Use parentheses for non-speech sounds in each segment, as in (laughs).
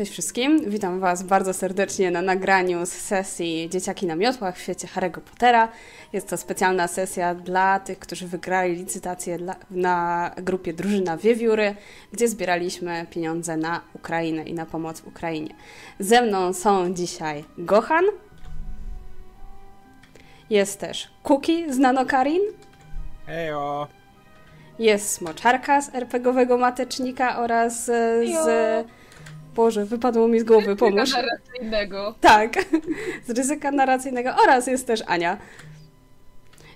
Cześć wszystkim, witam Was bardzo serdecznie na nagraniu z sesji Dzieciaki na miotłach w świecie Harry'ego Pottera. Jest to specjalna sesja dla tych, którzy wygrali licytację dla, na grupie Drużyna Wiewióry, gdzie zbieraliśmy pieniądze na Ukrainę i na pomoc Ukrainie. Ze mną są dzisiaj Gohan, jest też Kuki z Nanokarin, Hejo! jest Smoczarka z RPGowego Matecznika oraz z... Hejo. Boże, wypadło mi z głowy, pomóż. narracyjnego. Tak, (laughs) z ryzyka narracyjnego oraz jest też Ania.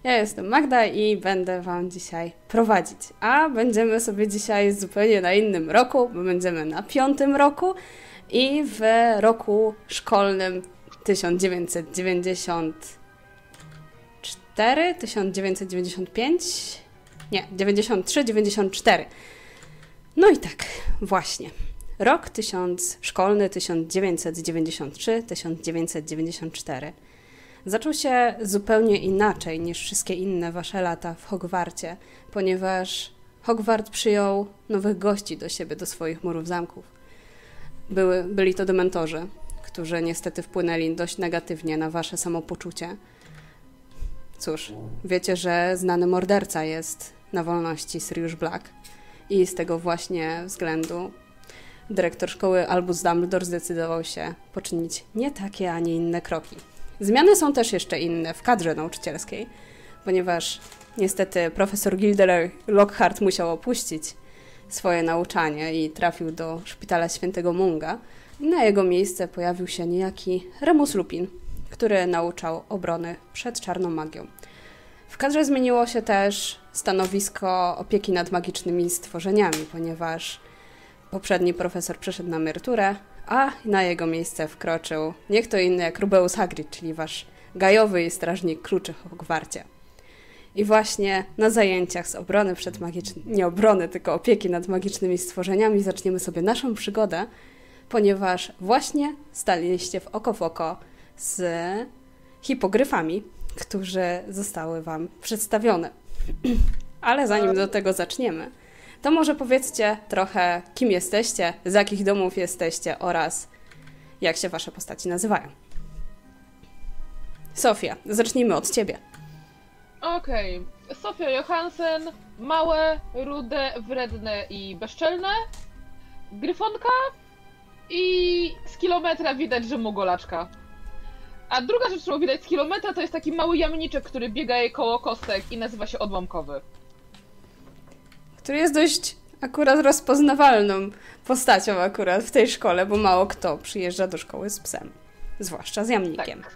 Ja jestem Magda i będę Wam dzisiaj prowadzić. A będziemy sobie dzisiaj zupełnie na innym roku, bo będziemy na piątym roku i w roku szkolnym 1994, 1995, nie, 93, 94. No i tak, właśnie. Rok 1000, szkolny 1993-1994 zaczął się zupełnie inaczej niż wszystkie inne wasze lata w Hogwarcie, ponieważ Hogwart przyjął nowych gości do siebie, do swoich murów zamków. Były, byli to dementorzy, którzy niestety wpłynęli dość negatywnie na wasze samopoczucie. Cóż, wiecie, że znany morderca jest na wolności Sirius Black i z tego właśnie względu dyrektor szkoły Albus Dumbledore zdecydował się poczynić nie takie, a nie inne kroki. Zmiany są też jeszcze inne w kadrze nauczycielskiej, ponieważ niestety profesor Gilderoy Lockhart musiał opuścić swoje nauczanie i trafił do szpitala świętego Munga. Na jego miejsce pojawił się niejaki Remus Lupin, który nauczał obrony przed czarną magią. W kadrze zmieniło się też stanowisko opieki nad magicznymi stworzeniami, ponieważ poprzedni profesor przeszedł na emeryturę, a na jego miejsce wkroczył nie kto inny jak Rubeus Hagrid, czyli wasz gajowy strażnik kluczy Hogwarcie. I właśnie na zajęciach z obrony przed magicznymi, nie obrony, tylko opieki nad magicznymi stworzeniami zaczniemy sobie naszą przygodę, ponieważ właśnie staliście w oko w oko z hipogryfami, którzy zostały wam przedstawione. (clears throat) Ale zanim do tego zaczniemy, to może powiedzcie trochę, kim jesteście, z jakich domów jesteście oraz jak się wasze postaci nazywają. Sofia, zacznijmy od ciebie. Okej. Sofia Johansen, małe, rude, wredne i bezczelne. Gryfonka i z kilometra widać, że mogolaczka. A druga rzecz, którą widać z kilometra, to jest taki mały jamniczek, który biega jej koło kostek i nazywa się Odłamkowy. Który jest dość akurat rozpoznawalną postacią akurat w tej szkole, bo mało kto przyjeżdża do szkoły z psem. Zwłaszcza z jamnikiem. Tak.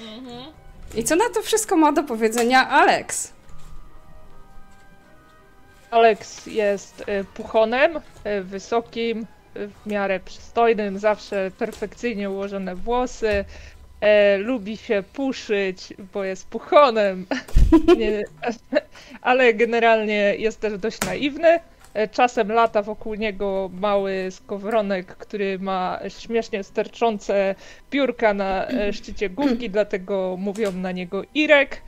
Mhm. I co na to wszystko ma do powiedzenia Alex? Alex jest y, puchonem, y, wysokim, y, w miarę przystojnym, zawsze perfekcyjnie ułożone włosy. E, lubi się puszyć, bo jest puchonem, (laughs) Nie, ale generalnie jest też dość naiwny. E, Czasem lata wokół niego mały skowronek, który ma śmiesznie sterczące piórka na e, szczycie główki, dlatego mówią na niego Irek.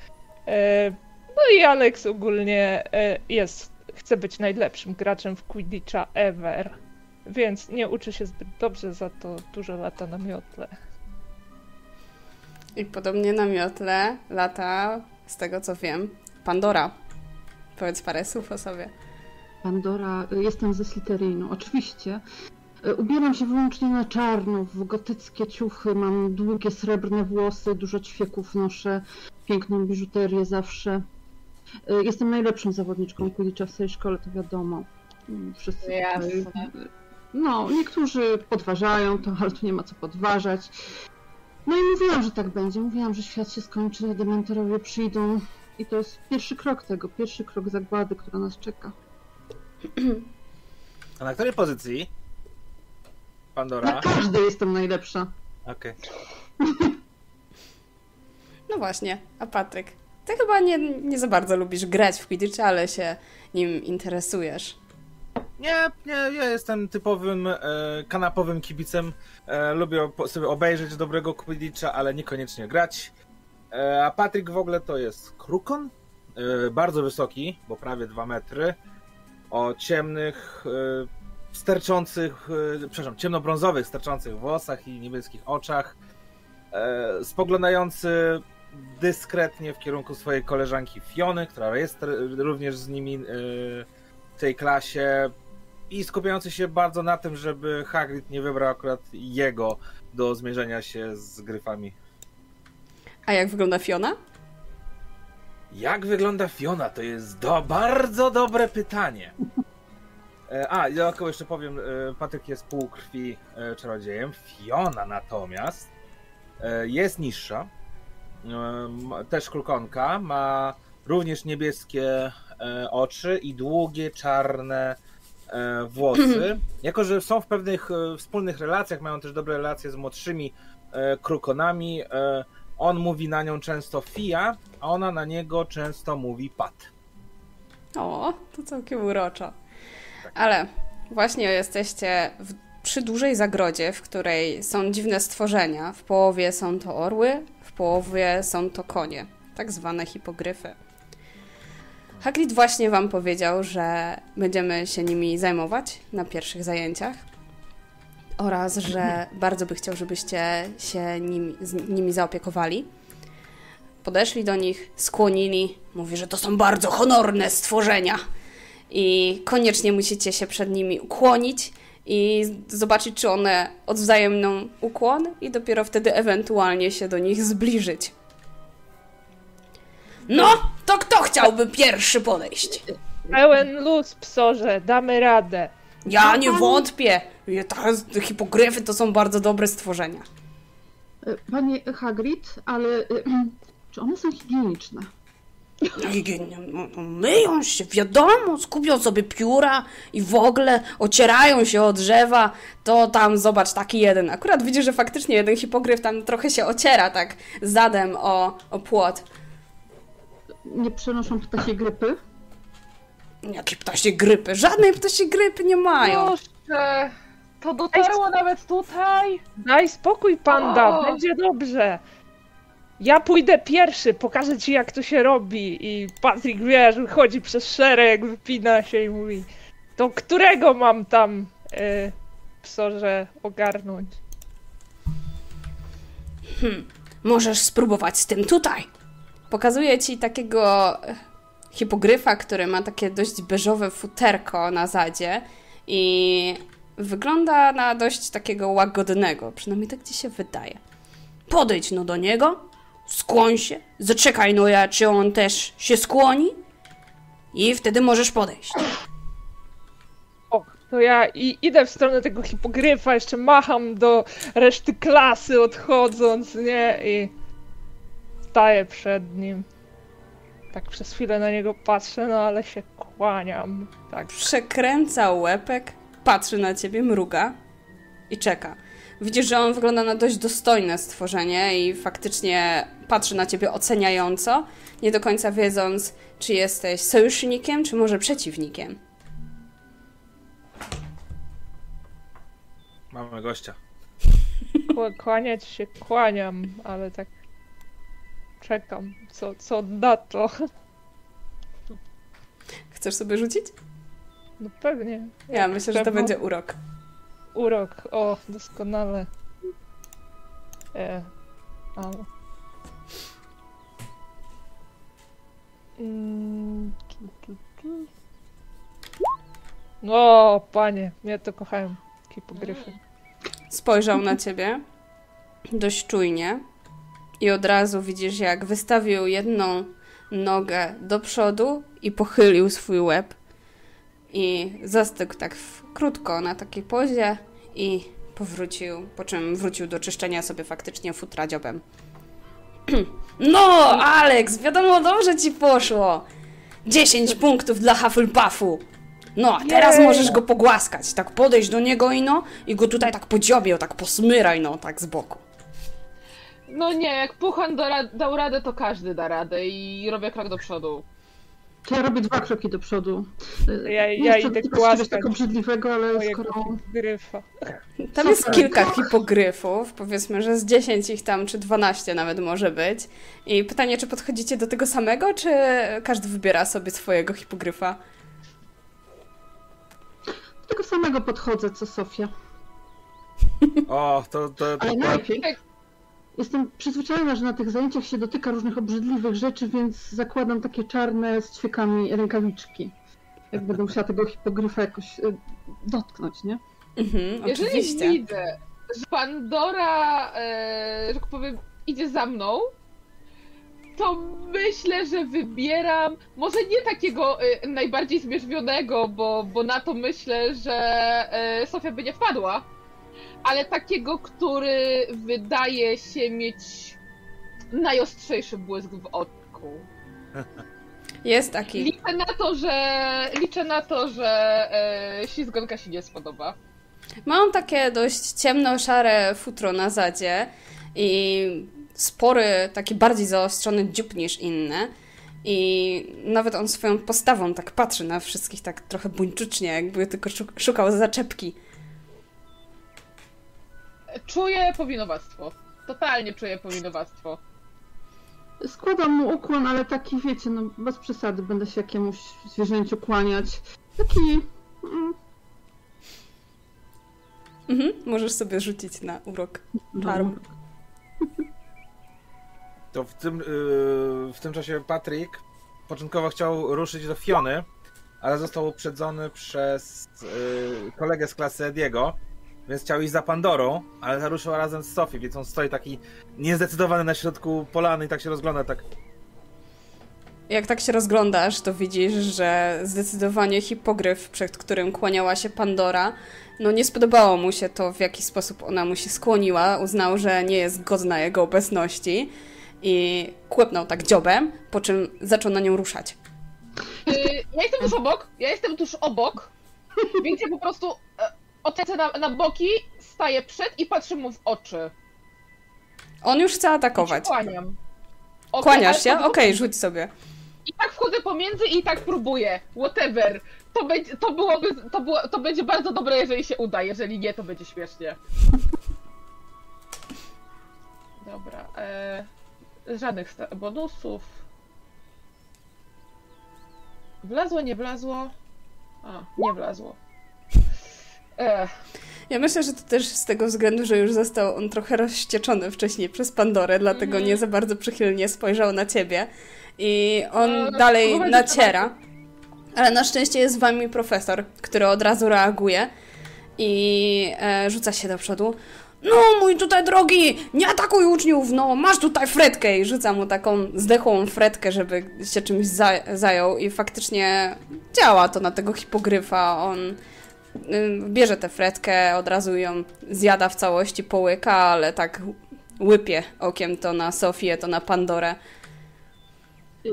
E, No i Alex ogólnie jest, chce być najlepszym graczem w Quidditcha ever, więc nie uczy się zbyt dobrze, za to dużo lata na miotle. I podobnie na miotle lata, z tego co wiem, Pandora. Powiedz parę słów o sobie. Pandora, y, jestem ze Slytherinu, oczywiście. Y, Ubieram się wyłącznie na czarno, w gotyckie ciuchy, mam długie srebrne włosy, dużo ćwieków noszę, piękną biżuterię zawsze. Y, Jestem najlepszą zawodniczką Quidditcha w tej szkole, to wiadomo. Mm, Wszyscy Jasne. No, niektórzy podważają to, ale tu nie ma co podważać. No i mówiłam, że tak będzie. Mówiłam, że świat się skończy, dementorowie przyjdą. I to jest pierwszy krok tego, pierwszy krok zagłady, która nas czeka. (clears throat) A na której pozycji? Na Pandora? każdej jestem najlepsza. Okej. No właśnie, a Patryk? Ty chyba nie, nie za bardzo lubisz grać w Quidditcha, ale się nim interesujesz. Nie, nie, ja jestem typowym e, kanapowym kibicem. E, lubię sobie obejrzeć dobrego Quidditcha, ale niekoniecznie grać. E, a Patryk w ogóle to jest krukon. E, bardzo wysoki, bo prawie 2 metry. O ciemnych, e, sterczących, e, przepraszam, ciemnobrązowych, sterczących włosach i niebieskich oczach, spoglądający dyskretnie w kierunku swojej koleżanki Fiony, która jest również z nimi w tej klasie i skupiający się bardzo na tym, żeby Hagrid nie wybrał akurat jego do zmierzenia się z gryfami. A jak wygląda Fiona? Jak wygląda Fiona? To jest do, bardzo dobre pytanie. E, A, ja tylko jeszcze powiem, e, Patryk jest półkrwi e, czarodziejem. Fiona natomiast e, jest niższa. Też krukonka. Ma również niebieskie oczy i długie, czarne włosy. Jako, że są w pewnych e, wspólnych relacjach, mają też dobre relacje z młodszymi e, krukonami, e, on mówi na nią często Fia, a ona na niego często mówi Pat. O, to całkiem uroczo. Ale właśnie jesteście w, przy dużej zagrodzie, w której są dziwne stworzenia. W połowie są to orły, w połowie są to konie, tak zwane hipogryfy. Hagrid właśnie wam powiedział, że będziemy się nimi zajmować na pierwszych zajęciach oraz, że bardzo by chciał, żebyście się nim, nimi zaopiekowali. Podeszli do nich, skłonili, mówi, że to są bardzo honorne stworzenia i koniecznie musicie się przed nimi ukłonić i zobaczyć, czy one odwzajemną ukłon i dopiero wtedy ewentualnie się do nich zbliżyć. No, to kto chciałby pierwszy podejść? Pełen luz, psorze, damy radę. Ja nie wątpię. Te hipogryfy to są bardzo dobre stworzenia. E, Panie Hagrid, ale e, (clears throat) czy one są higieniczne? Higienie- no, Myją się, wiadomo, skupią sobie pióra i w ogóle ocierają się o drzewa, to tam zobacz, taki jeden. Akurat widzisz, że faktycznie jeden hipogryf tam trochę się ociera tak zadem o, o płot. Nie przenoszą ptasiej grypy? Jakie ptasie grypy? Żadnej ptasie grypy nie mają. Proszę, to dotarło nawet tutaj. Daj spokój, panda, O! będzie dobrze. Ja pójdę pierwszy, pokażę ci jak to się robi. I Patrick, wiesz, wychodzi przez szereg, wypina się i mówi to którego mam tam y, psorze ogarnąć? Możesz spróbować z tym tutaj. Pokazuję ci takiego e, hipogryfa, który ma takie dość beżowe futerko na zadzie i wygląda na dość takiego łagodnego, przynajmniej tak ci się wydaje. Podejdź no do niego, skłoń się, zaczekaj no ja, czy on też się skłoni i wtedy możesz podejść. To ja i idę w stronę tego hipogryfa, jeszcze macham do reszty klasy odchodząc, nie? I staję przed nim. Tak przez chwilę na niego patrzę, no ale się kłaniam. Tak. Przekręca łepek, patrzy na ciebie, mruga i czeka. Widzisz, że on wygląda na dość dostojne stworzenie i faktycznie patrzy na ciebie oceniająco, nie do końca wiedząc, czy jesteś sojusznikiem, czy może przeciwnikiem. Mamy gościa. Kła- Kłaniać się kłaniam, ale tak czekam, co, co na to. Chcesz sobie rzucić? No pewnie. Ja myślę, że to będzie urok. Urok, o, doskonale. E, ale... Mm, tu, tu, tu. No, panie, ja to kochałem. Hipogryfy. Spojrzał na ciebie dość czujnie i od razu widzisz, jak wystawił jedną nogę do przodu i pochylił swój łeb. I zastygł tak krótko na takiej pozie i powrócił, po czym wrócił do czyszczenia sobie faktycznie futra dziobem. (clears throat) No, Alex, wiadomo, dobrze ci poszło. 10 punktów dla Hufflepuffu. No, a teraz Jej. możesz go pogłaskać. Tak podejść do niego i no, i go tutaj tak po dziobie, tak posmyraj, no, tak z boku. No nie, jak Puchan da, dał radę, to każdy da radę i robię krok do przodu. To ja robię dwa kroki do przodu. Ja- nie ja chcę idę głaskać tak obrzydliwego, ale skoro... hipogryfa. Tam jest kilka hipogryfów, powiedzmy, że z 10 ich tam, czy 12 nawet może być. I pytanie, czy podchodzicie do tego samego, czy każdy wybiera sobie swojego hipogryfa? Tego samego podchodzę, co Sofia. O, to, to, to, Ale najpierw tak. Jestem przyzwyczajona, że na tych zajęciach się dotyka różnych obrzydliwych rzeczy, więc zakładam takie czarne z ćwiekami rękawiczki. Jak będę musiała tego hipogryfa jakoś e, dotknąć, nie? Mhm, Jeżeli oczywiście. widzę, że Pandora, e, że tak powiem, idzie za mną, to myślę, że wybieram może nie takiego e, najbardziej zmierzwionego, bo, bo na to myślę, że e, Sofia by nie wpadła, ale takiego, który wydaje się mieć najostrzejszy błysk w oku. Jest taki. Liczę na to, że liczę na to, że e, ślizgonka się nie spodoba. Mam takie dość ciemno-szare futro na zadzie i spory, taki bardziej zaostrzony dziób niż inne. I nawet on swoją postawą tak patrzy na wszystkich tak trochę buńczucznie, jakby tylko szuk- szukał zaczepki. Czuję powinowactwo. Totalnie czuję powinowactwo. Składam mu ukłon, ale taki, wiecie, no bez przesady, będę się jakiemuś zwierzęciu kłaniać. Taki... Mm, Mhm, możesz sobie rzucić na urok. Charm. (laughs) To w tym, yy, w tym czasie Patryk początkowo chciał ruszyć do Fiony, ale został uprzedzony przez yy, kolegę z klasy Ediego, więc chciał iść za Pandorą, ale ruszył razem z Sophie, więc on stoi taki niezdecydowany na środku polany i tak się rozgląda, tak Jak tak się rozglądasz, to widzisz, że zdecydowanie hipogryf, przed którym kłaniała się Pandora, no nie spodobało mu się to, w jaki sposób ona mu się skłoniła. Uznał, że nie jest godna jego obecności i kłepnął tak dziobem, po czym zaczął na nią ruszać. Yy, ja jestem tuż obok, ja jestem tuż obok, (laughs) więc ja po prostu odlecę na, na boki, staję przed i patrzę mu w oczy. On już chce I się atakować. kłaniam. Okej, Kłaniasz się? Okej, rzuć sobie. I tak wchodzę pomiędzy i tak próbuję. Whatever. To, będzie, to byłoby, to, było, to będzie bardzo dobre, jeżeli się uda. Jeżeli nie, to będzie śmiesznie. (laughs) Dobra. E, żadnych bonusów. Wlazło, nie wlazło. A, nie wlazło. E, Ja myślę, że to też z tego względu, że już został on trochę rozścieczony wcześniej przez Pandorę, dlatego Mhm. nie za bardzo przychylnie spojrzał na ciebie. I on E, dalej próbować naciera. Ale na szczęście jest z wami profesor, który od razu reaguje i e, rzuca się do przodu. No, mój tutaj drogi, nie atakuj uczniów, no, masz tutaj fretkę i rzuca mu taką zdechłą fretkę, żeby się czymś za zajął i faktycznie działa to na tego hipogryfa. On bierze tę fretkę, od razu ją zjada w całości, połyka, ale tak łypie okiem to na Sofię, to na Pandorę.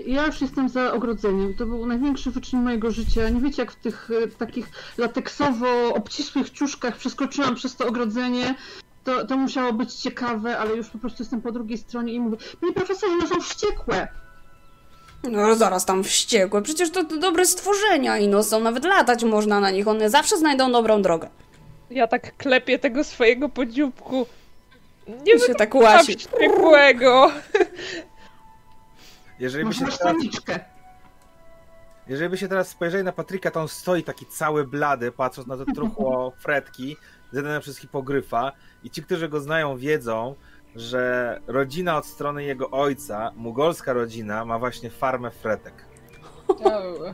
Ja już jestem za ogrodzeniem. To był największy wyczyn mojego życia. Nie wiecie, jak w tych e, takich lateksowo obcisłych ciuszkach przeskoczyłam przez to ogrodzenie. To, to musiało być ciekawe, ale już po prostu jestem po drugiej stronie i mówię, panie profesorze, one są wściekłe. No zaraz tam wściekłe, przecież to, to dobre stworzenia i no są, nawet latać można na nich, one zawsze znajdą dobrą drogę. Ja tak klepię tego swojego podzióbku. Nie I się tak łasi. wściekłego. (laughs) Jeżeli by, się teraz, jeżeli by się teraz spojrzeli na Patryka, to on stoi taki cały blady, patrząc na to truchło (laughs) fretki, zjadane przez hipogryfa. I ci, którzy go znają, wiedzą, że rodzina od strony jego ojca, mugolska rodzina, ma właśnie farmę fretek. oh.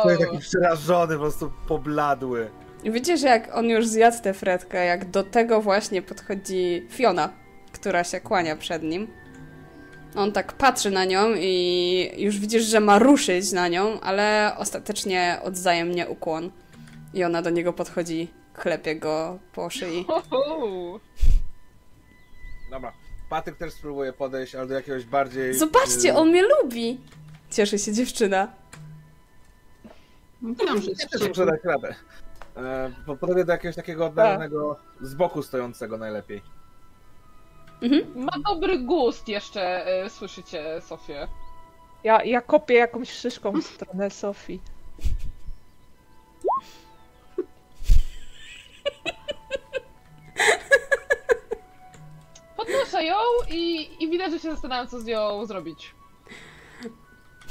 Stoi Oh. taki przerażony, po prostu pobladły. Widzisz, jak on już zjadł tę fretkę, jak do tego właśnie podchodzi Fiona, która się kłania przed nim. On tak patrzy na nią i już widzisz, że ma ruszyć na nią, ale ostatecznie odzajemnie ukłon. I ona do niego podchodzi, klepie go po szyi. Uhu. Dobra. Patryk też spróbuje podejść, ale do jakiegoś bardziej... Zobaczcie, y, on mnie lubi! Cieszy się dziewczyna. Mówiłam, że jest Nie muszę dać radę. E, po- Podobnie do jakiegoś takiego oddalonego, z boku stojącego najlepiej. Ma dobry gust jeszcze, e, słyszycie, Sofię. Ja, ja kopię jakąś szyszką w stronę Sofii. (laughs) podnoszę ją i, i widać, że się zastanawiam, co z nią zrobić.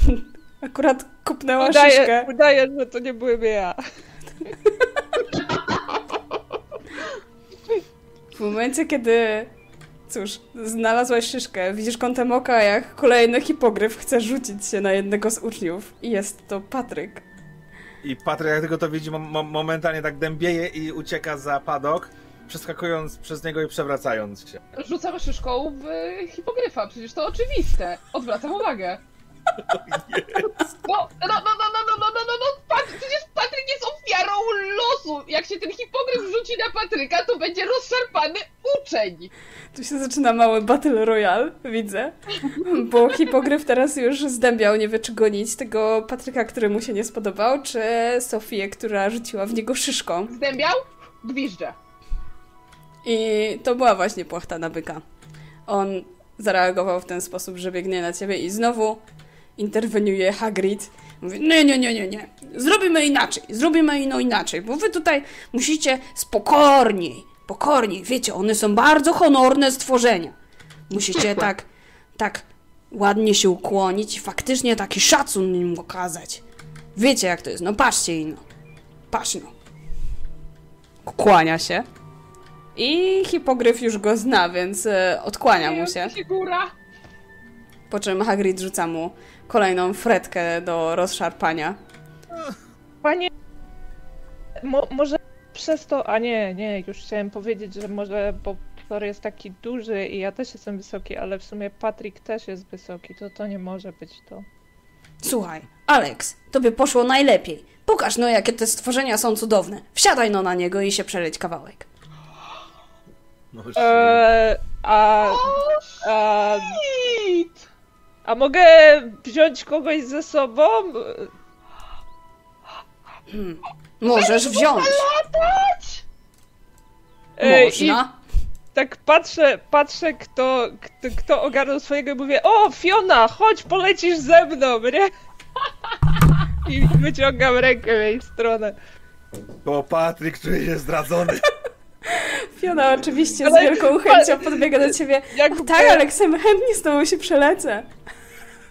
(laughs) Akurat kupnęła udaję, szyszkę. Udaję, że to nie byłem ja. W momencie, kiedy cóż, znalazłaś szyszkę, widzisz kątem oka, jak kolejny hipogryf chce rzucić się na jednego z uczniów. I jest to Patryk. I Patryk, jak tylko to widzi, momentalnie tak dębieje i ucieka za padok przeskakując przez niego i przewracając się. Rzucam szyszką w hipogryfa, przecież to oczywiste. Odwracam uwagę. (laughs) No, no, no, no, no, no, no, no, no, no, przecież Patryk jest ofiarą losu. Jak się ten hipogryf rzuci na Patryka, to będzie rozszarpany uczeń. Tu się zaczyna mały Battle Royale, widzę. Bo hipogryf teraz już zdębiał, nie wie czy gonić tego Patryka, który mu się nie spodobał, czy Sofię, która rzuciła w niego szyszką. Zdębiał? Gwizdże. I to była właśnie płachta na byka. On zareagował w ten sposób, że biegnie na ciebie i znowu interweniuje Hagrid. Mówi, nie, nie, nie, nie, nie. Zrobimy inaczej, zrobimy ino inaczej, bo wy tutaj musicie spokojniej, pokorniej. Wiecie, one są bardzo honorne stworzenia. Musicie tak, tak ładnie się ukłonić i faktycznie taki szacun im okazać. Wiecie jak to jest, no patrzcie ino. Patrz no. Kłania się. I hipogryf już go zna, więc e, odkłania mu się. Figura. Po czym Hagrid rzuca mu kolejną fretkę do rozszarpania. Panie, mo, może przez to, a nie, nie, już chciałem powiedzieć, że może, bo Thor jest taki duży i ja też jestem wysoki, ale w sumie Patrick też jest wysoki, to to nie może być to. Słuchaj, Alex, tobie poszło najlepiej. Pokaż no, jakie te stworzenia są cudowne. Wsiadaj no na niego i się przeleć kawałek. No, Eee, a, a, a mogę wziąć kogoś ze sobą? Możesz wziąć. Eee, I Można. tak patrzę, patrzę kto, kto, kto ogarnął swojego i mówię, o Fiona, chodź, polecisz ze mną, nie? I wyciągam rękę w jej stronę. Bo Patryk czuje się zdradzony. Fiona oczywiście z wielką chęcią podbiega do ciebie. Jakby, Tak, Aleksem, chętnie z tobą się przelecę.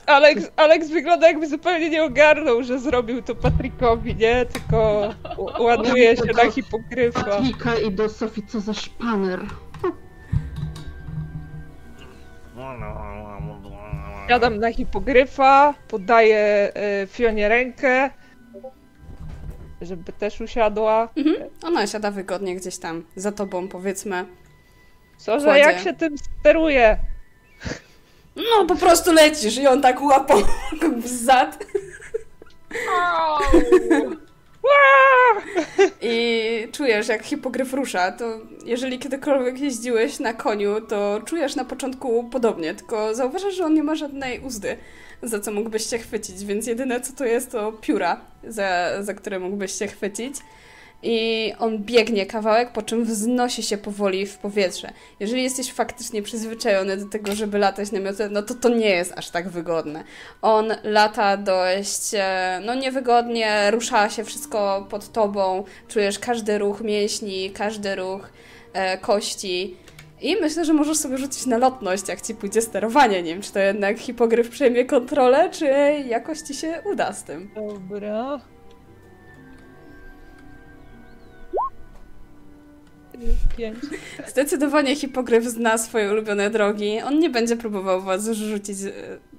Alex, Alex wygląda jakby zupełnie nie ogarnął, że zrobił to Patrickowi, nie? Tylko ładuje się na hipogryfa. Patrika i do Sofii, co za szpaner. Jadam na hipogryfa, podaję e, Fionie rękę, żeby też usiadła. Mhm. Ona siada wygodnie gdzieś tam za tobą, powiedzmy. Co, że jak się tym steruje? No, po prostu lecisz i on tak łapał w zad. I czujesz, jak hipogryf rusza, to jeżeli kiedykolwiek jeździłeś na koniu, to czujesz na początku podobnie, tylko zauważasz, że on nie ma żadnej uzdy, za co mógłbyś się chwycić, więc jedyne co to jest, to pióra, za, za które mógłbyś się chwycić. I on biegnie kawałek, po czym wznosi się powoli w powietrze. Jeżeli jesteś faktycznie przyzwyczajony do tego, żeby latać na miotle, no to to nie jest aż tak wygodne. On lata dość, e, no niewygodnie, rusza się wszystko pod tobą, czujesz każdy ruch mięśni, każdy ruch e, kości. I myślę, że możesz sobie rzucić na lotność, jak ci pójdzie sterowanie nim. Czy to jednak hipogryf przejmie kontrolę, czy jakoś ci się uda z tym. Dobra. Pięć. Zdecydowanie hipogryf zna swoje ulubione drogi. On nie będzie próbował was rzucić e,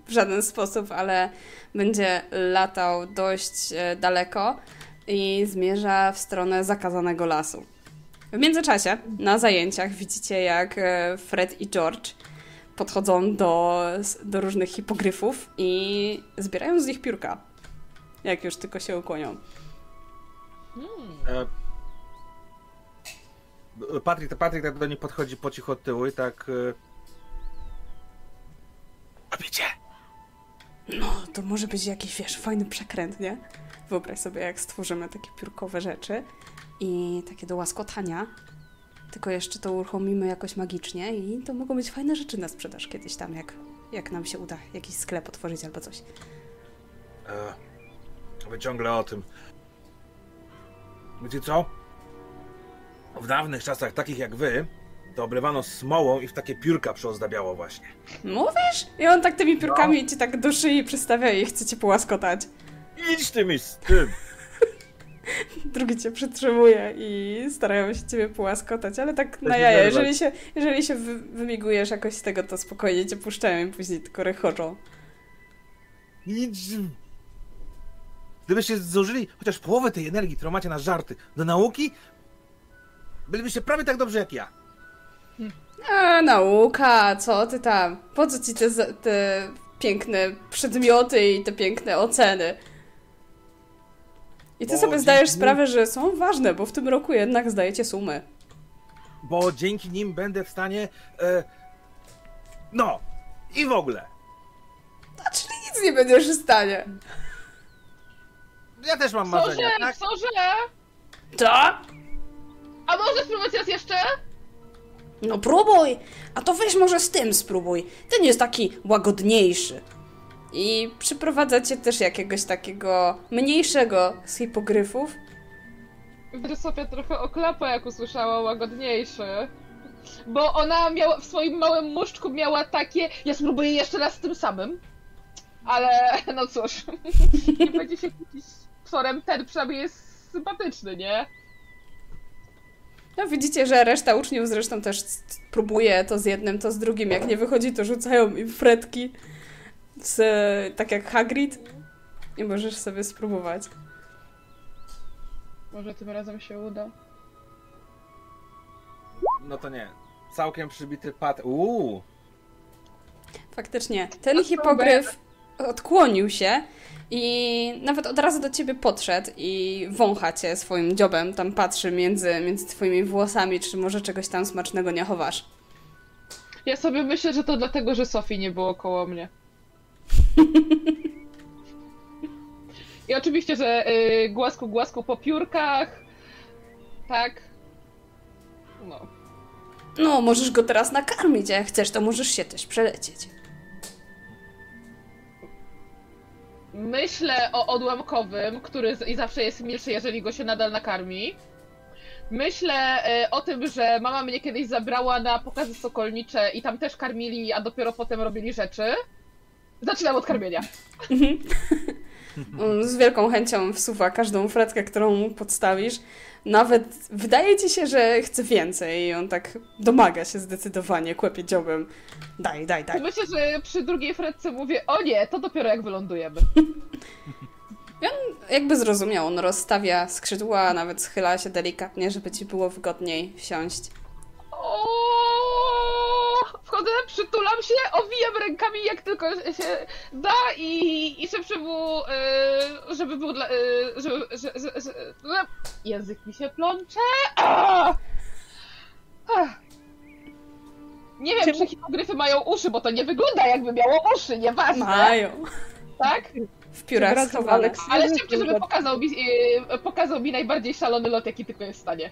w żaden sposób, ale będzie latał dość e, daleko i zmierza w stronę zakazanego lasu. W międzyczasie na zajęciach widzicie, jak e, Fred i George podchodzą do, do różnych hipogryfów i zbierają z nich piórka. Jak już tylko się ukłonią. E, Patryk, Patryk tak do niej podchodzi po cichu od tyłu i tak... e, Robicie? No, to może być jakiś, wiesz, fajny przekręt, nie? Wyobraź sobie, jak stworzymy takie piórkowe rzeczy i takie do łaskotania, tylko jeszcze to uruchomimy jakoś magicznie i to mogą być fajne rzeczy na sprzedaż kiedyś tam, jak, jak nam się uda jakiś sklep otworzyć albo coś. E, wy ciągle o tym. Wiecie co? W dawnych czasach, takich jak wy, to oblewano smołą i w takie piórka przyozdabiało właśnie. Mówisz? I on tak tymi piórkami ci tak do szyi przystawia i chce cię połaskotać. Idź ty mi z tym! (laughs) drugi cię przytrzymuje i starają się ciebie połaskotać, ale tak na się jaja. Jeżeli się, jeżeli się wy, wymigujesz jakoś z tego, to spokojnie cię puszczają i później tylko rechoczą. Nic. Gdybyście zużyli chociaż połowę tej energii, którą macie na żarty, do nauki, bylibyście prawie tak dobrze jak ja. A, nauka, co ty tam? Po co ci te, te piękne przedmioty i te piękne oceny? I ty Bo sobie zdajesz dzięki- sprawę, że są ważne, bo w tym roku jednak zdajecie sumy. Bo dzięki nim będę w stanie. E, no, i w ogóle. A czyli nic nie będziesz w stanie. Ja też mam Co, marzenia, tak? co, że? To? A może spróbować raz jeszcze? No próbuj! A to weź może z tym spróbuj. Ten jest taki łagodniejszy. I przyprowadzacie też jakiegoś takiego mniejszego z hipogryfów. Że Sofia trochę oklapa, jak usłyszała łagodniejszy. Bo ona miała w swoim małym muszczku miała takie. Ja spróbuję jeszcze raz z tym samym. Ale no cóż. (laughs) nie będzie się kłócić tworem, ten przynajmniej jest sympatyczny, nie? No widzicie, że reszta uczniów zresztą też próbuje to z jednym, to z drugim. Jak nie wychodzi, to rzucają im fretki. Z, tak jak Hagrid. I możesz sobie spróbować. Może tym razem się uda. No to nie. Całkiem przybity pad. Uuu. Faktycznie. Ten hipogryf odkłonił się i nawet od razu do ciebie podszedł i wącha cię swoim dziobem. Tam patrzy między, między twoimi włosami, czy może czegoś tam smacznego nie chowasz. Ja sobie myślę, że to dlatego, że Sofii nie było koło mnie. I oczywiście, że y, głasku, głasku po piórkach. Tak. No. No, możesz go teraz nakarmić, a jak chcesz, to możesz się też przelecieć. Myślę o odłamkowym, który i zawsze jest milszy, jeżeli go się nadal nakarmi. Myślę y, o tym, że mama mnie kiedyś zabrała na pokazy sokolnicze i tam też karmili, a dopiero potem robili rzeczy. Zaczynam od karmienia. On z wielką chęcią wsuwa każdą fretkę, którą mu podstawisz. Nawet wydaje ci się, że chce więcej i on tak domaga się zdecydowanie, kłepie dziobem. Daj, daj, daj. Myślę, że przy drugiej fretce mówię, o nie, to dopiero jak wylądujemy. Jakby zrozumiał, on rozstawia skrzydła, nawet schyla się delikatnie, żeby ci było wygodniej wsiąść. O, wchodzę, przytulam się, owijam rękami jak tylko się da i, i szepczę mu, y, żeby był dla... y, żeby, że, że, że, że, język mi się plącze. Ach. Nie wiem, Czemu- czy hipogryfy mają uszy, bo to nie wygląda jakby miało uszy, nieważne, Mają. tak? W piórach schowane. Alex Ale szybciej, żeby pokazał mi, y, pokazał mi najbardziej szalony lot, jaki tylko jest w stanie.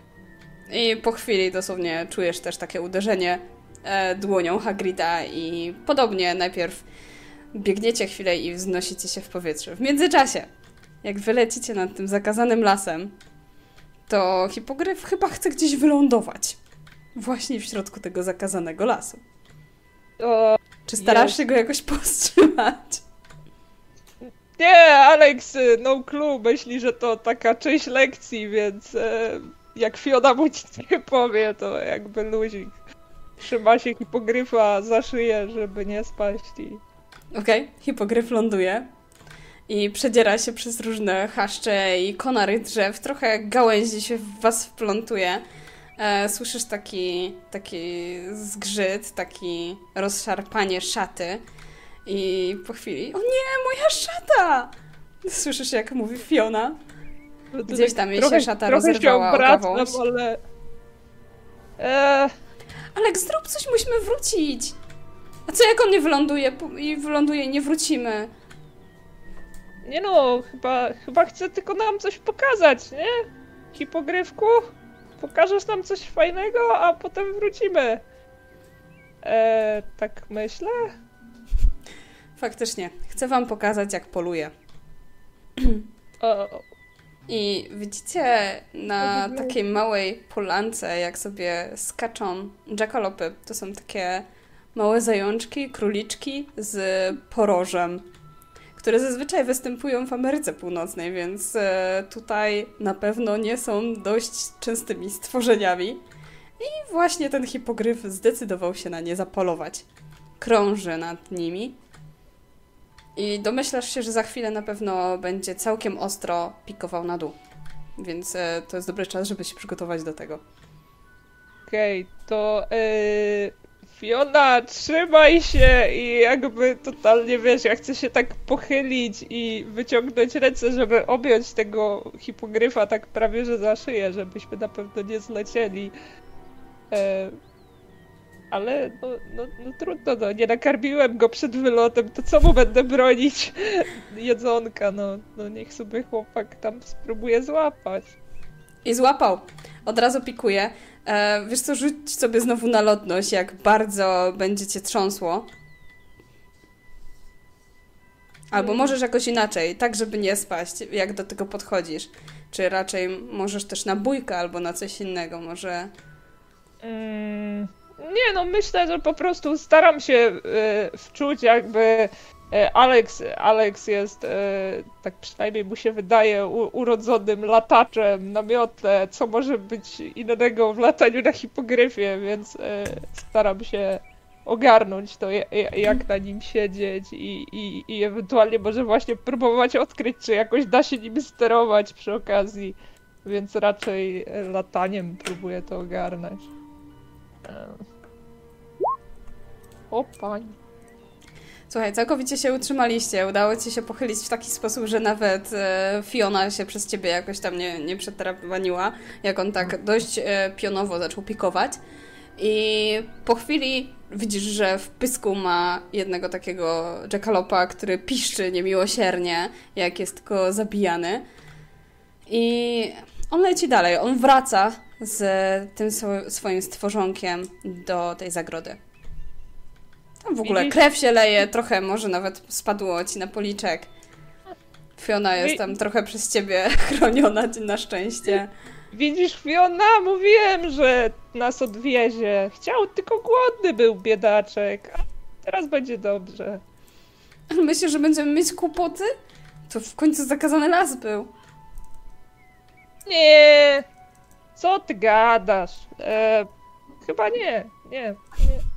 I po chwili dosłownie czujesz też takie uderzenie e, dłonią Hagrida i podobnie najpierw biegniecie chwilę i wznosicie się w powietrze. W międzyczasie, jak wylecicie nad tym zakazanym lasem, to hipogryf chyba chce gdzieś wylądować. Właśnie w środku tego zakazanego lasu. O, Czy starasz Jest. się go jakoś powstrzymać? nie, Alex, no clue, myśli, że to taka część lekcji, więc e, jak Fiona mu nic nie powie, to jakby luzik. Trzyma się hipogryfa za szyję, żeby nie spaść i... Okej, hipogryf ląduje i przedziera się przez różne chaszcze i konary drzew. Trochę gałęzi się w was wplątuje. E, słyszysz taki, taki zgrzyt, taki rozszarpanie szaty i po chwili o nie, moja szata! Słyszysz jak mówi Fiona. Gdzieś tam jej się szata trochę rozerwała się o obracam, ale... Eee, Alek, zrób coś, musimy wrócić! A co jak on nie wyląduje i wyląduje i nie wrócimy? nie no, chyba, chyba chce tylko nam coś pokazać, nie? Hipogrywku? Pokażesz nam coś fajnego, a potem wrócimy. Eee, tak myślę? Faktycznie, chcę wam pokazać jak poluje. O, I widzicie na takiej małej polance, jak sobie skaczą jackalopy. To są takie małe zajączki, króliczki z porożem, które zazwyczaj występują w Ameryce Północnej, więc e, tutaj na pewno nie są dość częstymi stworzeniami. I właśnie ten hipogryf zdecydował się na nie zapolować. Krąży nad nimi. I domyślasz się, że za chwilę na pewno będzie całkiem ostro pikował na dół. Więc e, to jest dobry czas, żeby się przygotować do tego. Okej, to yy, Fiona, trzymaj się i jakby totalnie wiesz, ja chcę się tak pochylić i wyciągnąć ręce, żeby objąć tego hipogryfa tak prawie że za szyję, żebyśmy na pewno nie zlecieli. E, ale no, no, no trudno, no, nie nakarmiłem go przed wylotem, to co mu będę bronić (laughs) jedzonka, no, no niech sobie chłopak tam spróbuje złapać. I złapał. Od razu pikuje. E, wiesz co, rzuć sobie znowu na lotność, jak bardzo będzie cię trząsło. Albo możesz jakoś inaczej, tak żeby nie spaść, jak do tego podchodzisz. Czy raczej możesz też na bójkę albo na coś innego, może... Mm, nie no, myślę, że po prostu staram się e, wczuć jakby e, Alex, Alex jest, e, tak przynajmniej mu się wydaje, urodzonym lataczem na miotle, co może być innego w lataniu na hipogryfie, więc staram się ogarnąć to, ja- ja- jak na nim siedzieć i, i, i ewentualnie może właśnie próbować odkryć, czy jakoś da się nim sterować przy okazji, więc raczej lataniem próbuję to ogarnąć. O pani. Słuchaj, całkowicie się utrzymaliście. Udało ci się pochylić w taki sposób, że nawet e, Fiona się przez ciebie jakoś tam nie, nie przetrapaniła, jak on tak dość e, pionowo zaczął pikować. I po chwili widzisz, że w pysku ma jednego takiego jackalopa, który piszczy niemiłosiernie, jak jest tylko zabijany. I on leci dalej. On wraca z tym swo- swoim stworzonkiem do tej zagrody. Tam w ogóle Widzisz? krew się leje, trochę może nawet spadło ci na policzek. Fiona jest tam trochę przez ciebie (laughs) chroniona na szczęście. Widzisz, Fiona, mówiłem, że nas odwiezie. Chciał, tylko głodny był biedaczek. A teraz będzie dobrze. Myślisz, że będziemy mieć kłopoty? To w końcu zakazany las był. Nie! Co ty gadasz? E, chyba nie. Nie,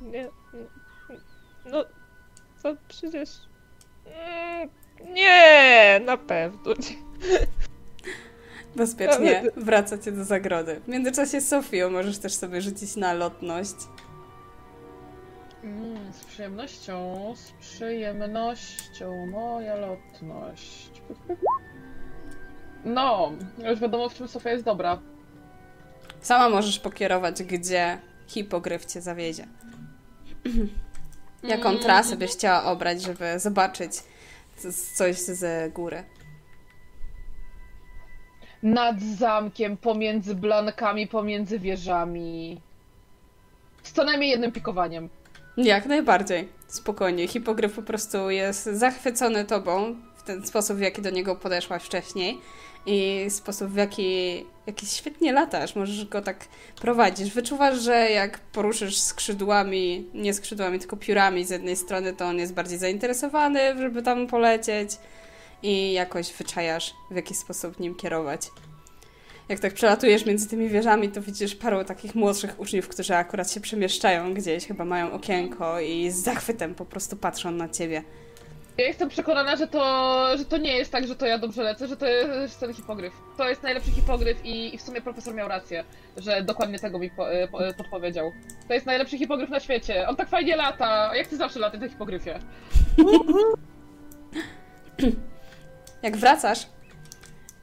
nie, nie. Co przecież... Mm, Nie, na pewno nie. (laughs) Bezpiecznie Ale- wracacie do zagrody. W międzyczasie Sofio możesz też sobie rzucić na lotność. Mm, z przyjemnością, z przyjemnością, moja lotność. No, już wiadomo w czym Sofia jest dobra. Sama możesz pokierować, gdzie hipogryf cię zawiezie. (clears throat) Jaką Mm. trasę byś chciała obrać, żeby zobaczyć coś z góry? Nad zamkiem, pomiędzy blankami, pomiędzy wieżami. Z co najmniej jednym pikowaniem. Jak najbardziej. Spokojnie. Hipogryf po prostu jest zachwycony tobą w ten sposób, w jaki do niego podeszłaś wcześniej i sposób, w jaki, jaki świetnie latasz. Możesz go tak prowadzić. Wyczuwasz, że jak poruszysz skrzydłami, nie skrzydłami, tylko piórami z jednej strony, to on jest bardziej zainteresowany, żeby tam polecieć i jakoś wyczajasz, w jaki sposób nim kierować. Jak tak przelatujesz między tymi wieżami, to widzisz paru takich młodszych uczniów, którzy akurat się przemieszczają gdzieś, chyba mają okienko i z zachwytem po prostu patrzą na ciebie. Ja jestem przekonana, że to, że to nie jest tak, że to ja dobrze lecę, że to jest ten hipogryf. To jest najlepszy hipogryf i, i w sumie profesor miał rację, że dokładnie tego mi po, e, po, e, podpowiedział. To jest najlepszy hipogryf na świecie. On tak fajnie lata. Jak ty zawsze latasz na hipogryfie? (laughs) Jak wracasz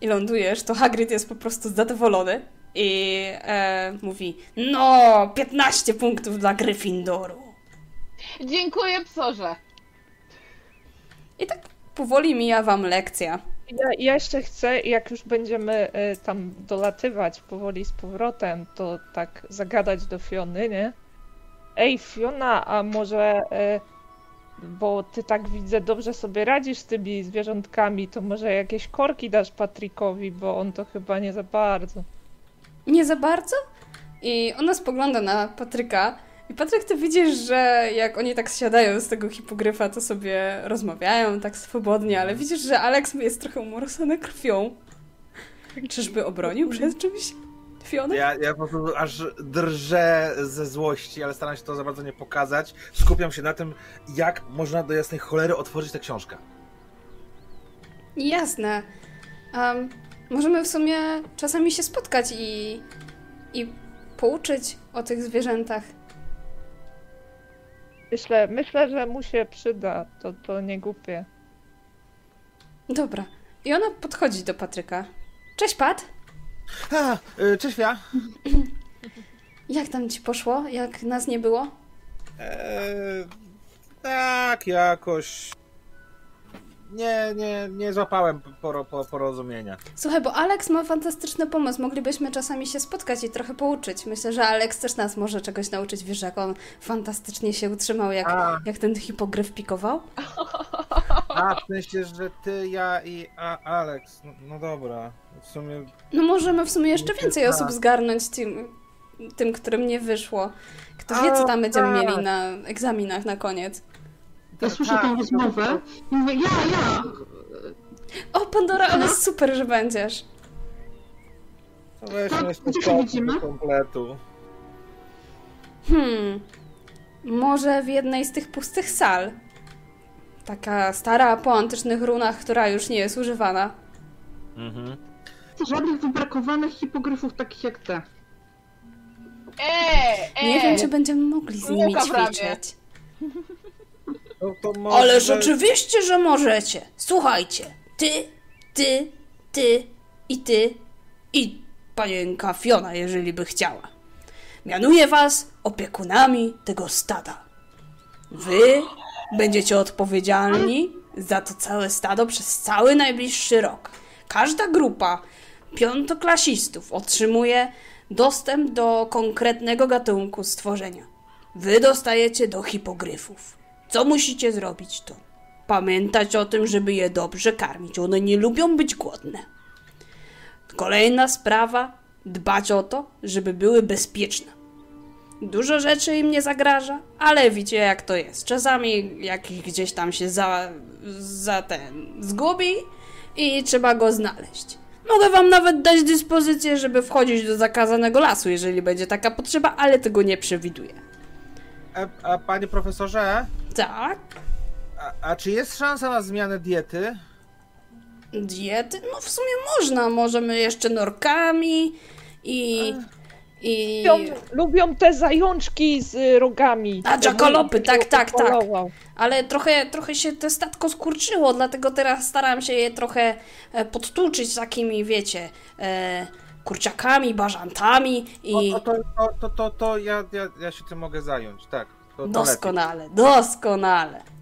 i lądujesz, to Hagrid jest po prostu zadowolony i e, mówi no, 15 punktów dla Gryffindoru. Dziękuję, psorze. I tak powoli mija wam lekcja. Ja, ja jeszcze chcę, jak już będziemy y, tam dolatywać powoli z powrotem, to tak zagadać do Fiony, nie? Ej, Fiona, a może, y, bo ty tak widzę, dobrze sobie radzisz z tymi zwierzątkami, to może jakieś korki dasz Patrykowi, bo on to chyba nie za bardzo. Nie za bardzo? I ona spogląda na Patryka I Patryk, ty widzisz, że jak oni tak siadają z tego hipogryfa, to sobie rozmawiają tak swobodnie, ale widzisz, że Alex jest trochę umorosany krwią. Czyżby obronił przed czymś Fionę? Ja, ja po prostu aż drżę ze złości, ale staram się to za bardzo nie pokazać. Skupiam się na tym, jak można do jasnej cholery otworzyć tę książkę. Jasne. Um, możemy w sumie czasami się spotkać i, i pouczyć o tych zwierzętach. Myślę, myślę, że mu się przyda. To, to nie głupie. Dobra. I ona podchodzi do Patryka. Cześć, Pat. A, y, cześć, ja. (clears throat) Jak tam ci poszło? Jak nas nie było? Eee, tak, jakoś. Nie, nie, nie złapałem poro, po, porozumienia. Słuchaj, bo Alex ma fantastyczny pomysł. Moglibyśmy czasami się spotkać i trochę pouczyć. Myślę, że Alex też nas może czegoś nauczyć. Wiesz, jak on fantastycznie się utrzymał, jak, A. jak ten hipogryf pikował? (laughs) A, w sensie, że ty, ja i a, Alex. No, no dobra, w sumie. No możemy w sumie jeszcze więcej Tak. osób zgarnąć tym, tym którym nie wyszło. Kto wie, co tam będziemy tak. mieli na egzaminach na koniec. Ja słyszę tą rozmowę i mówię, ja, ja! O, Pandora, ale super, że będziesz. To weźmy Tak, jeszcze gdzie się stopy widzimy? do kompletu. Hmm. Może w jednej z tych pustych sal. Taka stara po antycznych runach, która już nie jest używana. Mhm. Żadnych wybrakowanych hipogryfów takich jak te. Eee, eee. Nie wiem, czy będziemy mogli z nimi Muka prawie. ćwiczyć. No to może... Ależ oczywiście, że możecie. Słuchajcie, ty, ty, ty i ty i panienka Fiona, jeżeli by chciała. Mianuję was opiekunami tego stada. Wy będziecie odpowiedzialni za to całe stado przez cały najbliższy rok. Każda grupa piątoklasistów otrzymuje dostęp do konkretnego gatunku stworzenia. Wy dostajecie do hipogryfów. Co musicie zrobić to? Pamiętać o tym, żeby je dobrze karmić. One nie lubią być głodne. Kolejna sprawa, dbać o to, żeby były bezpieczne. Dużo rzeczy im nie zagraża, ale wiecie jak to jest. Czasami jak ich gdzieś tam się za, za ten zgubi i trzeba go znaleźć. Mogę wam nawet dać dyspozycję, żeby wchodzić do zakazanego lasu, jeżeli będzie taka potrzeba, ale tego nie przewiduję. A, a panie profesorze, Tak? a, a czy jest szansa na zmianę diety? Diety? No w sumie można. Możemy jeszcze norkami i... i... Lubią, lubią te zajączki z y, rogami. A, Te dżakolopy, mój tak, tak, tak. polował. Ale trochę, trochę się to statko skurczyło, dlatego teraz staram się je trochę e, podtłuczyć takimi, wiecie, e, kurczakami, bażantami i... O, to, to, to, to, to ja, ja, ja się tym mogę zająć, tak. To, to Doskonale, doskonale. lepiej.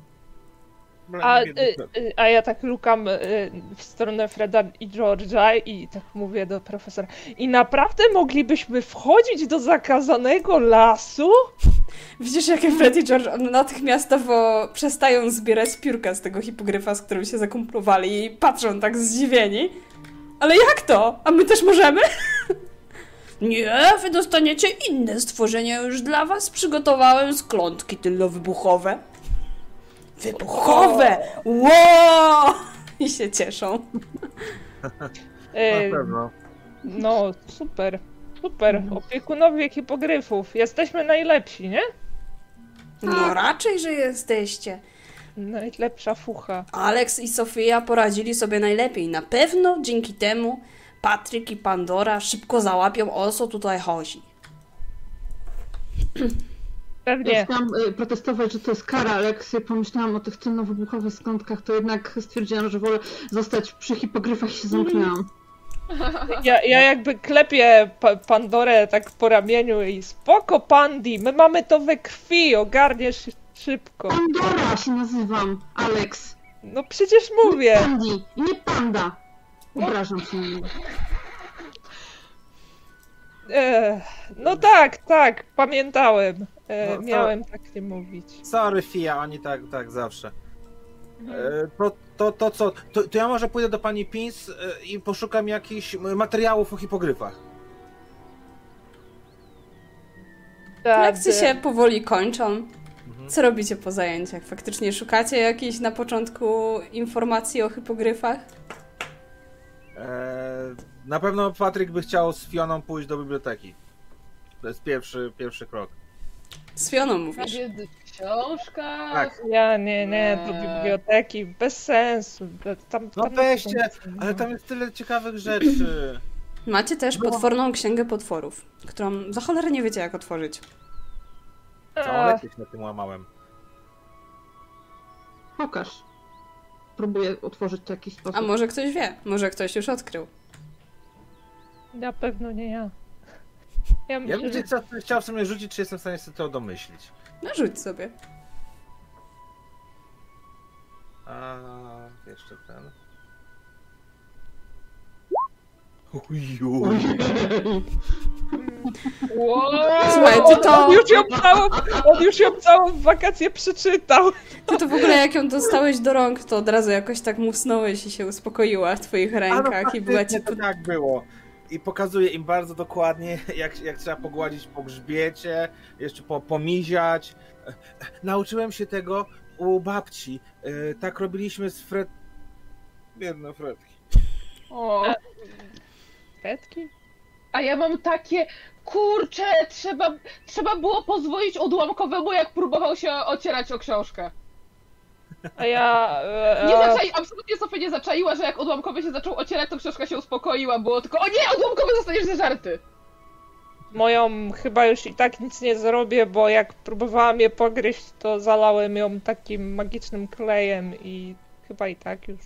A, Biedny y, y, a ja tak lukam y, w stronę Freda i George'a i tak mówię do profesora. I naprawdę moglibyśmy wchodzić do zakazanego lasu? Widzisz, jak Fred i George natychmiastowo przestają zbierać piórka z tego hipogryfa, z którym się zakumplowali i patrzą tak zdziwieni. Ale jak to? A my też możemy? Nie, wy dostaniecie inne stworzenia już dla was. Przygotowałem sklątki tylno-wybuchowe. Wybuchowe! Wow! I się cieszą. (laughs) Na pewno. no, super. Super. Opiekunowie hipogryfów. Jesteśmy najlepsi, nie? No raczej, że jesteście. Najlepsza fucha. Alex i Sofia poradzili sobie najlepiej. Na pewno dzięki temu Patryk i Pandora szybko załapią o co tutaj chodzi. Ja Pewnie. chciałam y, protestować, że to jest kara, ale jak sobie pomyślałam o tych tylnowybuchowych skątkach, to jednak stwierdziłam, że wolę zostać przy hipogryfach i się zamknęłam. (laughs) Ja, ja jakby klepię pa Pandorę tak po ramieniu i spoko Pandi, my mamy to we krwi, ogarniesz szybko. Pandora się nazywam, Alex. No przecież mówię. Pandi, i nie panda. Obrażam się na niego. E, no tak, tak, pamiętałem. E, No miałem tak nie mówić. Sorry, Fia, oni tak, tak zawsze. E, To, to, to co? To, to ja może pójdę do pani Pins e, i poszukam jakichś materiałów o hipogryfach. Tak, Lekcje się powoli kończą. Co robicie po zajęciach? Faktycznie szukacie jakiejś na początku informacji o hipogryfach? Eee, na pewno Patryk by chciał z Fioną pójść do biblioteki. To jest pierwszy, pierwszy krok. Z Fioną mówisz. książkach. Tak. Ja nie, nie, do biblioteki, bez sensu. Tam, No tam weźcie, Ale tam jest tyle ciekawych rzeczy. Macie też No. potworną księgę potworów, którą za cholerę nie wiecie jak otworzyć. Całą A, lekcję się na tym łamałem. Pokaż. Próbuję otworzyć to w jakiś sposób. A może ktoś wie? Może ktoś już odkrył. Na pewno nie ja. Ja Ja bym że... chciał w sumie rzucić, czy jestem w stanie sobie to domyślić. No rzuć sobie. A jeszcze ten. Uju. (laughs) Wow. Słuchaj, ty to, On już ją całą, on już ją całą w wakacje przeczytał. ty to w ogóle jak ją dostałeś do rąk, to od razu jakoś tak musnąłeś i się uspokoiła w twoich A no rękach i była ci to tak było. I pokazuje im bardzo dokładnie, jak, jak trzeba pogładzić po grzbiecie, jeszcze po, pomiziać. Nauczyłem się tego u babci. E, Tak robiliśmy z Fred... Biedne Fredki. O. Petki? A ja mam takie, kurczę, trzeba, trzeba było pozwolić odłamkowemu, jak próbował się ocierać o książkę. A ja... e, Nie a- zaczai, absolutnie Sofia nie zaczaiła, że jak odłamkowy się zaczął ocierać, to książka się uspokoiła, było tylko, o nie, odłamkowy zostaniesz ze żarty. Moją chyba już i tak nic nie zrobię, bo jak próbowałam je pogryźć, to zalałem ją takim magicznym klejem i chyba i tak już.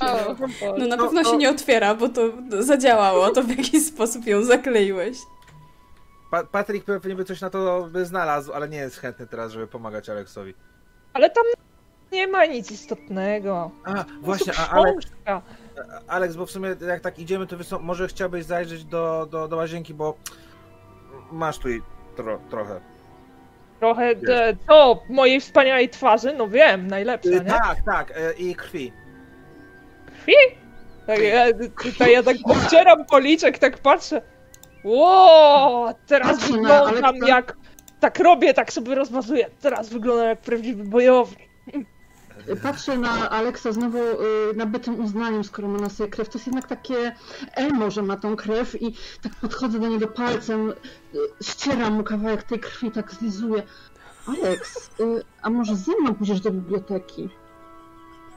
O. No na No, pewno no. się nie otwiera, bo to zadziałało, to w jakiś sposób ją zakleiłeś. Pa Patryk pewnie by coś na to by znalazł, ale nie jest chętny teraz, żeby pomagać Aleksowi. Ale tam nie ma nic istotnego. A, właśnie, a Ale książka. Aleks, bo w sumie jak tak idziemy, to co, może chciałbyś zajrzeć do, do, do łazienki, bo masz tu tro, trochę. Trochę to mojej wspaniałej twarzy, no wiem, najlepsza, Y, nie? Tak, tak, y, i krwi. Krwi? Tak, ja, ja tak obcieram policzek, tak patrzę. Ło, teraz Patrzę wyglądam jak... Tak robię, tak sobie rozmazuję. Teraz wyglądam jak prawdziwy bojownik. Patrzę na Aleksa znowu y, nabytym uznaniem, skoro ma na sobie krew. To jest jednak takie emo, że ma tą krew i tak podchodzę do niego palcem, y, ścieram mu kawałek tej krwi, tak zlizuję. Aleks, y, a może ze mną pójdziesz do biblioteki?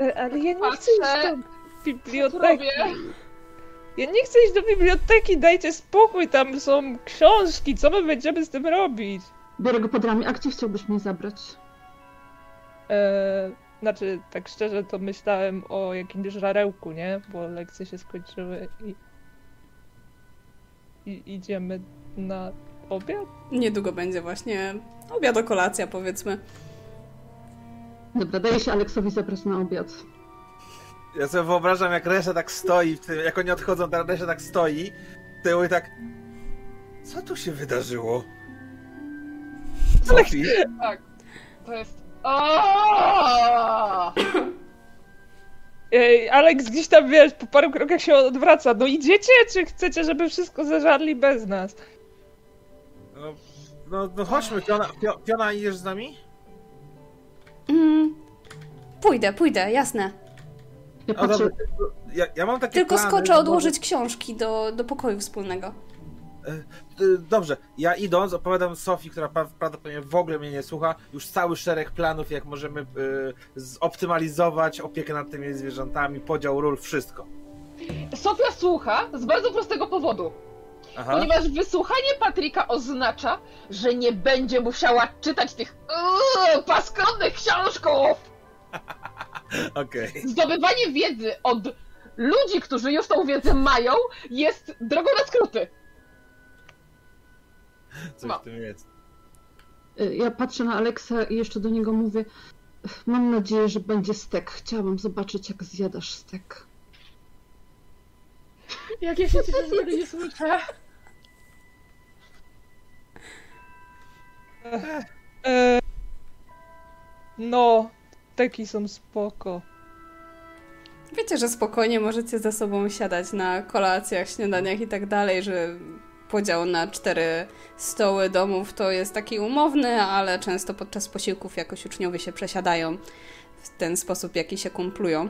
E, Ale ja nie Patrzę. chcę iść do Co biblioteki. Ja nie chcę iść do biblioteki, dajcie spokój, tam są książki, co my będziemy z tym robić? Biorę go pod ramię, a gdzie chciałbyś mnie zabrać? E, znaczy, tak szczerze, to myślałem o jakimś żarełku, nie? Bo lekcje się skończyły i... I idziemy na obiad? Niedługo będzie właśnie obiad, kolacja powiedzmy. Dobra, daję się Aleksowi zabrać na obiad. Ja sobie wyobrażam, jak reszta tak stoi, w tym, jak oni odchodzą, ta reszta tak stoi, to ja mówię tak... Co tu się wydarzyło? Sophie? Tak, to jest... Ej, Alex gdzieś tam, wiesz, po paru krokach się odwraca. No idziecie, czy chcecie, żeby wszystko zażarli bez nas? No, no, no chodźmy, Fiona, Fio- Fiona, idziesz z nami? Mm, pójdę, pójdę, jasne. Ja No patrzę, ja, ja mam takie Tylko plany, skoczę odłożyć książki do, do pokoju wspólnego. y, Dobrze, ja idąc opowiadam Sofii, która pra- prawdopodobnie w ogóle mnie nie słucha, już cały szereg planów, jak możemy y, zoptymalizować opiekę nad tymi zwierzętami, podział ról, wszystko. Sofia słucha z bardzo prostego powodu. Aha, Ponieważ wysłuchanie Patryka oznacza, że nie będzie musiała czytać tych paskudnych książków! (laughs) okej. Zdobywanie wiedzy od ludzi, którzy już tą wiedzę mają, jest drogą na skróty. Coś No. w tym jest. y, ja patrzę na Aleksa i jeszcze do niego mówię. Mam nadzieję, że będzie stek. Chciałabym zobaczyć, jak zjadasz stek. Jak ja się cieszę, że nie słyszę. E, no, taki są spoko. Wiecie, że spokojnie możecie ze sobą siadać na kolacjach, śniadaniach i tak dalej, że podział na cztery stoły domów to jest taki umowny, ale często podczas posiłków jakoś uczniowie się przesiadają w ten sposób, jaki się kumplują.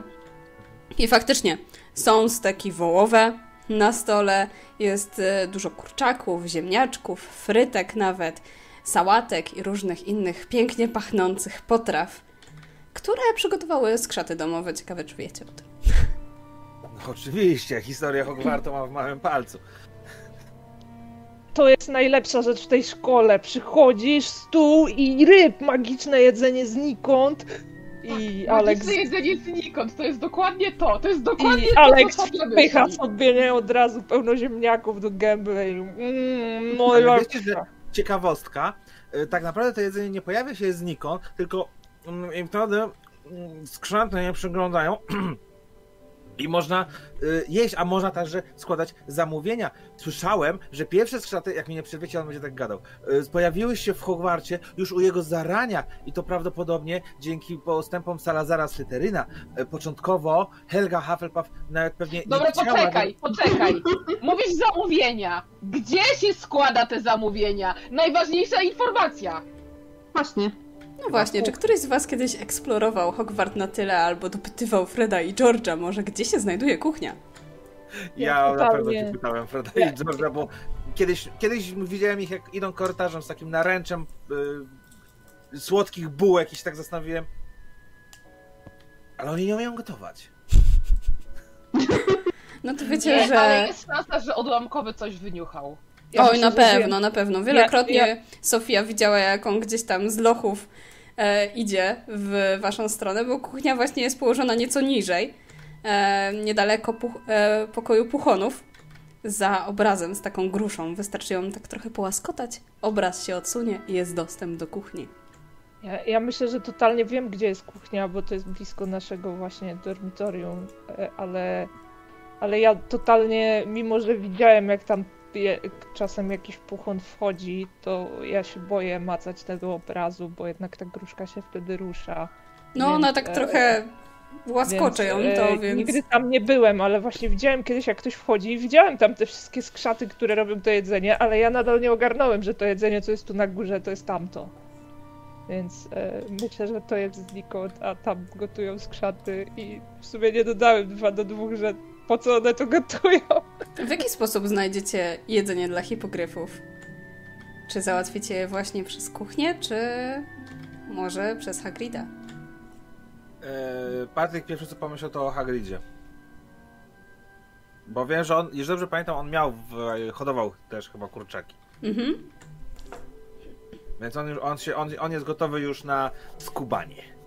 I faktycznie są steki wołowe na stole, jest e, dużo kurczaków, ziemniaczków, frytek nawet, sałatek i różnych innych pięknie pachnących potraw, które przygotowały skrzaty domowe. Ciekawe, czy wiecie o tym. No, oczywiście, historia Hogwartu ma w małym palcu. To jest najlepsza rzecz w tej szkole. Przychodzisz, stół i ryb, magiczne jedzenie znikąd. I Alex, Magiczne jedzenie znikąd, to jest dokładnie to, to jest dokładnie i to, Alex co myśli. sobie nie od razu pełno ziemniaków do gęby. Mm, no Ale i wiecie, że ciekawostka, y, tak naprawdę to jedzenie nie pojawia się znikąd, tylko i wtedy mm, skrzęty nie przyglądają (clears throat) i można y, jeść, a można także składać zamówienia. Słyszałem, że pierwsze skrzaty, jak mi nie przewiecie, on będzie tak gadał, y, pojawiły się w Hogwarcie już u jego zarania i to prawdopodobnie dzięki postępom Salazara Slytheryna. Y, Początkowo Helga Hufflepuff nawet pewnie Dobra, nie chciała... poczekaj, poczekaj. (laughs) Mówisz zamówienia. Gdzie się składa te zamówienia? Najważniejsza informacja. Właśnie. No właśnie, czy któryś z Was kiedyś eksplorował Hogwart na tyle albo dopytywał Freda i George'a może, gdzie się znajduje kuchnia? Ja Ja na pewno cię pytałem, Freda Ja- i George'a, bo kiedyś, kiedyś widziałem ich, jak idą korytarzem z takim naręczem y, słodkich bułek i się tak zastanowiłem. Ale oni nie umieją gotować. (laughs) No to wiecie, Nie, że... ale jest szansa, że odłamkowy coś wyniuchał. Ja Oj, myślę, na pewno, na pewno. Wielokrotnie Ja- Sofia widziała, jak on gdzieś tam z lochów idzie w waszą stronę, bo kuchnia właśnie jest położona nieco niżej, e, niedaleko puch, e, pokoju puchonów, za obrazem z taką gruszą. Wystarczy ją tak trochę połaskotać, obraz się odsunie i jest dostęp do kuchni. Ja, ja myślę, że totalnie wiem, gdzie jest kuchnia, bo to jest blisko naszego właśnie dormitorium, e, ale, ale ja totalnie, mimo że widziałem, jak tam je, czasem jakiś puchon wchodzi, to ja się boję macać tego obrazu, bo jednak ta gruszka się wtedy rusza. No, Więc, ona tak e, trochę łaskocze ją to, e, więc... Nigdy tam nie byłem, ale właśnie widziałem kiedyś, jak ktoś wchodzi i widziałem tam te wszystkie skrzaty, które robią to jedzenie, ale ja nadal nie ogarnąłem, że to jedzenie, co jest tu na górze, to jest tamto. Więc e, myślę, że to jest znikąd, a tam gotują skrzaty i w sumie nie dodałem dwa do dwóch, że po co one to gotują. W jaki sposób znajdziecie jedzenie dla hipogryfów? Czy załatwicie je właśnie przez kuchnię, czy może przez Hagrida? E, Patryk pierwszy co pomyślał to o Hagridzie. Bo wiem, że on, jeżeli dobrze pamiętam, on miał, w, hodował też chyba kurczaki. Mhm. Więc on, już, on, się, on, on jest gotowy już na skubanie.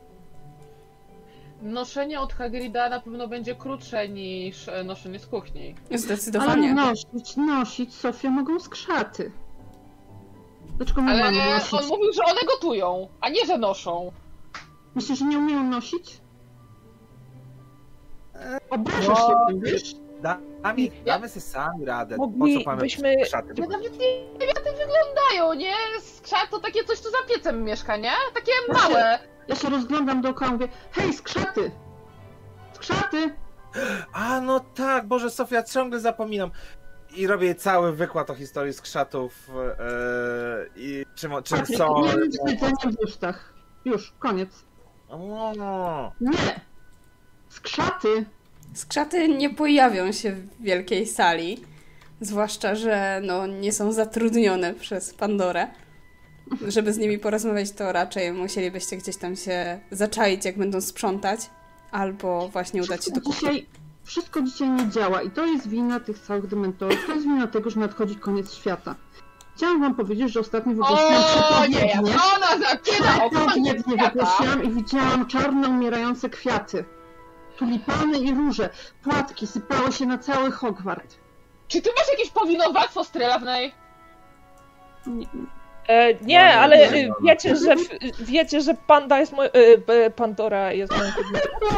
Noszenie od Hagrida na pewno będzie krótsze niż e, noszenie z kuchni. Ale Zdecydowanie. nosić, nosić, Sofia, mogą skrzaty. Dlaczego Ale mamy nosić? on mówił, że one gotują, a nie, że noszą. Myślisz, że nie umieją nosić? Obrażasz No. się tym, wiesz? Damy, damy sobie sami radę. Po co mamy Moglibyśmy- szaty? Ja nawet nie wiem, jak te wyglądają, nie? Skrzat to takie coś, co za piecem mieszka, nie? Takie małe. Ja się rozglądam dookoła i mówię, hej, skrzaty! Skrzaty! A no tak, Boże Sofia, ciągle zapominam. I robię cały wykład o historii skrzatów e, i czym, czym Patryk, są. nie nic jedzenia w ustach. Już, koniec. O, Nie! Skrzaty! Skrzaty nie pojawią się w wielkiej sali, zwłaszcza, że no, nie są zatrudnione przez Pandorę. Żeby z nimi porozmawiać, to raczej musielibyście gdzieś tam się zaczaić, jak będą sprzątać, albo właśnie udać się do kuchni. dzisiaj, wszystko dzisiaj nie działa i to jest wina tych całych dementorów. To jest wina tego, że nadchodzi koniec świata. Chciałam wam powiedzieć, że ostatnio wygłosiłam O nie, przepowiednie. ona zaczyna Przepowiednie wygłosiłam i widziałam czarne, umierające kwiaty. Tulipany i róże. Płatki sypały się na cały Hogwart. Czy ty masz jakieś powinowactwo strelawnej? Nie- E, No, nie, ale nie, e, no, no. wiecie, że wiecie, że panda jest moją... E, Pandora jest moją kobietą. (laughs)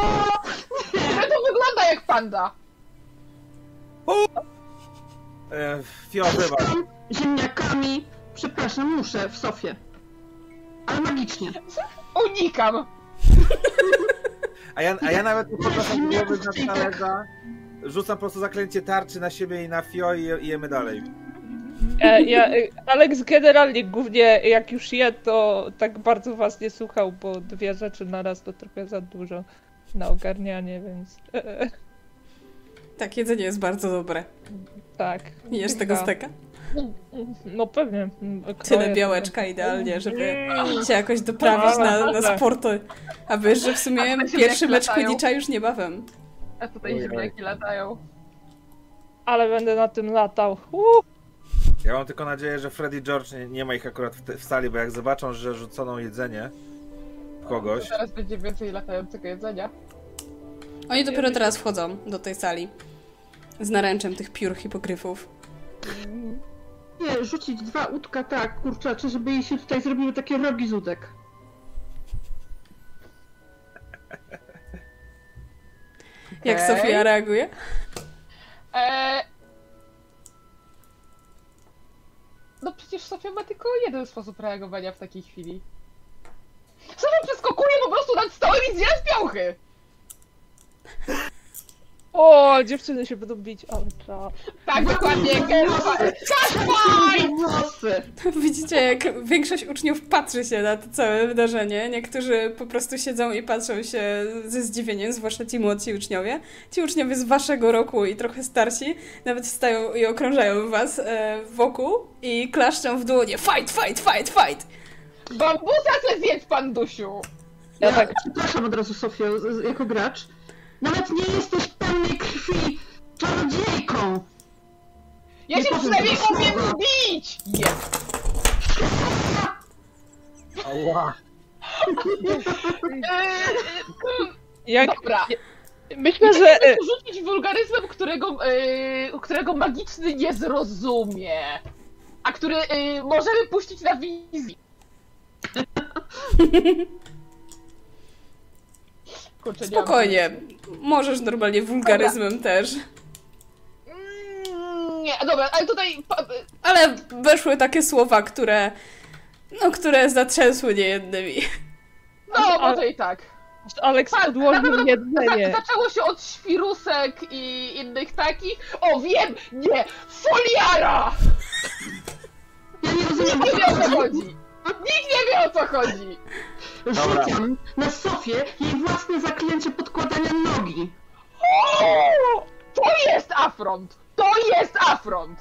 Ale to wygląda jak panda. e, Fio, wybacz. Tam ziemniakami, przepraszam, muszę w sofie. Ale magicznie. Unikam. (laughs) A ja, a ja nawet nie podnoszę głowy na talerza, rzucam po prostu zaklęcie tarczy na siebie i na Fio i, i jemy dalej. E, ja, e, Alex generalnie głównie jak już je, to tak bardzo was nie słuchał, bo dwie rzeczy na raz to trochę za dużo na ogarnianie, więc e, Tak, jedzenie jest bardzo dobre. tak. Jesz tego steka? No pewnie. Kto Tyle je- białeczka idealnie, żeby Mm. się jakoś doprawić na, na Dobra. sporty. A wiesz, że w sumie pierwszy mecz. Quidditcha już niebawem. A tutaj ziemniaki latają. Ale będę na tym latał. Uh, Ja mam tylko nadzieję, że Freddy George nie, nie ma ich akurat w, te, w sali, bo jak zobaczą, że rzucono jedzenie w kogoś, Teraz będzie więcej latającego jedzenia. Oni dopiero teraz wchodzą do tej sali. Z naręczem tych piór hipogryfów. Nie, rzucić dwa łódka tak, kurczacze, żeby jej się tutaj zrobiły takie rogi z łódek. Jak Okej. Sofia reaguje? Eee... No przecież Sofia ma tylko jeden sposób reagowania w takiej chwili. Sofia przeskakuje po prostu nad stołem i zjada piąchy! O, dziewczyny się będą bić, ale czas. Tak, dokładnie! Włosy! (laughs) Widzicie, jak większość uczniów patrzy się na to całe wydarzenie. Niektórzy po prostu siedzą i patrzą się ze zdziwieniem, zwłaszcza ci młodsi uczniowie. Ci uczniowie z waszego roku i trochę starsi nawet stają i okrążają was e, wokół i klaszczą w dłonie. Fight, fight, fight, fight! Bambusa se zjedz, pan Dusiu! Ja Ja tak, przepraszam od razu, z- jako gracz. Nawet nie jesteś pełnej krwi czarodziejką! Ja Nie się przynajmniej umiem bić! Jest! Ała. Eee, (laughs) jak, dobra. myślę, że e, Chcę rzucić wulgaryzmem, którego, eee, którego magiczny nie zrozumie. A który eee, możemy puścić na wizji. (laughs) Kurczę, Spokojnie. Możesz normalnie wulgaryzmem też. Mm, Nie, dobra, ale tutaj. Ale weszły takie słowa, które... No, które zatrzęsły niejednymi. No, może i tak. Alex na podłożył pewno Za, jedzenie. zaczęło się od świrusek i innych takich. O, wiem! Nie! Foliara! Ja nie rozumiem, o nie co chodzi. Nikt nie wie o co chodzi! Dobra. Rzucam na Sofię jej własne zaklęcie podkładania nogi. O! To jest afront! To jest afront!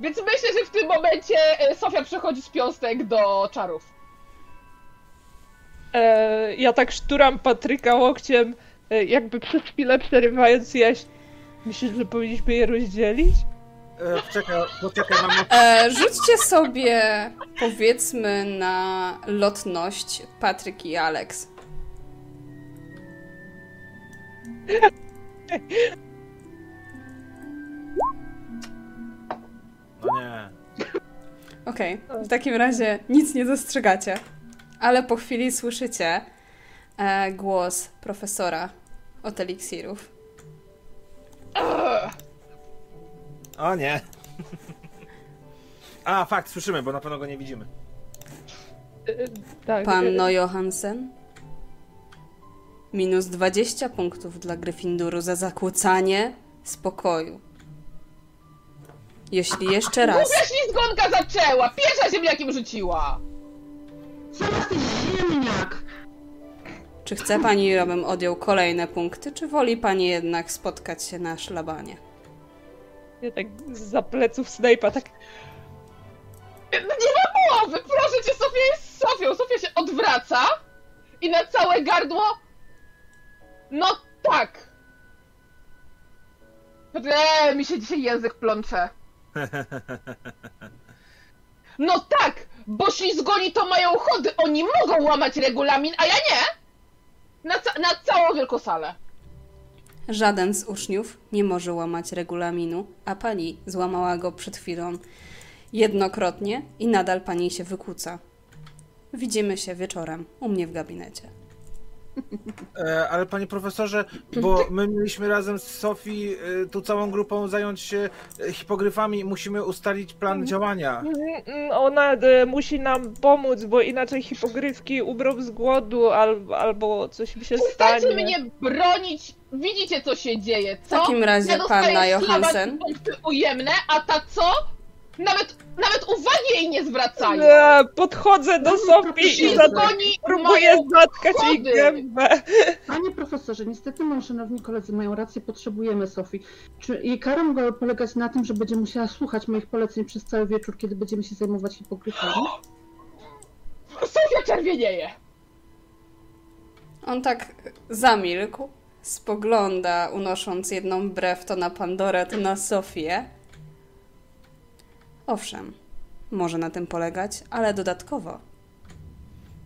Więc myślę, że w tym momencie e, Sofia przechodzi z piąstek do czarów. E, ja tak szturam Patryka łokciem, e, jakby przez chwilę przerywając jeść. Myślisz, że powinniśmy je rozdzielić? E, Czekaj, poczekaj, mam E, rzućcie sobie, powiedzmy, na lotność Patryk i Alex. No nie. Okej, w takim razie nic nie dostrzegacie, ale po chwili słyszycie e, głos profesora od eliksirów. Ugh. O nie. A, fakt, słyszymy, bo na pewno go nie widzimy. E, e, tak. Panno Johansen? Minus 20 punktów dla Gryffinduru za zakłócanie spokoju. Jeśli jeszcze raz Głupia ślizgonka zaczęła! Pierwsza ziemniakiem rzuciła! Zaraz ty ziemniak! Czy chce pani, abym odjął kolejne punkty, czy woli pani jednak spotkać się na szlabanie? Ja tak za pleców Snape'a, tak Nie ma mowy! Proszę cię, Sofia jest Sofią! Sofia się odwraca i na całe gardło... No tak! Eee, mi się dzisiaj język plącze. (laughs) No tak! Bo ślizgoni to mają chody! Oni mogą łamać regulamin, a ja nie! Na, ca- na całą wielką salę. Żaden z uczniów nie może łamać regulaminu, a pani złamała go przed chwilą jednokrotnie i nadal pani się wykłóca. Widzimy się wieczorem u mnie w gabinecie. E, ale panie profesorze, bo my mieliśmy razem z Sofii e, tu całą grupą zająć się e, hipogryfami i musimy ustalić plan działania. Mm, mm, Ona musi nam pomóc, bo inaczej hipogryfki umrą z głodu albo, albo coś mi się Przestańcie stanie. mnie bronić! Widzicie, co się dzieje, W co? takim razie ja panna Johansen. punkty ujemne, a ta co? Nawet, nawet uwagi jej nie zwracają! Podchodzę do Sofii i proszę. za Oni próbuję zatkać jej gębę. Panie profesorze, niestety moi szanowni koledzy mają rację, potrzebujemy Sofii. Czy jej kara mogła polegać na tym, że będzie musiała słuchać moich poleceń przez cały wieczór, kiedy będziemy się zajmować hipokrytami? Sofia czerwienieje! On tak zamilkł, spogląda, unosząc jedną brew to na Pandorę, to na Sofię. Owszem, może na tym polegać, ale dodatkowo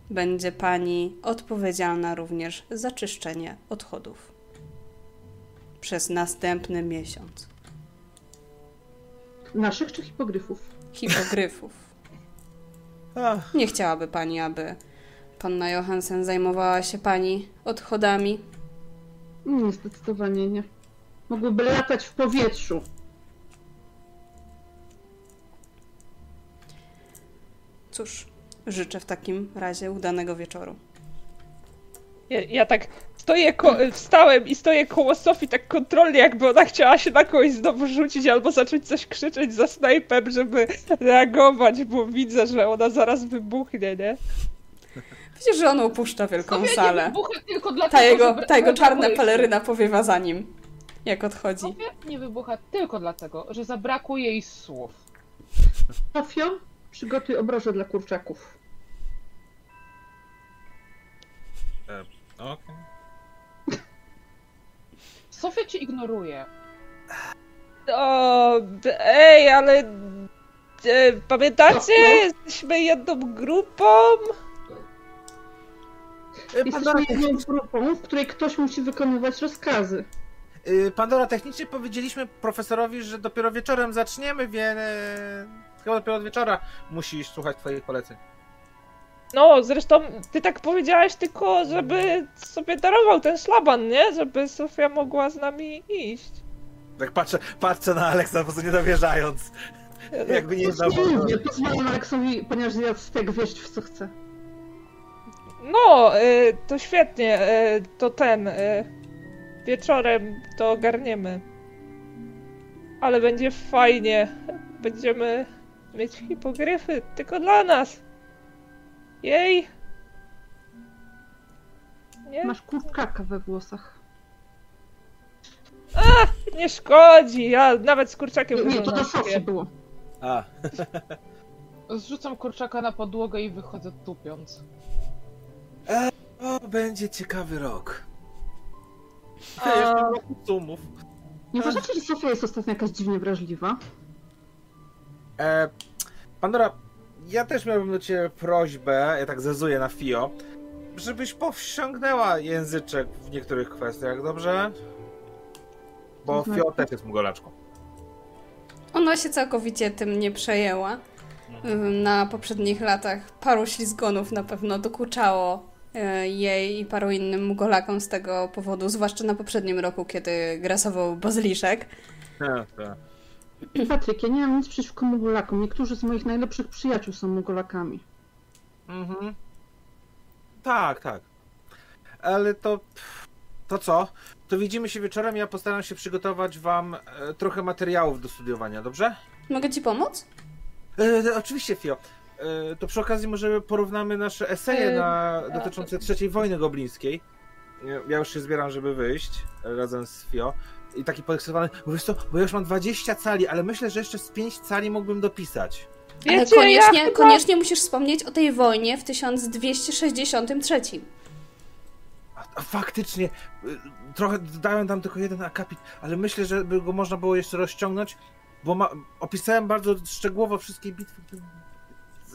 będzie pani odpowiedzialna również za czyszczenie odchodów przez następny miesiąc. Naszych czy hipogryfów? Hipogryfów. (laughs) Ach, Nie chciałaby pani, aby panna Johansen zajmowała się pani odchodami? Nie, zdecydowanie nie. Mogłyby latać w powietrzu. Cóż, życzę w takim razie udanego wieczoru. Ja, ja tak stoję, ko- wstałem i stoję koło Sofii tak kontrolnie, jakby ona chciała się na kogoś znowu rzucić albo zacząć coś krzyczeć za snajpem, żeby reagować, bo widzę, że ona zaraz wybuchnie, nie? Widzisz, że on opuszcza wielką Sofia nie salę. wybucha tylko dlatego, Ta jego, ta jego czarna peleryna powiewa za nim, jak odchodzi. Sofia nie wybucha tylko dlatego, że zabrakło jej słów. Sofio, przygotuj obroże dla kurczaków. okej. (laughs) Sofia cię ignoruje. O, ej, ale e, pamiętacie? Jesteśmy jedną grupą. Y, Pandora, Jesteśmy jedną grupą, w której ktoś musi wykonywać rozkazy. y, Pandora, technicznie powiedzieliśmy profesorowi, że dopiero wieczorem zaczniemy, więc e, chyba dopiero od wieczora musisz słuchać twoich poleceń. No, zresztą ty tak powiedziałaś tylko, żeby sobie darował ten szlaban, nie? Żeby Sofia mogła z nami iść. Tak patrzę, patrzę na Aleksa, po prostu nie dowierzając. (laughs) Jakby nie znał Nie, pozwalam Aleksowi, ponieważ zjadł stek, wieść w co chce. No, y, to świetnie, y, to ten. Y, wieczorem to ogarniemy. Ale będzie fajnie. Będziemy mieć hipogryfy tylko dla nas. Jej. Nie, Masz kurczaka we włosach. nie szkodzi. Ja nawet z kurczakiem Nie, to do sobie. było. A, Zrzucam kurczaka na podłogę i wychodzę tupiąc. o, będzie ciekawy rok. A- Jeszcze roku sumów. Nie uważacie, że Sofia jest ostatnio jakaś dziwnie wrażliwa? E, Pandora, ja też miałbym do ciebie prośbę, ja tak zezuję na Fio, żebyś powściągnęła języczek w niektórych kwestiach, dobrze? Bo znaczy? Fio też jest mugolaczką. Ona się całkowicie tym nie przejęła. Na poprzednich latach paru ślizgonów na pewno dokuczało e, jej i paru innym mugolakom z tego powodu, zwłaszcza na poprzednim roku, kiedy grasował bazyliszek. Tak, tak. (clears throat) Patryk, ja nie mam nic przeciwko mugolakom. Niektórzy z moich najlepszych przyjaciół są mugolakami. Mhm. Tak, tak. Ale to. To co? To widzimy się wieczorem. Ja postaram się przygotować wam e, trochę materiałów do studiowania, dobrze? Mogę ci pomóc? E, oczywiście, Fio. E, to przy okazji może porównamy nasze eseje E, na, dotyczące trzeciej wojny goblińskiej. Ja- już się zbieram, żeby wyjść e, razem z Fio. I taki podekscytowany, bo wiesz co, bo ja już mam 20 cali, ale myślę, że jeszcze z 5 cali mógłbym dopisać. Ale Wiecie, koniecznie, ja chyba... koniecznie musisz wspomnieć o tej wojnie w 1263. A, a faktycznie, y, trochę dodałem tam tylko jeden akapit, ale myślę, że by go można było jeszcze rozciągnąć, bo ma, opisałem bardzo szczegółowo wszystkie bitwy.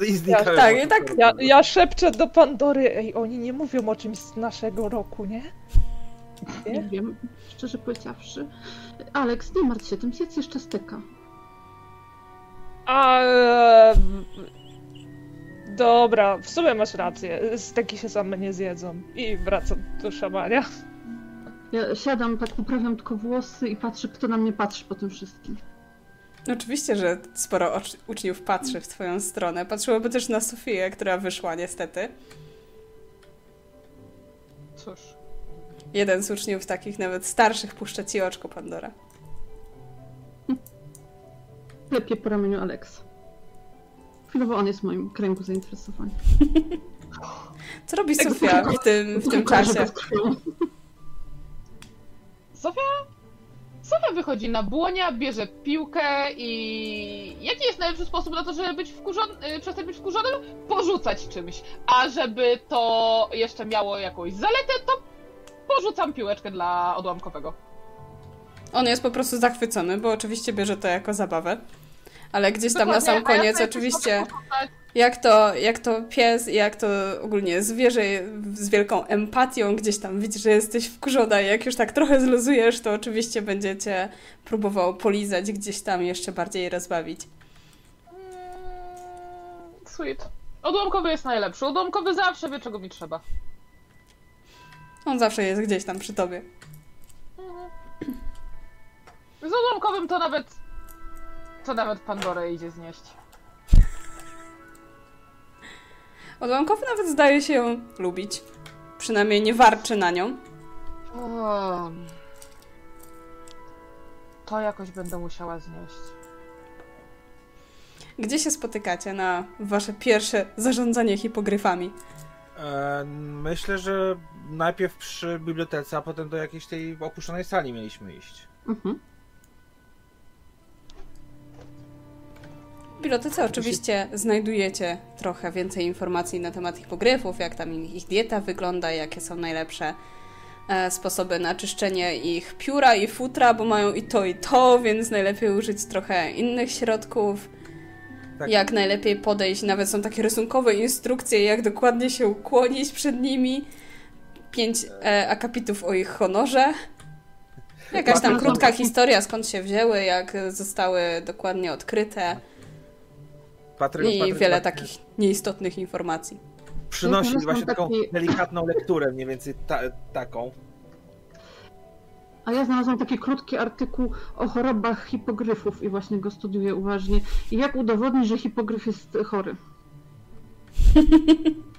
I znikają. tak, i tak- Ja, ja szepczę do Pandory, ej, oni nie mówią o czymś z naszego roku, nie? Nie wiem, szczerze powiedziawszy. Aleks, nie martw się tym, zjedz jeszcze steka. A, e, Dobra, w sumie masz rację. Steki się same nie zjedzą. I wracam do szamania. Ja siadam, tak poprawiam tylko włosy i patrzę, kto na mnie patrzy po tym wszystkim. Oczywiście, że sporo uczniów patrzy w twoją stronę. Patrzyłoby też na Sofię, która wyszła niestety. Cóż. Jeden z uczniów takich nawet starszych puszcza ci oczko Pandora. (laughs) Klepie po ramieniu Alex. Chwilowo on jest w moim kręgu zainteresowań. (laughs) Co robi Sofia w tym, w tym czasie? (laughs) Sofia? Sofia wychodzi na błonia, bierze piłkę i... Jaki jest najlepszy sposób na to, żeby być wkurzony, przestać być wkurzonym? Porzucać czymś. A żeby to jeszcze miało jakąś zaletę, to porzucam piłeczkę dla odłamkowego. On jest po prostu zachwycony, bo oczywiście bierze to jako zabawę. Ale gdzieś tam na Dokładnie, sam a ja koniec sobie oczywiście jak to, jak to pies i jak to ogólnie zwierzę z wielką empatią gdzieś tam widzi, że jesteś wkurzona i jak już tak trochę zluzujesz, to oczywiście będziecie próbował polizać gdzieś tam jeszcze bardziej rozbawić. Mm, Sweet. Odłamkowy jest najlepszy. Odłamkowy zawsze wie, czego mi trzeba. On zawsze jest gdzieś tam przy tobie. Z odłamkowym to nawet... To nawet Pandorę idzie znieść. Odłamkowy nawet zdaje się ją lubić. Przynajmniej nie warczy na nią. O, To jakoś będę musiała znieść. Gdzie się spotykacie na wasze pierwsze zarządzanie hipogryfami? E, myślę, że najpierw przy bibliotece, a potem do jakiejś tej opuszczonej sali mieliśmy iść. Mhm. W bibliotece oczywiście znajdujecie trochę więcej informacji na temat hipogryfów, jak tam ich dieta wygląda, jakie są najlepsze e, sposoby na czyszczenie ich pióra i futra, bo mają i to i to, więc najlepiej użyć trochę innych środków. Tak. Jak najlepiej podejść, nawet są takie rysunkowe instrukcje, jak dokładnie się ukłonić przed nimi. Pięć e, akapitów o ich honorze. Jakaś tam krótka historia, skąd się wzięły, jak zostały dokładnie odkryte. Patryk, I Patryk wiele właśnie takich nieistotnych informacji. Przynosi Ja właśnie taką taki- delikatną lekturę, mniej więcej ta, taką. A ja znalazłam taki krótki artykuł o chorobach hipogryfów i właśnie go studiuję uważnie. I jak udowodnić, że hipogryf jest chory? (laughs)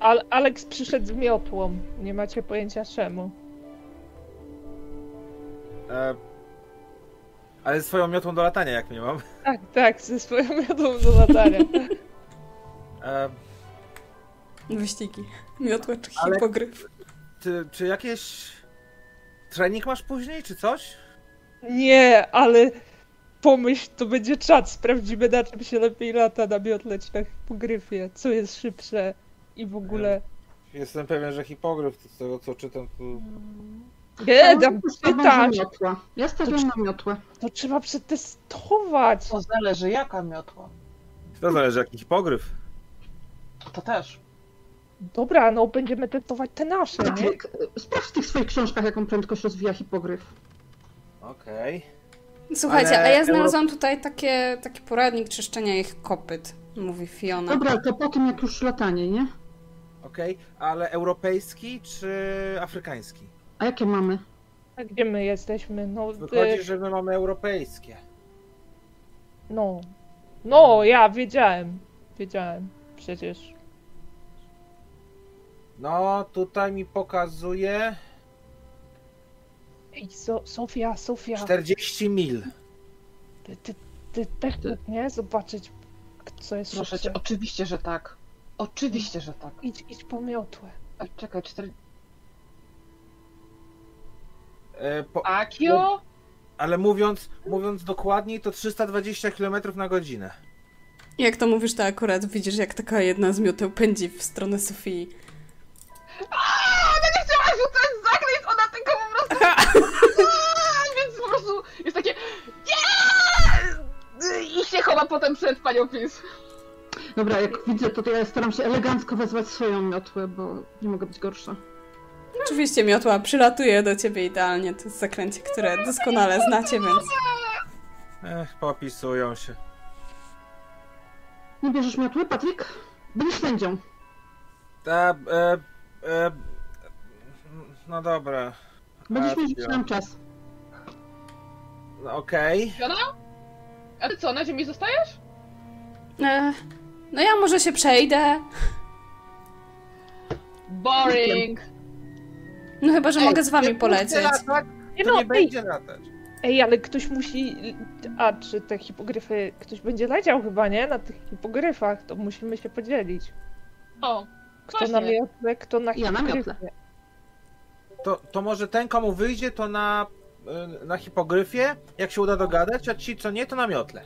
Al Alex przyszedł z miotłą. Nie macie pojęcia czemu. E, ale swoją miotłą do latania, jak nie mam. Tak, tak, ze swoją miotłą do latania. (laughs) E, Wyścigi. Miotła czy hipogryf. ty, czy jakieś trening masz później, czy coś? Nie, ale pomyśl, to będzie czat. Sprawdzimy na czym się lepiej lata na miotle czy na hipogryfie. Co jest szybsze i w ogóle... Jestem pewien, że hipogryf, z tego co czytam, to... Nie, tam miotła. Ja stawiam na miotłę. To trzeba przetestować. To zależy jaka miotła. To zależy jaki hipogryf. To też. Dobra, no będziemy testować te nasze, nie? Patryk, sprawdź w tych swoich książkach, jaką prędkość rozwija hipogryf. Okej. Słuchajcie, Ale a ja znalazłam tutaj takie, taki poradnik czyszczenia ich kopyt, mówi Fiona. Dobra, to po tym jak już latanie, nie? Okej, ale europejski czy afrykański? A jakie mamy? A gdzie my jesteśmy? No, Wychodzi, e, że my mamy europejskie. no. No, ja wiedziałem. Wiedziałem. Przecież. No, tutaj mi pokazuje Ej, so, Sofia, Sofia. 40 mil. Ty, ty, ty też, nie? Zobaczyć, co jest Proszę cię, oczywiście, że tak. Oczywiście, że tak. Idź, idź po miotłę. A, czekaj, cztery... E, po, Akio? ale mówiąc, mówiąc dokładniej, to 320 km na godzinę. Jak to mówisz, to akurat widzisz, jak taka jedna z mioteł pędzi w stronę Sofii. Aaa, będę chciała rzucać zaklęć, ona tylko po prostu... Aaa, Więc po prostu jest takie... Nie! I się chowa potem przed panią Pis. Dobra, jak widzę, to, to ja staram się elegancko wezwać swoją miotłę, bo nie mogę być gorsza. Oczywiście miotła przylatuje do ciebie idealnie, to jest zaklęcie, które doskonale znacie, więc... Ech, popisują się. Nie bierzesz miotły, Patryk? Będziesz sędzią. Ta, e, e, no dobra. Będziesz mieć nam czas. No, Okej. Fiona? A ty co, na ziemi zostajesz? E, no ja może się przejdę. Boring. No chyba, że Ej, mogę z wami nie polecieć. latać, Nie To no, nie będzie latać. Ej, ale ktoś musi. A czy te hipogryfy. Ktoś będzie leciał chyba, nie? Na tych hipogryfach, to musimy się podzielić. O, Kto Właśnie. na miotle, kto na Ja na hipogryfie. miotle. To, to może ten, komu wyjdzie, to na, y, na hipogryfie, jak się uda dogadać, a ci, co nie, to na miotle.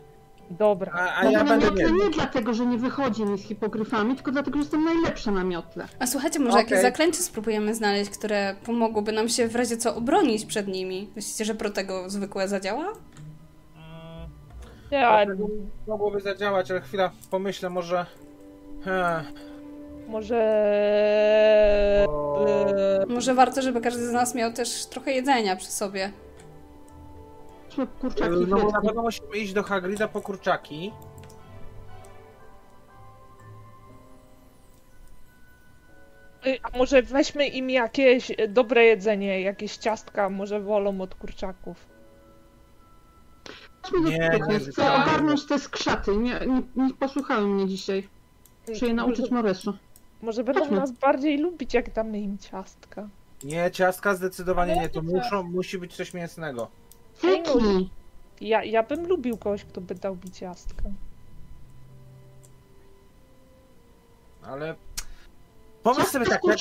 Dobra. A, a No ja będę miotle nie. dlatego, że nie wychodzi mi z hipogryfami, tylko dlatego, że jestem najlepsza na miotle. A słuchajcie, może Okej. jakieś zaklęcie spróbujemy znaleźć, które pomogłyby nam się w razie co obronić przed nimi. Myślicie, że pro tego zwykłe zadziała? Ja, Mogłoby zadziałać, ale chwila, pomyślę, może... Hmm, może. O. e, Może warto, żeby każdy z nas miał też trochę jedzenia przy sobie. Chodźmy po kurczaki no bo na pewno musimy iść do Hagrida po kurczaki. y, A może weźmy im jakieś e, dobre jedzenie, jakieś ciastka, może wolą od kurczaków. Chodźmy do Nie, nie, chcę nie. ogarnąć te skrzaty. Nie, nie, nie posłuchały mnie dzisiaj. Muszę je nauczyć Może, Moresu. może będą Chodźmy. nas bardziej lubić, jak damy im ciastka. Nie, ciastka zdecydowanie nie, to muszą, musi być coś mięsnego. Fretki! Ja, ja bym lubił kogoś, kto by dał mi ciastka. Ale pomyśl sobie tak, jak,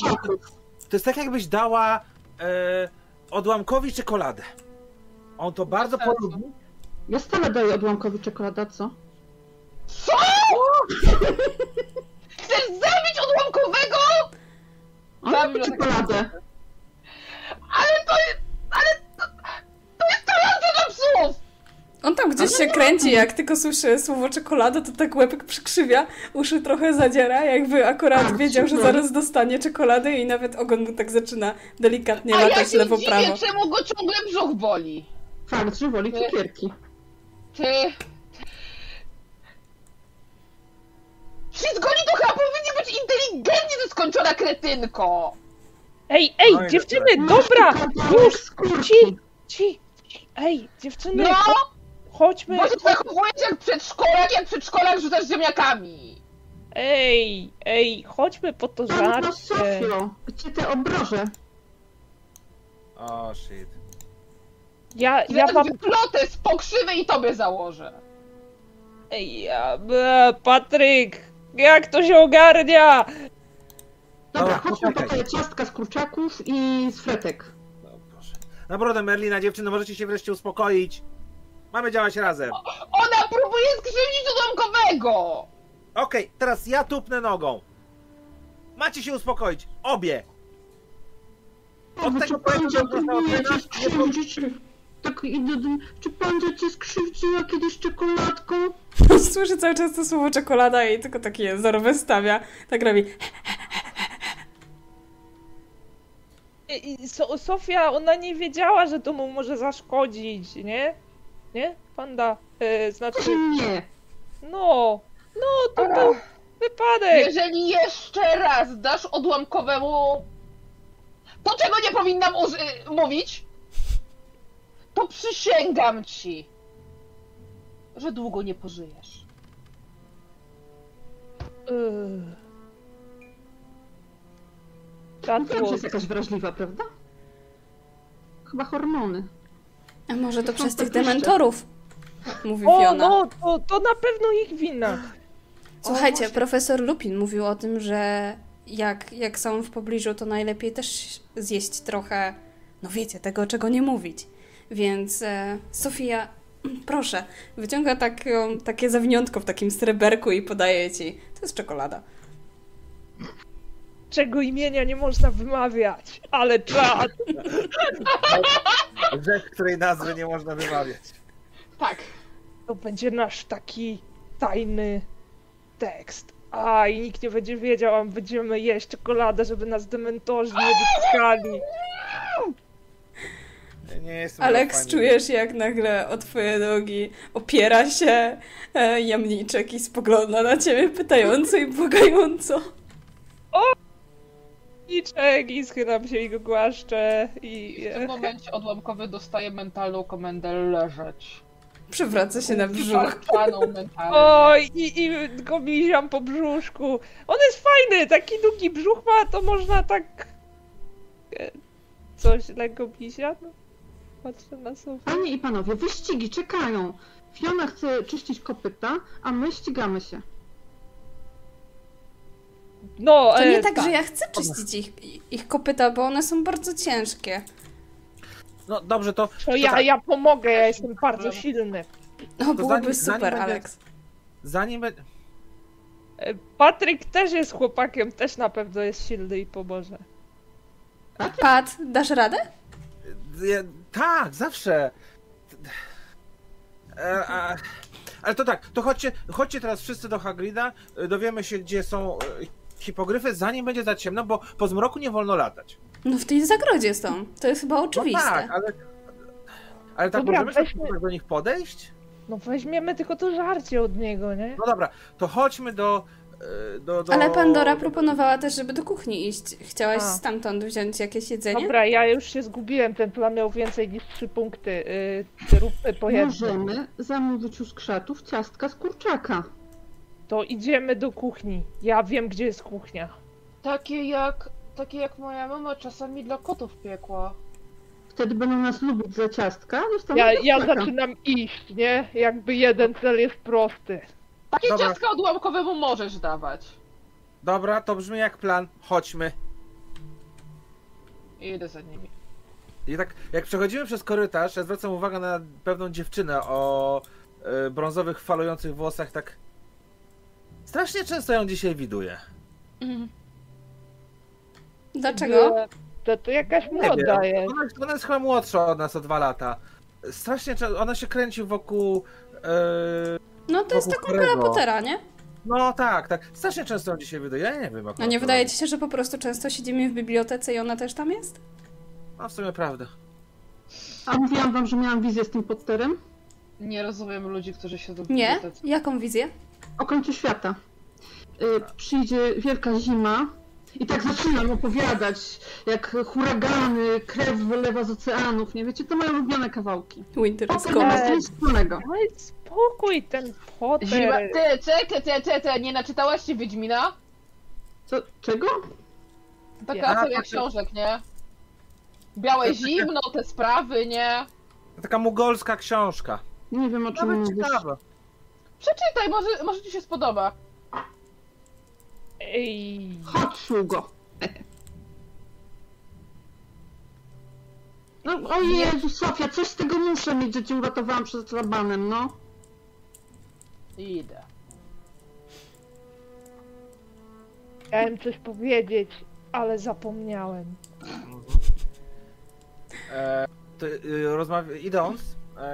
to jest tak jakbyś dała e, odłamkowi czekoladę. On to bardzo sensu. polubi. Ja stale daję odłamkowi czekolada, co? Co? Chcesz zabić odłamkowego? On lubi czekoladę. Ale to jest... On tam gdzieś się kręci, jak tylko słyszy słowo czekolada, to tak łebek przykrzywia, uszy trochę zadziera, jakby akurat A, wiedział, że zaraz dostanie czekoladę i nawet ogon mu tak zaczyna delikatnie A ja latać się lewo-prawo. dziwię, czemu go ciągle brzuch boli. Fakt, że woli cukierki. Ty... Wszystko oni to chyba powinni być inteligentni, to skończona kretynko! Ej, ej, No i dziewczyny, dobra! kawałek Już! ci, ci. Ej, dziewczyny, No! Cho- chodźmy. Bo się zachowujesz jak przedszkolak, jak przedszkolak rzucasz ziemniakami! Ej, ej, chodźmy po to żarcie. Sofio, gdzie te obroże? O, shit. Ja, Ja ja mam... plotę z pokrzywy i tobie założę. Ej, ja... e, Patryk! Jak to się ogarnia? Dobra, chodźmy po te ciastka z kurczaków i z fretek. No, proszę. Naprawdę, Merlina, dziewczyny, możecie się wreszcie uspokoić. Mamy działać razem. Ona próbuje skrzywdzić odłamkowego! Okej, teraz ja tupnę nogą. Macie się uspokoić. Obie. Od tego że próbuje cię skrzywdzić? Tak idę do... Czy pan cię skrzywdziła kiedyś czekoladką? (laughs) Słyszy cały czas to słowo czekolada i tylko takie zerowe stawia. Tak robi. I- i So, Sofia, ona nie wiedziała, że to mu może zaszkodzić, nie? Nie? Panda, e, znaczy, Nie. no, no, to był wypadek. Jeżeli jeszcze raz dasz odłamkowemu to, czego nie powinnam uży- mówić, to przysięgam ci, że długo nie pożyjesz. Że was... jest jakaś wrażliwa, prawda? Chyba hormony. A może to przez tych dementorów? Mówi O, Fiona. no, to, to na pewno ich wina. Słuchajcie, profesor Lupin mówił o tym, że jak, jak są w pobliżu, to najlepiej też zjeść trochę, no wiecie, tego, czego nie mówić. Więc e, Sofia, proszę, wyciąga taką, takie zawiniątko w takim sreberku i podaje ci. To jest czekolada. Czego imienia nie można wymawiać, ale czad. Rzecz, której nazwy nie można wymawiać. Tak. To będzie nasz taki tajny tekst. A, i nikt nie będzie wiedział, a my będziemy jeść czekoladę, żeby nas dementorzy nie dotkali. Nie fani. czujesz jak nagle o twoje nogi opiera się e, jamniczek i spogląda na ciebie pytająco i błagająco. Niczek i schylam się i go głaszczę i... W tym momencie odłamkowy dostaje mentalną komendę leżeć. Przewraca się na brzuch. Oj, i, i go miziam po brzuszku. On jest fajny, taki długi brzuch ma, to można tak... e, Coś mizia? No. Patrzę na sobie. Panie i panowie, wyścigi czekają. Fiona chce czyścić kopyta, a my ścigamy się. No, To nie e, tak, że ja chcę czyścić ich, ich kopyta, bo one są bardzo ciężkie. No dobrze, to, To ja, tak. ja pomogę, ja jestem bardzo silny. No, byłoby zanim- zanim super, będzie- Alex. zanim... be- E, Patryk też jest chłopakiem, też na pewno jest silny i pomoże. Pat, dasz radę? Ja, tak, zawsze. E, a, ale to tak, to chodźcie, chodźcie teraz wszyscy do Hagrida, dowiemy się, gdzie są e, hipogryfy, zanim będzie za ciemno, bo po zmroku nie wolno latać. No w tej zagrodzie są. To jest chyba No oczywiste. tak, ale... Ale tak, Dobra, możemy weźmy- sobie do nich podejść? No weźmiemy tylko to żarcie od niego, nie? No dobra, to chodźmy do... e, do, do Ale Pandora proponowała też, żeby do kuchni iść. Chciałaś A. stamtąd wziąć jakieś jedzenie? Dobra, ja już się zgubiłem, ten plan miał więcej niż trzy punkty. Yy. Możemy zamówić u skrzatów ciastka z kurczaka. To idziemy do kuchni. Ja wiem, gdzie jest kuchnia. Takie jak, takie jak moja mama czasami dla kotów piekła. Wtedy będą nas lubić za ciastka, Ja, ja zaczynam iść, nie? Jakby jeden cel jest prosty. Takie Dobra. ciastka odłamkowemu możesz dawać. Dobra, to brzmi jak plan, chodźmy. I idę za nimi. I tak, jak przechodzimy przez korytarz, ja zwracam uwagę na pewną dziewczynę o e, brązowych, falujących włosach, tak... Strasznie często ją dzisiaj widuję. Dlaczego? To, to jakaś Nie młoda jest. Ona, ona jest chyba młodsza od nas o dwa lata. Strasznie często, ona się kręci wokół... E, No to jest ta kumpela. Pottera, nie? No tak, tak. Strasznie często ją dzisiaj widuję, ja nie wiem. No akurat nie to- wydaje ci się, że po prostu często siedzimy w bibliotece i ona też tam jest? No w sumie prawda. A mówiłam wam, że miałam wizję z tym potterem? Nie rozumiem ludzi, którzy siedzą w Nie? Jaką wizję? O końcu świata. Y, przyjdzie wielka zima i tak zaczynam opowiadać, jak huragany, krew wylewa z oceanów, nie wiecie, to moje ulubione kawałki. Winter is Potem coming. jest nic wspólnego. Daj spokój, ten Zima... Potter. Ty, czekaj, ty, ty, ty, nie naczytałaś się Wiedźmina? Co, czego? Taka Ja- seria książek, nie? Białe zimno, te sprawy, nie? Taka mugolska książka. Nie wiem o czym Nawet mówisz. ciekawa. Przeczytaj, może, może ci się spodoba. Ej, Chodź, sługo. No, o Jezu, Sofia, coś z tego muszę mieć, że cię uratowałam przed rabanem, no. Idę. chciałem coś powiedzieć, ale zapomniałem. E, to, y, rozmawia... Idąc,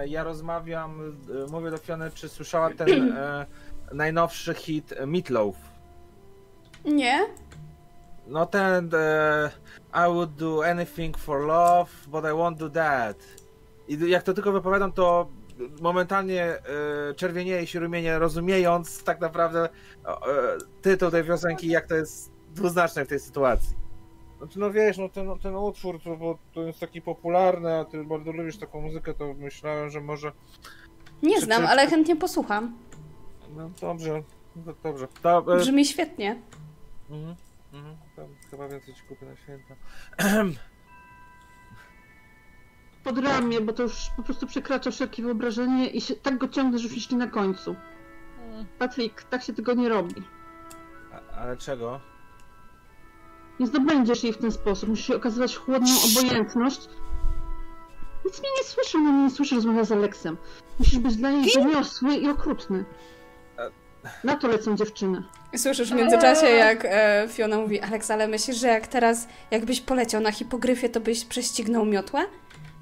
ja rozmawiam, y, mówię do Fiony, czy słyszała ten e, najnowszy hit e, Meatloaf. Nie? No ten e, I would do anything for love, but I won't do that. I jak to tylko wypowiadam, to momentalnie e, czerwienieje się rumienie, rozumiejąc tak naprawdę e, tytuł tej piosenki, jak to jest dwuznaczne w tej sytuacji. Znaczy, no wiesz, no ten, ten utwór, to, bo to jest taki popularny, a ty bardzo lubisz taką muzykę, to myślałem, że może... Nie znam, czy- ale chętnie posłucham. No dobrze, no, dobrze. To, e, Brzmi świetnie. Mhm, mhm, to chyba więcej ci kupię na święta. (clears throat) Pod ramię, bo to już po prostu przekracza wszelkie wyobrażenie i się, tak go ciągnę, że już jeśli na końcu. Mm. Patryk, tak się tego nie robi. A, ale czego? Nie zdobędziesz jej w ten sposób. Musisz okazywać chłodną obojętność. Nic mnie nie słyszy, ona mnie nie słyszy, rozmawia z Aleksem. Musisz być dla niej doniosły i okrutny. Na to lecą dziewczyny. Słyszysz w międzyczasie, jak e, Fiona mówi, Aleks, ale myślisz, że jak teraz, jakbyś poleciał na hipogryfie, to byś prześcignął miotłę?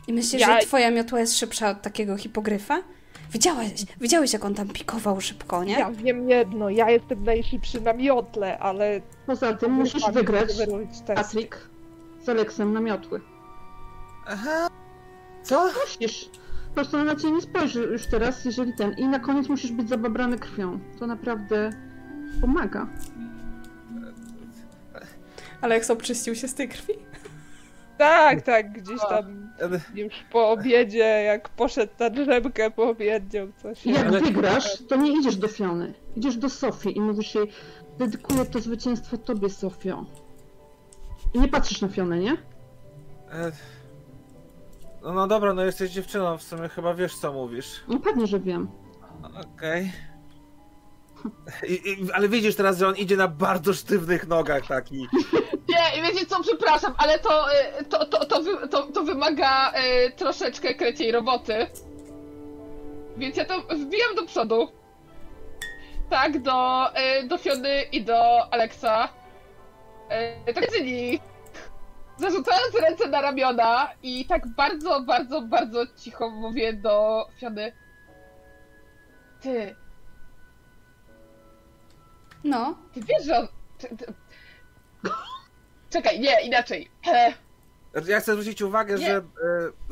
I myślisz, Ja- że twoja miotła jest szybsza od takiego hipogryfa? Widziałeś, widziałeś jak on tam pikował szybko, nie? Ja wiem jedno, ja jestem najszybszy na miotle, ale... Poza tym musisz wygrać. Patryk, z Aleksem na miotły. Aha. Co? Musisz. Po prostu na ciebie nie spojrzy już teraz, jeżeli ten. I na koniec musisz być zababrany krwią. To naprawdę pomaga. Aleks obczyścił się z tej krwi? Tak, tak, gdzieś tam już po obiedzie, jak poszedł na drzemkę, powiedział coś. I jak Ale- wygrasz, to nie idziesz do Fiony. Idziesz do Sofii i mówisz jej, dedykuję to zwycięstwo tobie, Sofio. I nie patrzysz na Fionę, nie? E, No, no dobra, no jesteś dziewczyną, w sumie chyba wiesz co mówisz. No pewnie, że wiem. Okej. I, i, ale widzisz teraz, że on idzie na bardzo sztywnych nogach taki. Nie, wiecie co, przepraszam, ale to, e, to, to, to, wy, to, to wymaga e, troszeczkę kreciej roboty. Więc ja to wbijam do przodu. Tak, do, e, do Fiony i do Alexa. E, tak czyli zarzucając ręce na ramiona i tak bardzo, bardzo, bardzo cicho mówię do Fiony. Ty, No, ty wiesz, że on... Ty, ty... Czekaj, nie, inaczej. E, Ja chcę zwrócić uwagę, Nie. że e,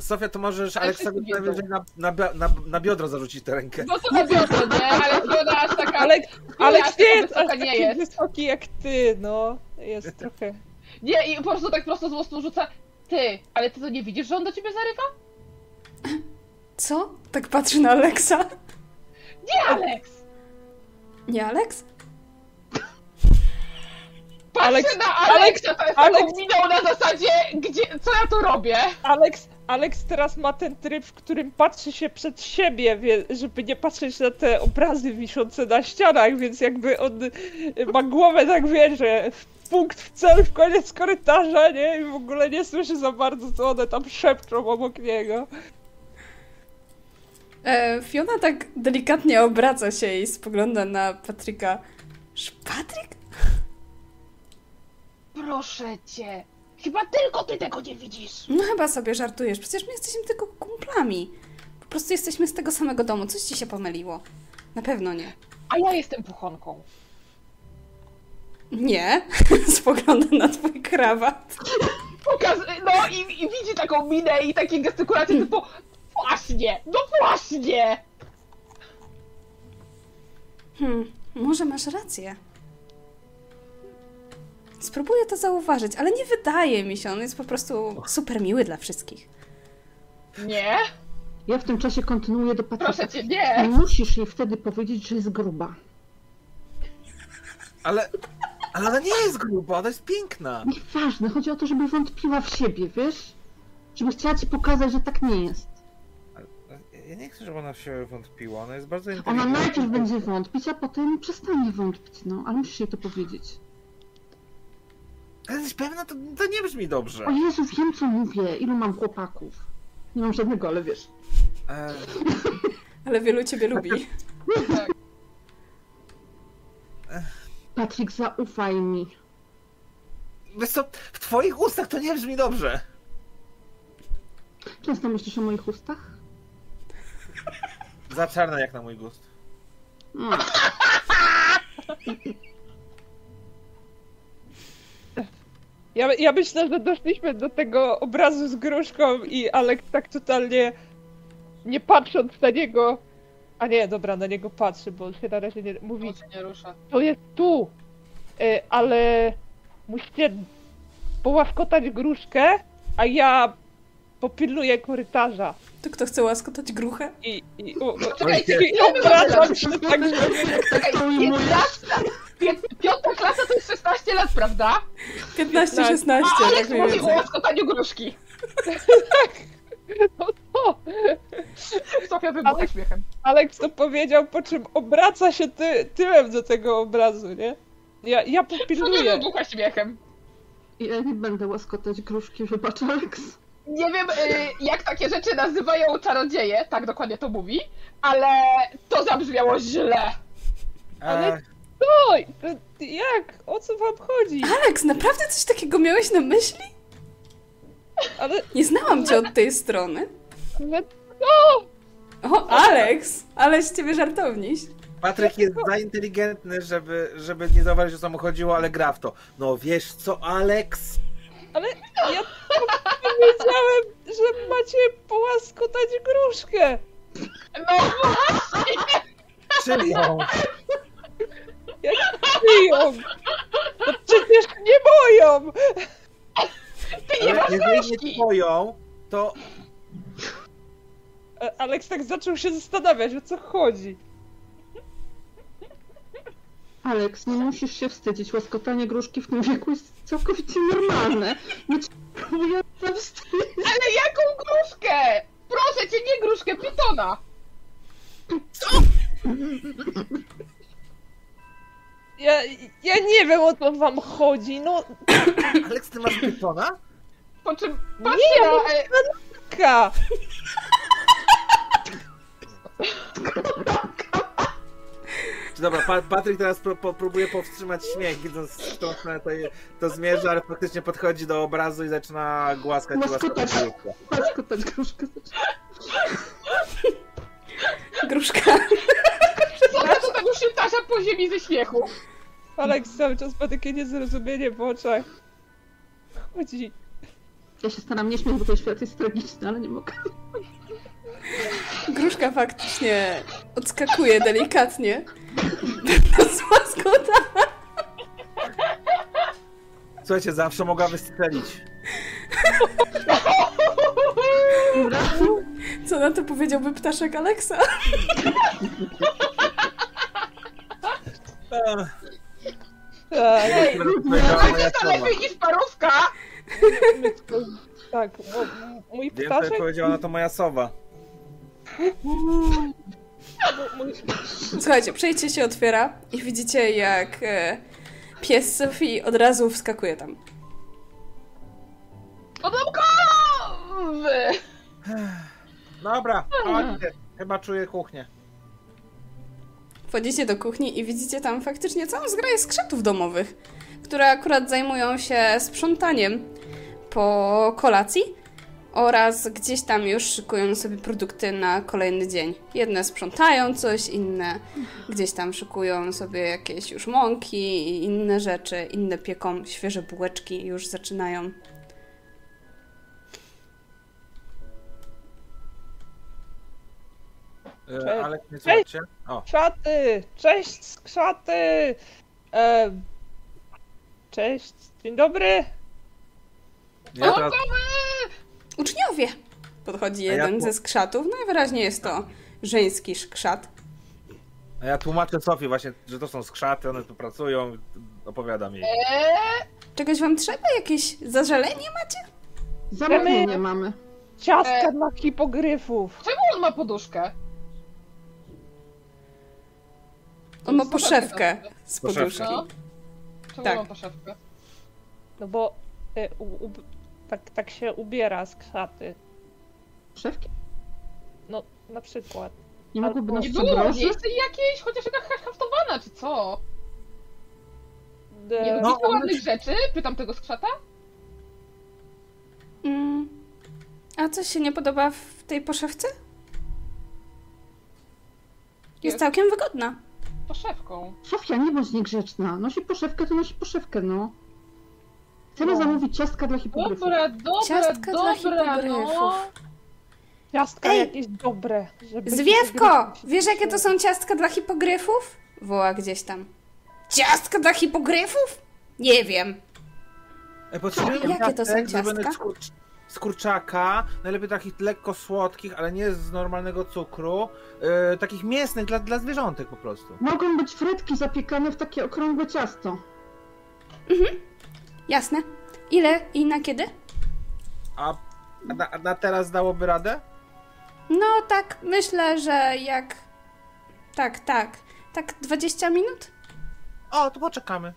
Sofia, to możesz Ale Aleksowi wiedzą. najwyżej na, na, na, na biodro zarzucić tę rękę. no to na biodro, nie? Ale Fiona aż taka... Ale, ale aż nie taka jest aż nie jest. wysoki jak ty, no. Jest trochę... Nie, i po prostu tak prosto z mostu rzuca. Ty, ale ty to nie widzisz, że on do ciebie zarywa? co? Tak patrzy na Alexa. Nie, Alex! Nie, Alex? Patrzę Alex- na jest Alex- taką miną na zasadzie, gdzie, co ja tu robię? Alex, Alex teraz ma ten tryb, w którym patrzy się przed siebie, żeby nie patrzeć na te obrazy wiszące na ścianach, więc jakby on y, ma głowę tak wie, że w punkt w cel, w koniec korytarza, nie? I w ogóle nie słyszy za bardzo, co one tam szepczą obok niego. E, Fiona tak delikatnie obraca się i spogląda na Patryka. Patryk? Proszę cię. Chyba tylko ty tego nie widzisz. No chyba sobie żartujesz, przecież my jesteśmy tylko kumplami. Po prostu jesteśmy z tego samego domu, coś ci się pomyliło. Na pewno nie. A ja jestem puchonką. Nie, (laughs) spogląda na twój krawat. (laughs) Pokaz... No i, i widzi taką minę i takie gestykulacje typu Właśnie, no właśnie! Hmm, może masz rację. Spróbuję to zauważyć, ale nie wydaje mi się, on jest po prostu super miły dla wszystkich. Nie, Ja w tym czasie kontynuuję do Patryka. proszę cię, nie. Musisz jej wtedy powiedzieć, że jest gruba. Ale, ale ona nie jest gruba, ona jest piękna. Nieważne, chodzi o to, żeby wątpiła w siebie, wiesz? Żeby chciała ci pokazać, że tak nie jest. Ja nie chcę, żeby ona w siebie wątpiła, ona jest bardzo Ona inteligentna. najpierw będzie wątpić, a potem przestanie wątpić, no. Ale musisz jej to powiedzieć. Ale jesteś pewna? To, to nie brzmi dobrze. O Jezu, wiem co mówię. Ilu mam chłopaków? Nie mam żadnego, ale wiesz. E, Ale wielu ciebie lubi. Patryk, zaufaj mi. wiesz co, w twoich ustach to nie brzmi dobrze. Często myślisz o moich ustach? Za czarne jak na mój gust. Mm. (laughs) Ja, ja myślę, że doszliśmy do tego obrazu z gruszką i Alek tak totalnie nie patrząc na niego. A nie, dobra, na niego patrzy, bo on się na razie nie mówi. Się nie rusza. To jest tu! E, ale musicie połaskotać gruszkę, a ja popilnuję korytarza. To kto chce łaskotać gruchę? I, i, u, u, Czekajcie, i obracam się tak, że Czekaj, To ujmujesz? 15, pię- piąta klasa to jest 16 lat, prawda? 15-16, A tak Alex mniej mówi o łaskotaniu gruszki. (laughs) no to. Sofia wybucha śmiechem. Alex to powiedział, po czym obraca się ty, tyłem do tego obrazu, nie? Ja, ja Sofia popilnuję. wybucha śmiechem. Ja nie będę łaskotać gruszki, wybacz, Alex. Nie wiem, y, jak takie rzeczy nazywają czarodzieje, tak dokładnie to mówi, ale to zabrzmiało źle. Ale- to jak? O co wam chodzi? Alex, naprawdę coś takiego miałeś na myśli? Ale, Nie znałam cię od tej strony. ale O, Alex! Ale z ciebie żartowniś. Patryk jest za inteligentny, żeby, żeby nie zauważyć o co mu chodziło, ale gra w to. No wiesz co, Alex? Ale ja powiedziałem, że macie połaskotać gruszkę. No właśnie! Czym ją? Jak piją. No przecież nie moją. Ty nie masz jeżeli nie twoją, to E, Alex tak zaczął się zastanawiać, o co chodzi. Alex, nie musisz się wstydzić. Łaskotanie gruszki w tym wieku jest całkowicie normalne. Nie trzeba się wstydzić. Ale jaką gruszkę? Proszę cię, nie gruszkę, pitona! Ja, ja nie wiem o co wam chodzi, no Aleks, ty masz pytona? Po czym Nie, patrzę ja na... mam- E, ka. (laughs) Dobra, pa Patryk teraz pró po próbuje powstrzymać śmiech, widząc w stronę to, to zmierza, ale faktycznie podchodzi do obrazu i zaczyna głaskać i łaskać Łaskotać. gruszkę. Gruszka. Tam już się tasza po ziemi ze śmiechu. Aleks cały czas ma takie niezrozumienie w oczach. Chodzi. Ja się staram nie śmiać, bo ten świat jest tragiczny, ale nie mogę. Gruszka faktycznie odskakuje delikatnie. (laughs) Złaskota. Słuchajcie, zawsze mogła wystrzelić. Co na to powiedziałby ptaszek Aleksa? Tak, moja Będzie to lepiej niż parówka! tak m- mój Więcej ptaszek, powiedziała na to moja sowa. Słuchajcie, przejście się otwiera i widzicie jak e, pies Sofii od razu wskakuje tam. Odłamkowy! Dobra, chodźcie. Chyba czuję kuchnię. Wchodzicie do kuchni i widzicie tam faktycznie całą zgraję skrzatów domowych, które akurat zajmują się sprzątaniem po kolacji oraz gdzieś tam już szykują sobie produkty na kolejny dzień. Jedne sprzątają coś, inne gdzieś tam szykują sobie jakieś już mąki i inne rzeczy, inne pieką świeże bułeczki już zaczynają. E, Cześć. Ale nie słuchajcie. O, Krzaty! Cześć, skrzaty! E, cześć, dzień dobry. ja teraz Uczniowie! Podchodzi A ja jeden tu- ze skrzatów. Najwyraźniej jest to żeński skrzat. A ja tłumaczę Sofii właśnie, że to są skrzaty, one tu pracują, opowiadam jej. Eee, Czegoś wam trzeba? Jakieś zażalenie macie? Zamówienie mamy. Ciastka E. dla hipogryfów. czemu on ma poduszkę? On ma poszewkę z poduszki. No. Czemu Tak. ma poszewkę? No bo e, u, u, tak, tak się ubiera skrzaty. Szefki? No, na przykład. Nie mogłoby nas Nie było przebroży? miejsce jakiejś, chociaż jakaś haftowana, czy co? Nie E, No, lubicie one- ładnych rzeczy? Pytam tego skrzata. Mm. A coś się nie podoba w tej poszewce? Jest Jest. całkiem wygodna. Poszewką. Sofia, nie bądź niegrzeczna. Nosi poszewkę, to nosi poszewkę, no. Chcemy No. zamówić ciastka dla hipogryfów. Dobra, dobra, Ciastka dla dobra, no. hipogryfów. ciastka Ej! jakieś dobre. Żeby Zwiewko! Wiesz, jakie to są ciastka dla hipogryfów? Woła gdzieś tam. Ciastka dla hipogryfów? Nie wiem. Potrzebujemy Jakie to są ciastka? z, kurcz- z kurczaka, najlepiej takich lekko słodkich, ale nie z normalnego cukru, e, takich mięsnych dla, dla zwierzątek po prostu. Mogą być frytki zapiekane w takie okrągłe ciasto. Jasne. Ile i na kiedy? A, na, na teraz dałoby radę? No tak, myślę, że jak... Tak, tak. Tak 20 minut? O, to poczekamy.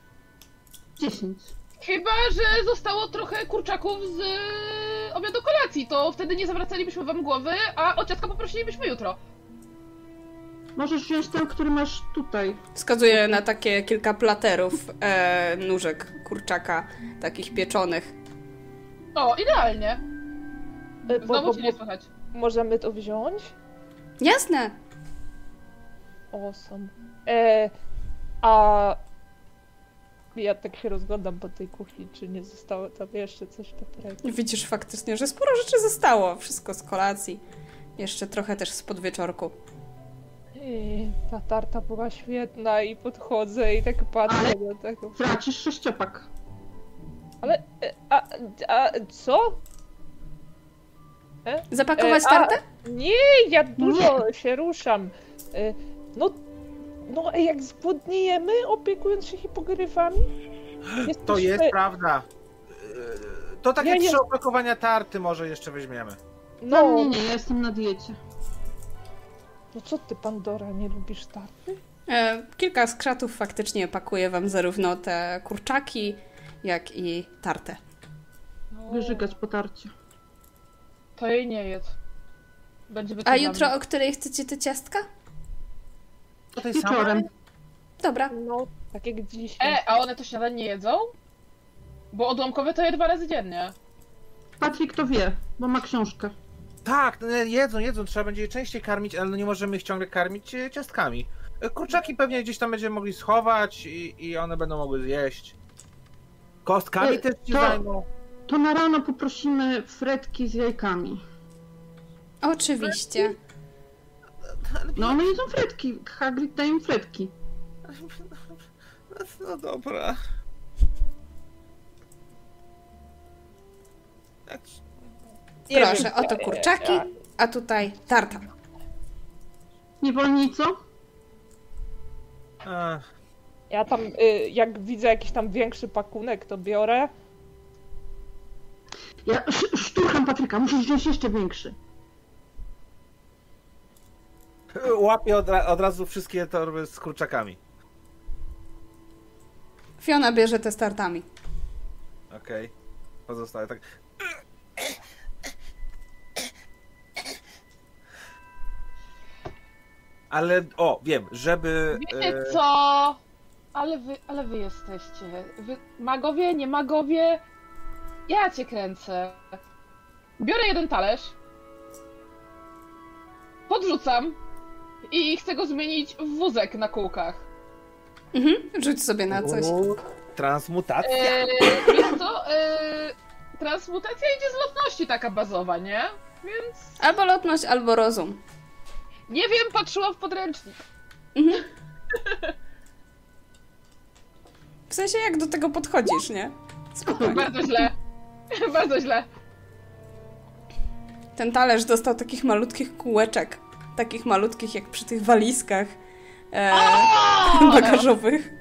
10. Chyba, że zostało trochę kurczaków z e, obiadu kolacji, to wtedy nie zawracalibyśmy wam głowy, a o ciastka poprosilibyśmy jutro. Możesz wziąć ten, który masz tutaj. Wskazuję na takie kilka platerów e, nóżek kurczaka, takich pieczonych. O, idealnie. E, bo, Znowu bo, cię nie bo, słychać. możemy to wziąć? Jasne. Awesome. E, a ja tak się rozglądam po tej kuchni, czy nie zostało tam jeszcze coś dobrego. Widzisz faktycznie, że sporo rzeczy zostało. Wszystko z kolacji. Jeszcze trochę też z podwieczorku. Ta tarta była świetna i podchodzę i tak patrzę Ale- na tego. Tracisz sześciopak. Ale, e, a, a co? Zapakować E, a- tartę? Nie, ja dużo się ruszam. E, no, no jak zbłodniejemy opiekując się hipogryfami? To Jesteśmy- jest prawda. E, To takie Ja nie- trzy opakowania tarty może jeszcze weźmiemy. No No, nie, nie, ja jestem na diecie. No co ty, Pandora, nie lubisz tarty? E, kilka skrzatów faktycznie pakuje wam zarówno te kurczaki, jak i tartę. No, Wyżygać po tarcie. To jej nie jedz. Będzie A jutro o której chcecie te ciastka? To tej Wieczorem. Dobra. No, tak jak dzisiaj. E, a one to śniadań nie jedzą? Bo odłamkowe to je dwa razy dziennie. Patryk to wie, bo ma książkę. Tak, no, jedzą, jedzą, trzeba będzie je częściej karmić, ale no nie możemy ich ciągle karmić e, ciastkami. E, Kurczaki pewnie gdzieś tam będziemy mogli schować i, i one będą mogły zjeść. Kostkami E, też się to- zajmą. To na rano poprosimy fretki z jajkami. Oczywiście. No one jedzą fretki. Hagrid daje im fretki. (laughs) No dobra. Tak, Proszę, oto kurczaki, a tutaj tarta. Niewolnico? Ech, Ja tam, y, jak widzę jakiś tam większy pakunek, to biorę. Ja sz- szturcham Patryka, musisz wziąć jeszcze większy. Łapię od, ra- od razu wszystkie torby z kurczakami. Fiona bierze te z tartami. Okej. Pozostałe tak. Ale, o, wiem, żeby... Wiecie e, co? Ale wy, ale wy jesteście. Wy, magowie, nie magowie. Ja cię kręcę. Biorę jeden talerz. Podrzucam. I chcę go zmienić w wózek na kółkach. Mhm. Rzuć sobie na coś. u, Transmutacja. Eee, to. Eee, transmutacja idzie z lotności taka bazowa, nie? Więc. Albo lotność, albo rozum. Nie wiem, patrzyłam w podręcznik. Mhm. W sensie, jak do tego podchodzisz, nie? Spokojnie. Bardzo źle. (laughs) Bardzo źle. Ten talerz dostał takich malutkich kółeczek. Takich malutkich, jak przy tych walizkach e, (laughs) bagażowych.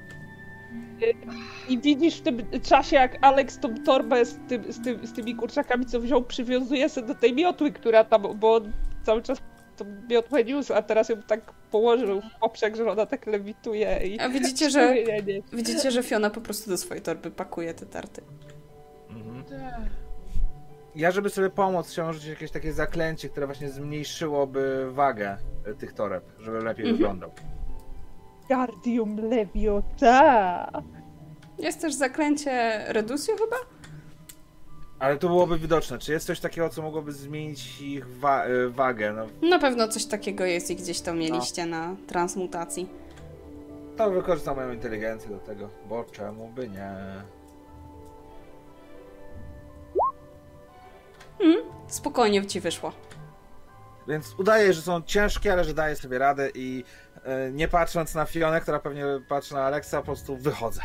I widzisz w tym czasie, jak Alex tą torbę z, tym, z, tym, z tymi kurczakami, co wziął, przywiązuje sobie do tej miotły, która tam, bo on cały czas tą miotłę niósł, a teraz ją tak położył w poprzek, że ona tak lewituje i... A widzicie, że, (laughs) Nie, nie. widzicie, że Fiona po prostu do swojej torby pakuje te tarty. Mhm. Ja, żeby sobie pomóc, chciałem rzucić jakieś takie zaklęcie, które właśnie zmniejszyłoby wagę e, tych toreb, żeby lepiej Mhm. wyglądał. Guardium Leviota! Jest też zaklęcie Redusio chyba? Ale to byłoby widoczne. Czy jest coś takiego, co mogłoby zmienić ich wa- e, wagę? No, Na pewno coś takiego jest i gdzieś to mieliście na transmutacji. to wykorzystam moją inteligencję do tego, bo czemu by nie? Spokojnie ci wyszło. Więc udaje, że są ciężkie, ale że daję sobie radę i e, nie patrząc na Fionę, która pewnie patrzy na Alexa, po prostu wychodzę.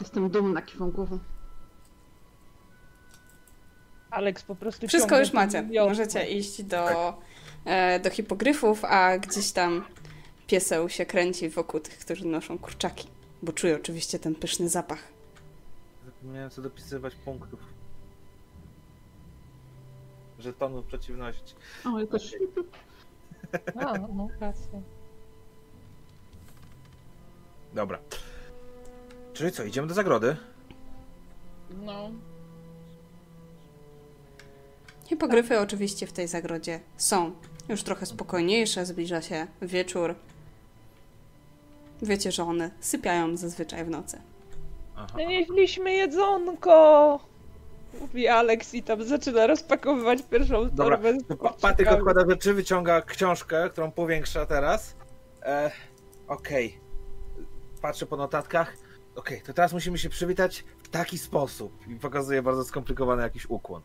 Jestem dumna, kiwam głową. Alex po prostu Wszystko już macie. Możecie iść do, e, do hipogryfów, a gdzieś tam pieseł się kręci wokół tych, którzy noszą kurczaki. Bo czuje oczywiście ten pyszny zapach. Zapomniałem co dopisywać punktów. Żetonów przeciwności. O, ja też. (laughs) A, no racja. Dobra. Czyli co, idziemy do zagrody? No. Hipogryfy oczywiście w tej zagrodzie są już trochę spokojniejsze, zbliża się wieczór. Wiecie, że one sypiają zazwyczaj w nocy. Aha. Nieśliśmy jedzonko! Mówi Alex i tam zaczyna rozpakowywać pierwszą Dobra, torbę. Patryk odkłada rzeczy, wyciąga książkę, którą powiększa teraz. E, Okej. Patrzę po notatkach. Okej, to teraz musimy się przywitać w taki sposób. I pokazuje bardzo skomplikowany jakiś ukłon.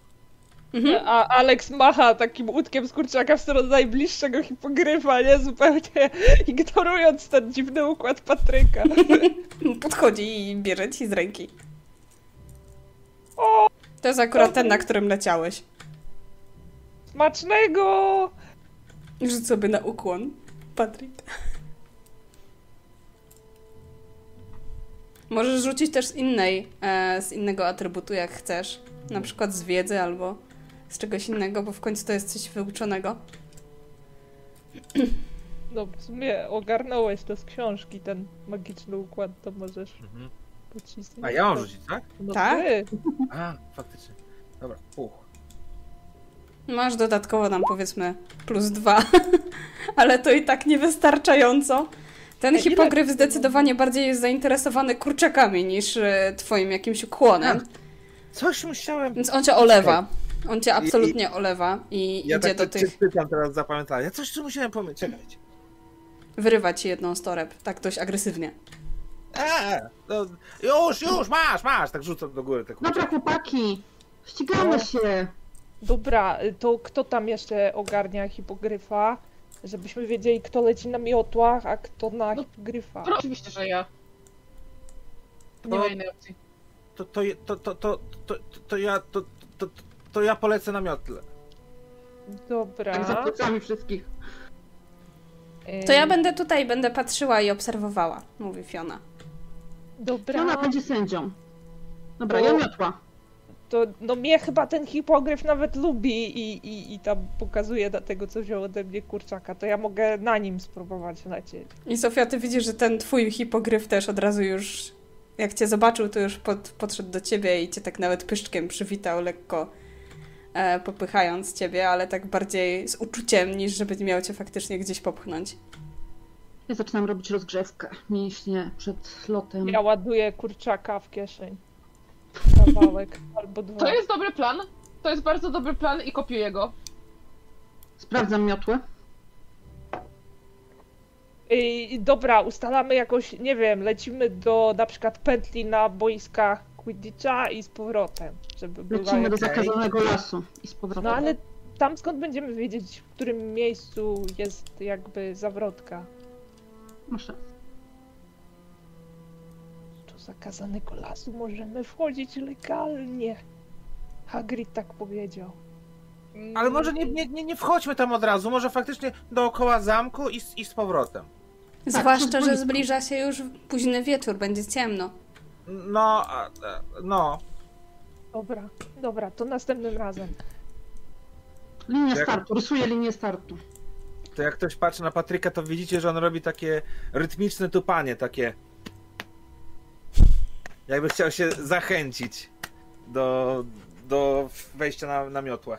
Mhm. A Alex macha takim łódkiem z kurczaka w stronę najbliższego hipogryfa, nie? Zupełnie ignorując ten dziwny układ Patryka. (laughs) Podchodzi i bierze ci z ręki. O, To jest akurat ten, na którym leciałeś. smacznego! Rzuć sobie na ukłon, Patryk. Możesz rzucić też z innej, e, z innego atrybutu, jak chcesz. Na przykład z wiedzy albo z czegoś innego, bo w końcu to jest coś wyuczonego. No w sumie ogarnąłeś to z książki, ten magiczny układ, to możesz Mhm. pocisnąć. A ja mam rzucić, tak? No Tak? ty. A, faktycznie. Dobra, puch. Masz dodatkowo nam powiedzmy plus dwa, (laughs) ale to i tak niewystarczająco. Ten A ile- hipogryf zdecydowanie bardziej jest zainteresowany kurczakami niż e, twoim jakimś ukłonem, Coś musiałem... więc on cię olewa. On cię absolutnie olewa i Ja idzie tak do cię tych... pytam teraz zapamiętałem. Ja coś tu musiałem pomyśleć. Czekajcie. Wyrywa ci jedną z toreb, tak dość agresywnie. Eee, no, już, już, masz, masz! Tak rzucam do góry. Tak Dobra, chłopaki, ścigamy się. Dobra, to kto tam jeszcze ogarnia hipogryfa? Żebyśmy wiedzieli, kto leci na miotłach, a kto na No, hipogryfa. No, oczywiście, że ja. Nie To- ma innej opcji. To, to, to, to, to, to, to ja, to, to, to ja polecę na miotle. Dobra. Tak za plecami wszystkich. To ja będę tutaj, będę patrzyła i obserwowała, mówi Fiona. Dobra. Ona będzie sędzią. Dobra, O. ja miotła. To no mnie chyba ten hipogryf nawet lubi i, i, i tam pokazuje dlatego, co wziął ode mnie kurczaka. To ja mogę na nim spróbować lecieć. I Sofia, ty widzisz, że ten twój hipogryf też od razu już, jak cię zobaczył, to już pod, podszedł do ciebie i cię tak nawet pyszczkiem przywitał, lekko e, popychając ciebie, ale tak bardziej z uczuciem, niż żeby miał cię faktycznie gdzieś popchnąć. Ja zaczynam robić rozgrzewkę mięśnie przed lotem. Ja ładuję kurczaka w kieszeń. Kawałek (laughs) albo dwa. To jest dobry plan. To jest bardzo dobry plan i kopiuję go. Sprawdzam miotłę. I, dobra, ustalamy jakoś, nie wiem, lecimy do na przykład pętli na boiskach Quidditcha i z powrotem, żeby była Lecimy do zakazanego lasu i z powrotem. No ale tam skąd będziemy wiedzieć, w którym miejscu jest jakby zawrotka? Rację. Do zakazanego lasu możemy wchodzić legalnie. Hagrid tak powiedział. Ale może nie, nie, nie, nie wchodźmy tam od razu, może faktycznie dookoła zamku i, z- i z powrotem. Zwłaszcza, to że zbliża się już późny wieczór, będzie ciemno. No, a, no. Dobra, dobra, to następnym razem. Linia Jak- startu, rysuję linię startu. To jak ktoś patrzy na Patryka, to widzicie, że on robi takie rytmiczne tupanie, takie. Jakby chciał się zachęcić do, do wejścia na, na miotłę.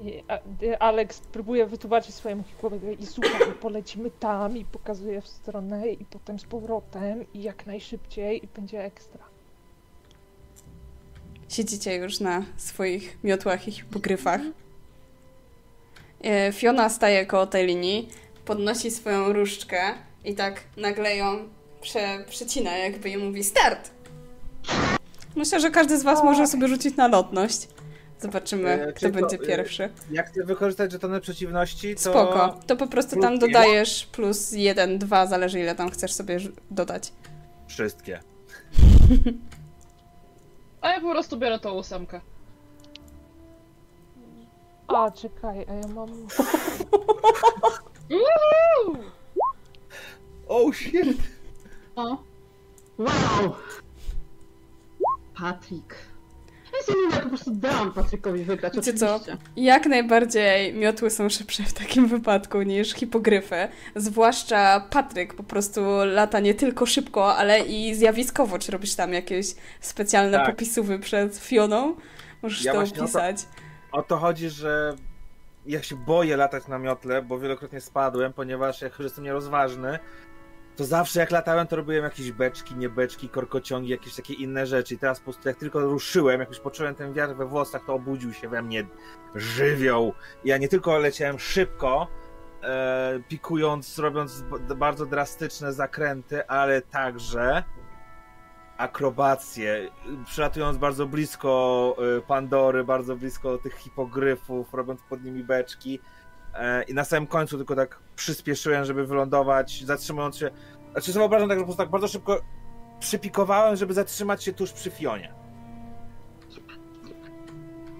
I, y, Alex próbuje wytłumaczyć swojemu hipowi i słuchaj, polecimy tam i pokazuje w stronę i potem z powrotem i jak najszybciej i będzie ekstra. Siedzicie już na swoich miotłach i hipogryfach. E, Fiona staje koło tej linii, podnosi swoją różdżkę i tak nagle ją prze, przecina, jakby i mówi start! Myślę, że każdy z was może sobie rzucić na lotność. Zobaczymy, E, kto czyli to, będzie e, pierwszy. Jak chcę wykorzystać żetony przeciwności, to. Spoko. To po prostu tam dodajesz plus jeden, dwa, zależy ile tam chcesz sobie dodać. Wszystkie. (laughs) A ja po prostu biorę tą ósemkę. A, czekaj, a ja mam... (laughs) Oh shit! O! Wow! Patryk. Ja po prostu dałam Patrykowi wygrać, Wiecie co? Jak najbardziej miotły są szybsze w takim (laughs) wypadku niż hipogryfy. Zwłaszcza Patryk po prostu lata nie tylko szybko, ale i zjawiskowo. Czy robisz tam jakieś specjalne Tak. popisówy przed Fioną? Możesz Ja to właśnie o to- opisać. O to chodzi, że ja się boję latać na miotle, bo wielokrotnie spadłem, ponieważ jak już jestem nierozważny, to zawsze jak latałem, to robiłem jakieś beczki, nie beczki, korkociągi, jakieś takie inne rzeczy. I teraz po prostu jak tylko ruszyłem, jak już poczułem ten wiatr we włosach, to obudził się we mnie żywioł. Ja nie tylko leciałem szybko, e, pikując, robiąc bardzo drastyczne zakręty, ale także akrobacje, przylatując bardzo blisko y, Pandory, bardzo blisko tych hipogryfów, robiąc pod nimi beczki. E, I na samym końcu tylko tak przyspieszyłem, żeby wylądować, zatrzymując się. Znaczy sobie wyobrażam tak, że po prostu tak bardzo szybko przypikowałem, żeby zatrzymać się tuż przy Fionie.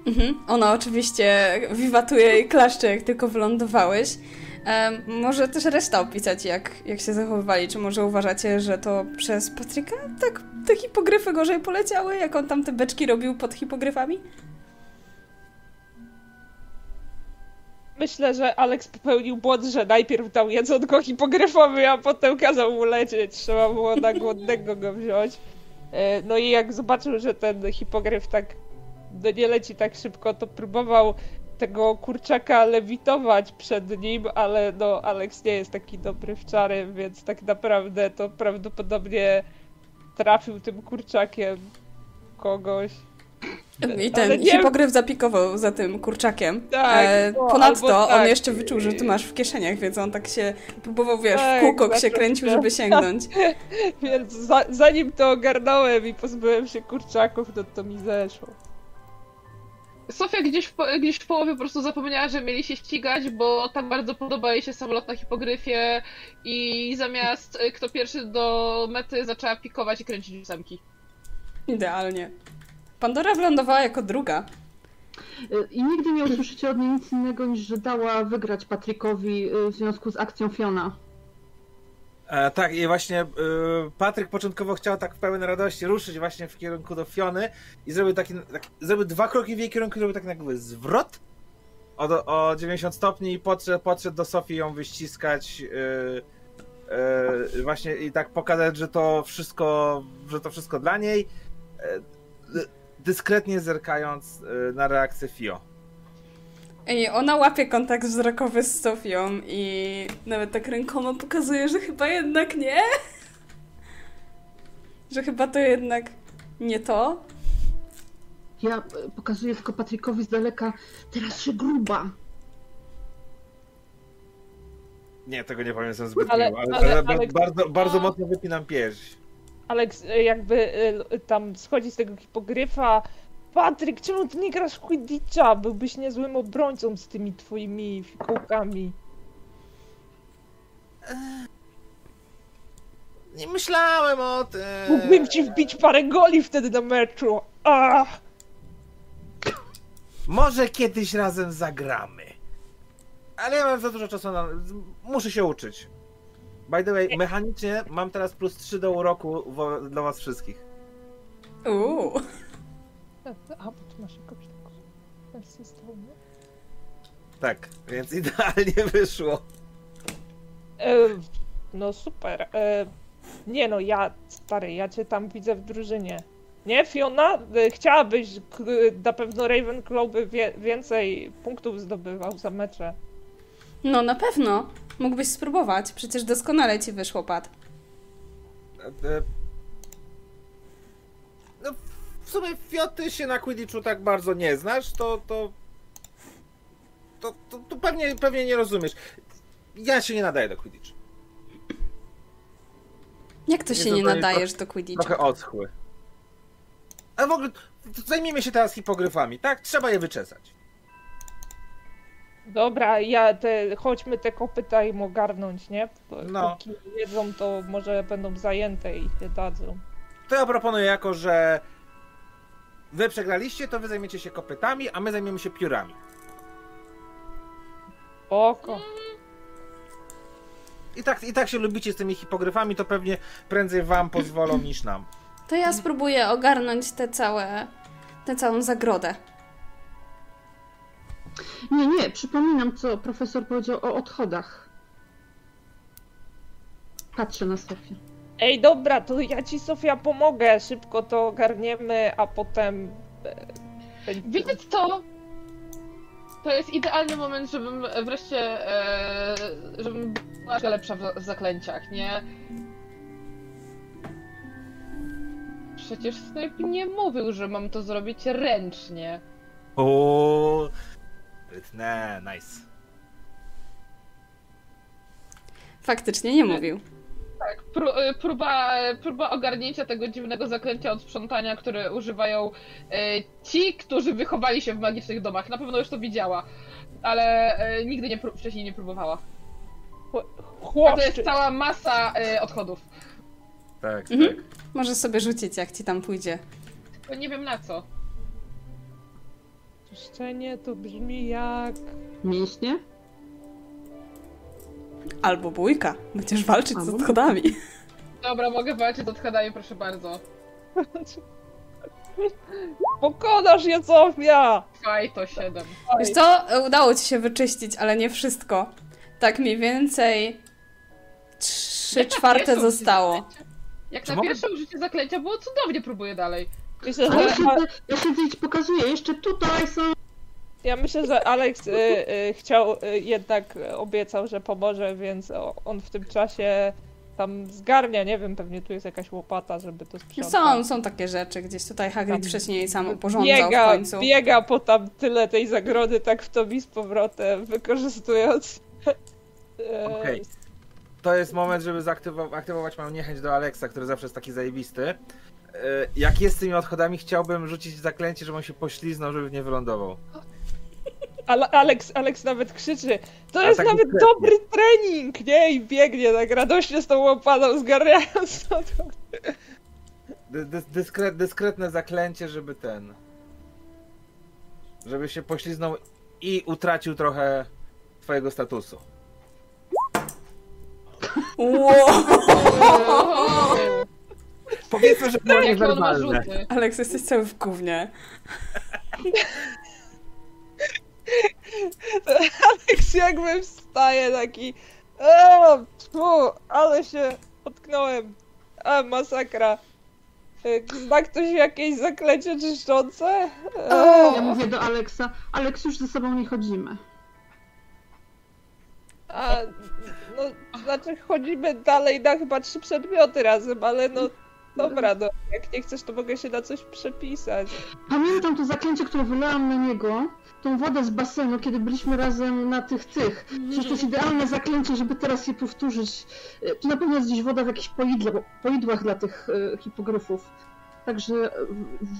Mhm. Ona oczywiście wiwatuje i klaszcze, jak tylko wylądowałeś. Em, może też reszta opisać, jak, jak się zachowywali. Czy może uważacie, że to przez Patryka tak te hipogryfy gorzej poleciały, jak on tam te beczki robił pod hipogryfami? Myślę, że Alex popełnił błąd, że najpierw dał jedzonko hipogryfowi, a potem kazał mu lecieć. Trzeba było na głodnego go wziąć. E, No i jak zobaczył, że ten hipogryf tak no nie leci tak szybko, to próbował tego kurczaka lewitować przed nim, ale no Alex nie jest taki dobry w czary, więc tak naprawdę to prawdopodobnie trafił tym kurczakiem kogoś. I ten hipogryf zapikował za tym kurczakiem. Tak, E, no, ponadto tak. on jeszcze wyczuł, że ty masz w kieszeniach, więc on tak się próbował, wiesz, Tak, w kółko się kręcił, się- żeby sięgnąć. (laughs) Więc za, zanim to ogarnąłem i pozbyłem się kurczaków, to to mi zeszło. Sofia gdzieś w, gdzieś w połowie po prostu zapomniała, że mieli się ścigać, bo tak bardzo podoba jej się samolot na hipogryfie i zamiast y, kto pierwszy do mety zaczęła pikować i kręcić ósemki. Idealnie. Pandora wylądowała jako druga. Y, I nigdy nie usłyszycie od niej nic innego niż, że dała wygrać Patrykowi y, w związku z akcją Fiona. E, tak, i właśnie e, Patryk początkowo chciał tak w pełen radości ruszyć właśnie w kierunku do Fiony i zrobił taki, tak, zrobił dwa kroki w jej kierunku zrobił taki jakby zwrot o, o 90 stopni i podszedł, podszedł do Sofii ją wyściskać e, e, właśnie i tak pokazać, że to wszystko, że to wszystko dla niej e, dyskretnie zerkając e, na reakcję Fio. I ona łapie kontakt wzrokowy z Sofią i nawet tak rękoma pokazuje, że chyba jednak nie. (laughs) Że chyba to jednak nie to. Ja y, pokazuję tylko Patrykowi z daleka, teraz się gruba. Nie, tego nie pamiętam zbyt Ale- miło, ale, ale- ale- bardzo, bardzo mocno wypinam pierś. Alex y, jakby y, tam schodzi z tego hipogryfa. Patryk, czemu ty nie grasz w Quidditcha? Byłbyś niezłym obrońcą z tymi twoimi fikołkami. Nie myślałem o tym. Mógłbym ci wbić parę goli wtedy na meczu. Ach! Może kiedyś razem zagramy. Ale ja mam za dużo czasu na... Muszę się uczyć. By the way, mechanicznie mam teraz plus 3 do uroku wo- dla was wszystkich. Uuu. A, bo ty masz taką? Tak, więc (laughs) idealnie wyszło. E, no super. E, nie no, ja, stary, ja cię tam widzę w drużynie. Nie, Fiona? E, chciałabyś, k- na pewno Ravenclaw by wie, więcej punktów zdobywał za mecze. No na pewno. Mógłbyś spróbować. Przecież doskonale ci wyszło, Pat. E, No, w sumie Fioty się na Quidditchu tak bardzo nie znasz, to... to... To, to, to pewnie, pewnie nie rozumiesz. Ja się nie nadaję do Quidditchu. Jak to Nie się nie nadajesz do Quidditcha? Trochę oschły. A w ogóle zajmijmy się teraz hipogryfami, tak? Trzeba je wyczesać. Dobra, ja te, chodźmy te kopyta im ogarnąć, nie? Bo, No. Póki nie jedzą, to może będą zajęte i się dadzą. To ja proponuję jako, że wy przegraliście, to wy zajmiecie się kopytami, a my zajmiemy się piórami. Oko. I tak, I tak się lubicie z tymi hipogryfami, to pewnie prędzej wam pozwolą niż nam. To ja spróbuję ogarnąć te całe, tę całą zagrodę. Nie, nie, przypominam, co profesor powiedział o odchodach. Patrzę na Sofię. Ej, dobra, to ja ci Sofia pomogę, szybko to ogarniemy, a potem... e, będzie- Wiecie co? To jest idealny moment, żebym wreszcie, e, żebym była lepsza w, w zaklęciach, nie? Przecież Snape nie mówił, że mam to zrobić ręcznie. O, Rytne, nice. Faktycznie nie mówił. Tak, e, próba, próba ogarnięcia tego dziwnego zaklęcia od sprzątania, które używają e, ci, którzy wychowali się w magicznych domach. Na pewno już to widziała, ale e, nigdy nie wcześniej nie próbowała. To jest cała masa odchodów. Tak, Mhm. tak. Możesz sobie rzucić, jak ci tam pójdzie. Tylko nie wiem na co. Czyszczenie to brzmi jak... Mięśnie? Albo bójka. Będziesz walczyć z Albo- odchodami. Dobra, mogę walczyć z odchodami, proszę bardzo. (laughs) Pokonasz je, Sofia! Faj to 7. Wiesz co, udało ci się wyczyścić, ale nie wszystko. Tak mniej więcej trzy czwarte zostało. Jak na pierwsze użycie zaklęcia było cudownie, próbuję dalej. Myślę, Ale że, siedzę, ja siedzę i ci pokazuję, jeszcze tutaj są... ja myślę, że Alex y, y, chciał, y, jednak obiecał, że pomoże, więc o, on w tym czasie tam zgarnia, nie wiem, pewnie tu jest jakaś łopata, żeby to sprzątać. Są, są takie rzeczy. Gdzieś tutaj Hagrid Tam wcześniej sam uporządzał w biega, końcu. biega po tam tyle tej zagrody, tak w to i z powrotem, wykorzystując... e, Okej. To jest moment, żeby zaaktywować aktywować moją niechęć do Alexa, który zawsze jest taki zajebisty. E, Jak jest z tymi odchodami, chciałbym rzucić zaklęcie, żeby on się pośliznął, żeby nie wylądował. Ale Alex, Alex nawet krzyczy, to jest tak nawet dobry trening, nie? I biegnie tak radośnie z tą łopaną, zgarniając (laughs) to. Dy, dys, dyskret, dyskretne zaklęcie, żeby ten. Żeby się pośliznął i utracił trochę twojego statusu. Wow! Powiedzmy, że było niewerbalne. Aleks, jesteś cały w gównie. Alex jakby wstaje taki, o, tfu, ale się potknąłem, a masakra. Zna ktoś jakieś zaklęcie czyszczące? E, Ja mówię do Aleksa, Aleks, już ze sobą nie chodzimy. A, no, znaczy chodzimy dalej na chyba trzy przedmioty razem, ale no dobra, no jak nie chcesz, to mogę się na coś przepisać. Pamiętam to zaklęcie, które wylałam na niego, tą wodę z basenu, kiedy byliśmy razem na tych tych. Przecież to jest idealne zaklęcie, żeby teraz je powtórzyć. E, Tu na pewno jest gdzieś woda w jakichś poidle, poidłach dla tych e, hipografów. Także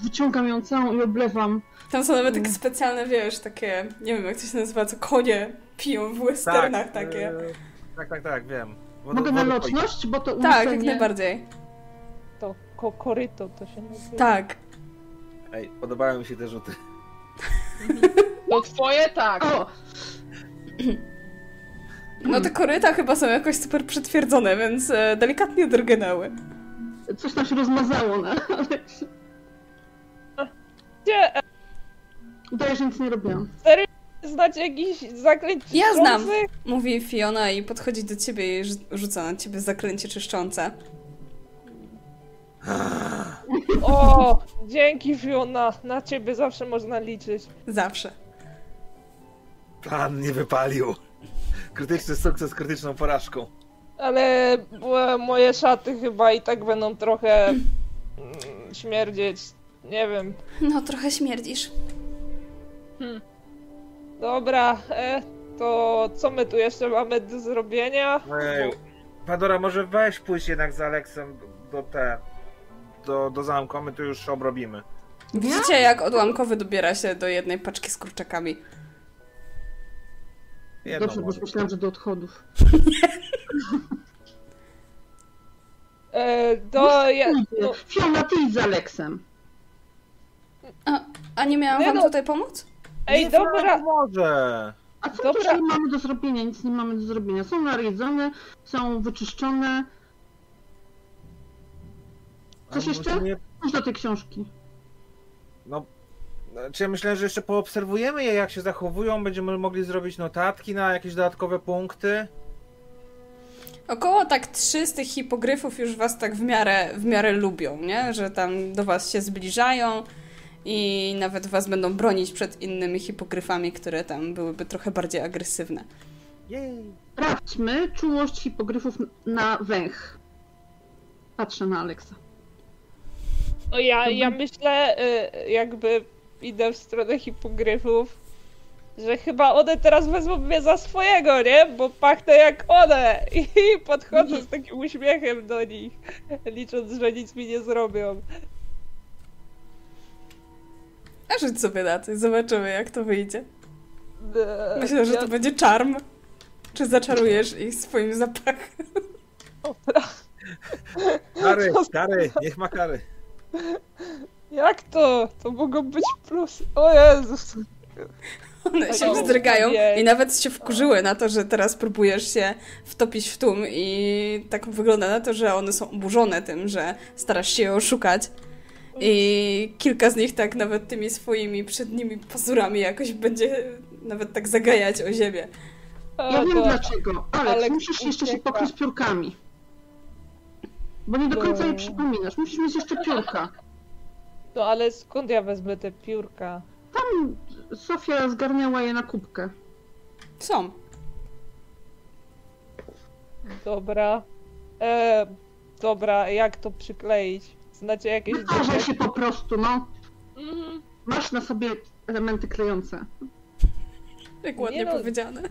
wyciągam ją całą i oblewam. Tam są nawet takie specjalne, wiesz, takie, nie wiem jak to się nazywa, co konie piją w westernach takie. e, tak, tak, tak, wiem. Wodo- Mogę na loczność, bo to Tak, jak najbardziej. Ko koryto to się nazywa. Tak. Ej, podobają mi się te rzuty. To twoje tak. O, No te koryta chyba są jakoś super przytwierdzone, więc e, delikatnie drgnęły. coś tam się rozmazało na Aleksie. Gdzie e, Udaję, że nic nie robiłam. znacie jakiś zaklęć Ja znam. Mówi Fiona i podchodzi do ciebie i rzu- rzuca na ciebie zaklęcie czyszczące. O, dzięki Fiona, na ciebie zawsze można liczyć. Zawsze. Plan nie wypalił. Krytyczny sukces, krytyczną porażką. Ale e, moje szaty chyba i tak będą trochę mm, śmierdzieć. Nie wiem. No, trochę śmierdzisz. Dobra, e, to co my tu jeszcze mamy do zrobienia? Ej, Padora, może weź pójść jednak z Aleksem do te. Do, do zamku, my tu już obrobimy. Widzicie, jak odłamkowy dobiera się do jednej paczki z kurczakami. Jedną Dobrze, bo może. myślałam, że do odchodów. E, to ja, no, Fiona, ty idź z Aleksem. A, a nie miałam Nie wam no. tutaj pomóc? ej, Nie, dobra, Może. A co Dobra. mamy do zrobienia? Nic nie mamy do zrobienia. Są najedzone, są wyczyszczone. Coś jeszcze? Nie, Chodź do tej książki. no. Czy ja myślę, że jeszcze poobserwujemy je, jak się zachowują, będziemy mogli zrobić notatki na jakieś dodatkowe punkty. Około tak trzy z tych hipogryfów już was tak w miarę, w miarę lubią, nie? Że tam do was się zbliżają i nawet was będą bronić przed innymi hipogryfami, które tam byłyby trochę bardziej agresywne. Jej. Sprawdźmy czułość hipogryfów na węch. Patrzę na Aleksa. No ja, ja myślę, e, jakby idę w stronę hipogryfów, że chyba one teraz wezmą mnie za swojego, nie? Bo pachnę jak one (laughs) i podchodzę z takim uśmiechem do nich, licząc, że nic mi nie zrobią. A rzuć sobie na to i zobaczymy, jak to wyjdzie. Myślę, że ja- to będzie czarm. Czy zaczarujesz ich swoim zapachem? Kary, kary, niech ma kary. (laughs) Jak to? To mogą być plusy. O Jezus. One się O, wzdrygają ojej. i nawet się wkurzyły na to, że teraz próbujesz się wtopić w tłum i tak wygląda na to, że one są oburzone tym, że starasz się je oszukać I kilka z nich tak nawet tymi swoimi przednimi pazurami jakoś będzie nawet tak zagajać o ziemię. Ja wiem dlaczego. Alex musisz jeszcze się pokryć piórkami. Bo nie do końca No. je przypominasz. Musisz mieć jeszcze piórka. (laughs) No ale skąd ja wezmę te piórka? Tam Sofia zgarniała je na kubkę. Są. Dobra. E, dobra, jak to przykleić? Znacie jakieś Wytarzaj dobre... się po prostu, no. Mhm. Masz na sobie elementy klejące. Jak ładnie Nie no. powiedziane.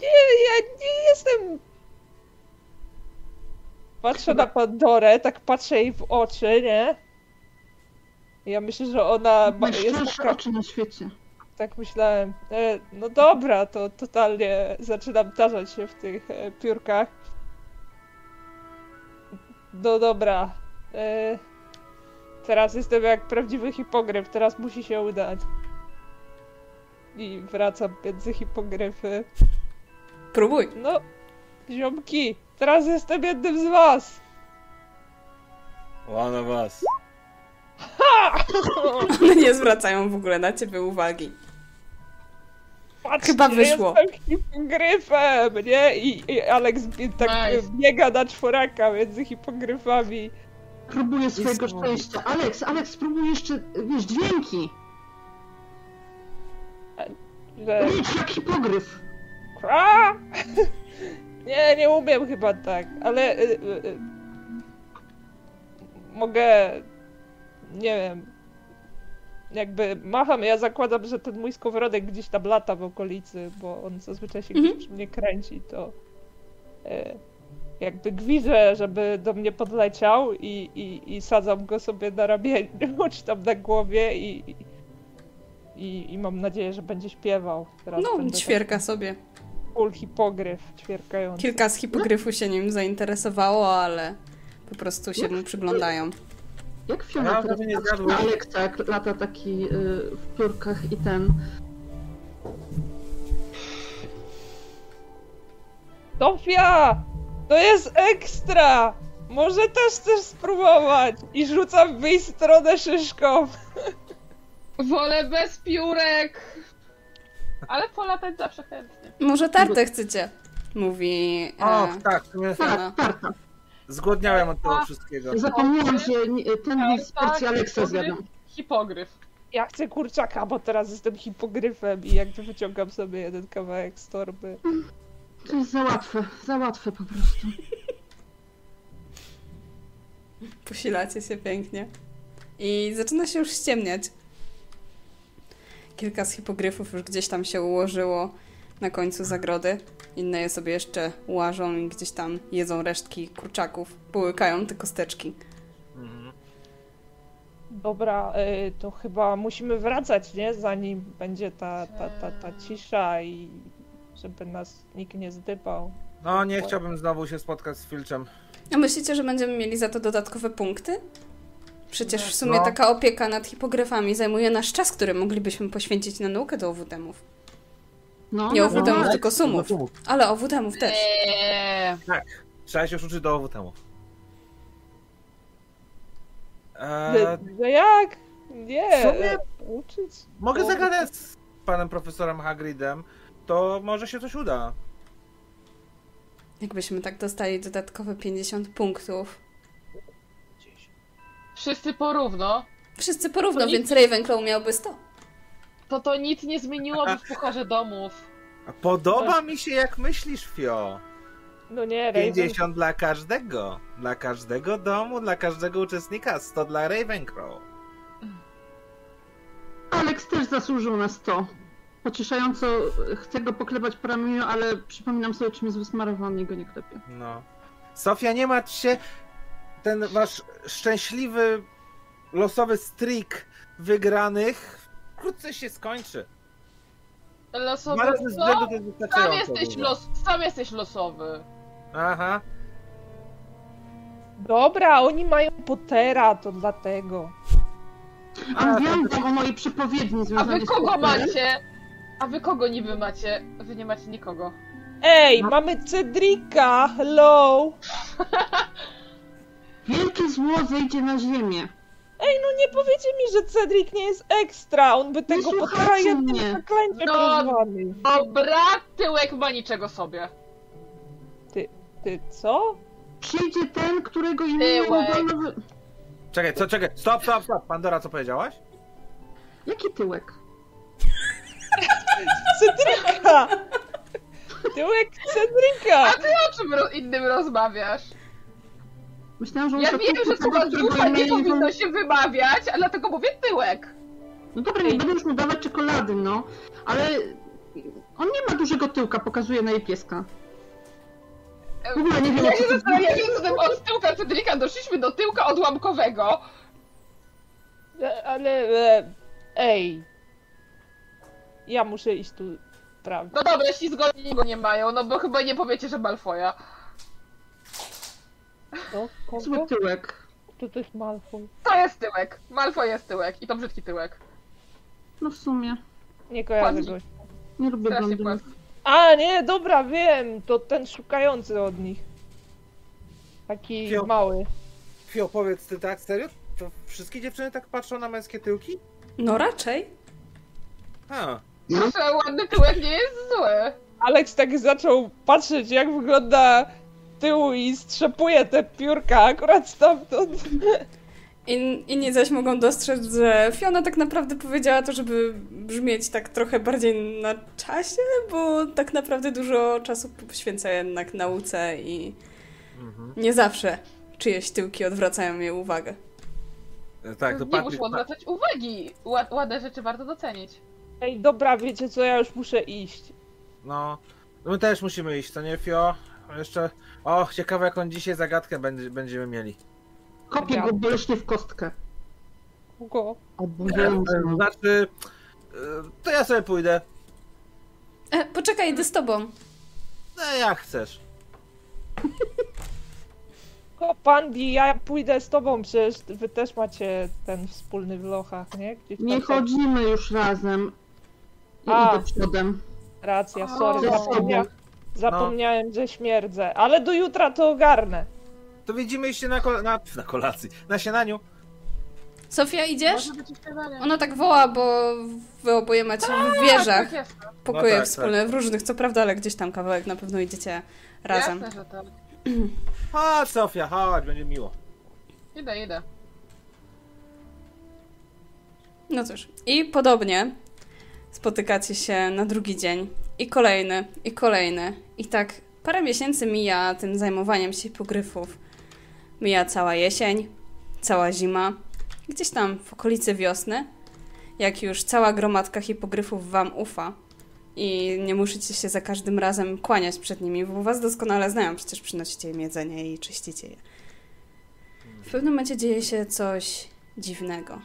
Nie, ja nie jestem... Patrzę na Pandorę, tak patrzę jej w oczy, nie? Ja myślę, że ona ma, jest taka, oczy na świecie. tak myślałem, e, no dobra, to totalnie zaczynam tarzać się w tych e, piórkach. No dobra. E, teraz jestem jak prawdziwy hipogryf, teraz musi się udać. I wracam między hipogryfy. Próbuj. No, ziomki, teraz jestem jednym z was! One of us. One nie zwracają w ogóle na ciebie uwagi. Patrzcie, Chyba wyszło. Jestem hipogryfem, nie? I, i Alex bie- tak Nice. e, biega na czworaka między hipogryfami. Próbuję swojego Jest- szczęścia. Alex, Alex, spróbuj jeszcze, wiesz, dźwięki. Że... Rycz jak hipogryf. A! (laughs) Nie, nie umiem chyba tak, ale y, y, y, mogę, nie wiem, jakby macham, ja zakładam, że ten mój skowronek gdzieś tam lata w okolicy, bo on zazwyczaj się Mhm. gdzieś przy mnie kręci, to y, jakby gwiżę, żeby do mnie podleciał i, i, i sadzam go sobie na ramieniu, (laughs) czy tam na głowie i, i, i mam nadzieję, że będzie śpiewał. Teraz No, ćwierka sobie. Full hipogryf ćwierkający. Kilka z hipogryfów się nim zainteresowało, ale po prostu się mu przyglądają. Jak patrzy zgadł. na Alexa, jak lata taki y, w piórkach i ten. Sofia! To jest ekstra! Może też chcesz spróbować? I rzucam w jej stronę szyszką. (laughs) Wolę bez piórek! Ale polatać zawsze chętnie. Może tartę chcecie? Mówi. O, E, tak, w sumie Fiona. Tak, tarta. zgłodniałem od tego wszystkiego. Zapomniałam, że nie- ten był z Tak, porcji. Hipogryf. Ja chcę kurczaka, bo teraz jestem hipogryfem i jakby wyciągam sobie jeden kawałek z torby. To jest za łatwe, za łatwe po prostu. Posilacie się pięknie. I zaczyna się już ściemniać. Kilka z hipogryfów już gdzieś tam się ułożyło na końcu zagrody. Inne je sobie jeszcze łażą i gdzieś tam jedzą resztki kurczaków. Połykają te kosteczki. Mhm. Dobra, y, to chyba musimy wracać, nie? Zanim będzie ta, ta, ta, ta cisza i żeby nas nikt nie zdypał. No, nie chciałbym znowu się spotkać z Filczem. A myślicie, że będziemy mieli za to dodatkowe punkty? Przecież w sumie No. taka opieka nad hipogryfami zajmuje nasz czas, który moglibyśmy poświęcić na naukę do owutemów. No, Nie no, owutemów, no, tylko sumów. Ale owutemów też. Eee, Trzeba się już uczyć do owu temu. No, Eee, no jak? Nie, w sumie- uczyć. mogę bo- zagadać z panem profesorem Hagridem, to może się coś uda. Jakbyśmy tak dostali dodatkowe 50 punktów. Wszyscy porówno. Wszyscy porówno, To nic- więc Ravenclaw miałby 100. To to nic nie zmieniłoby w pucharze domów. A Podoba mi się jak myślisz, Fio. No nie, Raven, 50 dla każdego. Dla każdego domu, dla każdego uczestnika. 100 dla Ravencrow. Alex też zasłużył na 100. Pocieszająco chcę go poklepać po ramieniu, ale przypominam sobie, czym jest wysmarowany i go nie klepię. No. Sofia, nie martw się. Ten wasz szczęśliwy, losowy streak wygranych wkrótce się skończy. Losowy. Co? to Sam jesteś, los, sam jesteś losowy. Aha. Dobra, oni mają Pottera, to dlatego. A, Mówiłam wam o mojej przepowiedni A wy kogo macie? A wy kogo niby macie? Wy nie macie nikogo. Ej, No. mamy Cedrika, hello! (laughs) Wielkie zło zejdzie na ziemię. Ej, no nie powiecie mi, że Cedric nie jest ekstra! On by tego potara jednym zaklęciem No. rozwalił. Dobra, tyłek ma niczego sobie. Ty co? Przyjdzie ten, którego imię wolno wy... Czekaj, co, czekaj, stop, stop, stop. Pandora, co powiedziałaś? Jaki tyłek? Cedrika! Tyłek Cedrika! A ty o czym innym rozmawiasz? Myślałam, że on Ja wiem, że słowa ducha nie powinno się wymawiać, a dlatego mówię tyłek. No dobra, nie będę już mu dawać czekolady, no. Ale on nie ma dużego tyłka, pokazuje na jej pieska. W ogóle nie wiem, Ja się zastanawiam, zatem od tyłka Cedrika doszliśmy do tyłka odłamkowego. E, Ale... E, ej... Ja muszę iść tu... Prawda. No dobra, jeśli zgodni go nie mają, no bo chyba nie powiecie, że Malfoja. No, Zły tyłek. To też Malfoy. To jest tyłek. Malfoy jest tyłek i to brzydki tyłek. No w sumie. Nie kojarzę go. Nie lubię Strasznie płaski. A, nie, dobra, wiem. To ten szukający od nich. Taki Fio- mały. Fio, powiedz ty tak, serio? To wszystkie dziewczyny tak patrzą na męskie tyłki? No raczej. A, Proszę, ładny tyłek nie jest zły. Alex tak zaczął patrzeć, jak wygląda tył i strzepuje te piórka akurat stamtąd. In, inni zaś mogą dostrzec, że Fiona tak naprawdę powiedziała to, żeby brzmieć tak trochę bardziej na czasie, bo tak naprawdę dużo czasu poświęca jednak nauce i mhm. nie zawsze czyjeś tyłki odwracają jej uwagę. tak, to nie muszą odwracać uwagi. Ład, ładne rzeczy warto docenić. Ej, dobra, wiecie co, ja już muszę iść. no, my też musimy iść, to nie Fio? Jeszcze, o, ciekawe jaką dzisiaj zagadkę będzie, będziemy mieli. Kopię go boleśnie w kostkę. Kogo? Obowiązek. Znaczy, y, to ja sobie pójdę. E, poczekaj, idę z tobą. No jak chcesz. (laughs) O, Pandi, ja pójdę z tobą, przecież wy też macie ten wspólny w lochach, nie? Gdzieś Nie chodzimy już razem. I A. idę przodem. Racja, O, sorry, Ze sobą. zapomniałem, że śmierdzę. Ale do jutra to ogarnę. To widzimy się na, kol- na, na kolacji, na śniadaniu. Sofia, idziesz? Ona tak woła, bo wy oboje macie w wieżach Tak, jasne. pokoje No tak, wspólne, w różnych, co prawda, ale gdzieś tam kawałek na pewno idziecie razem. Jasne, że tak. (clears throat) Chodź Sofia, chodź, będzie miło. Idę, idę. No cóż, i podobnie spotykacie się na drugi dzień i kolejny, i kolejny. I tak parę miesięcy mija tym zajmowaniem się hipogryfów. Mija cała jesień, cała zima, gdzieś tam w okolicy wiosny, jak już cała gromadka hipogryfów wam ufa i nie musicie się za każdym razem kłaniać przed nimi, bo was doskonale znają, przecież przynosicie im jedzenie i czyścicie je. W pewnym momencie dzieje się coś dziwnego.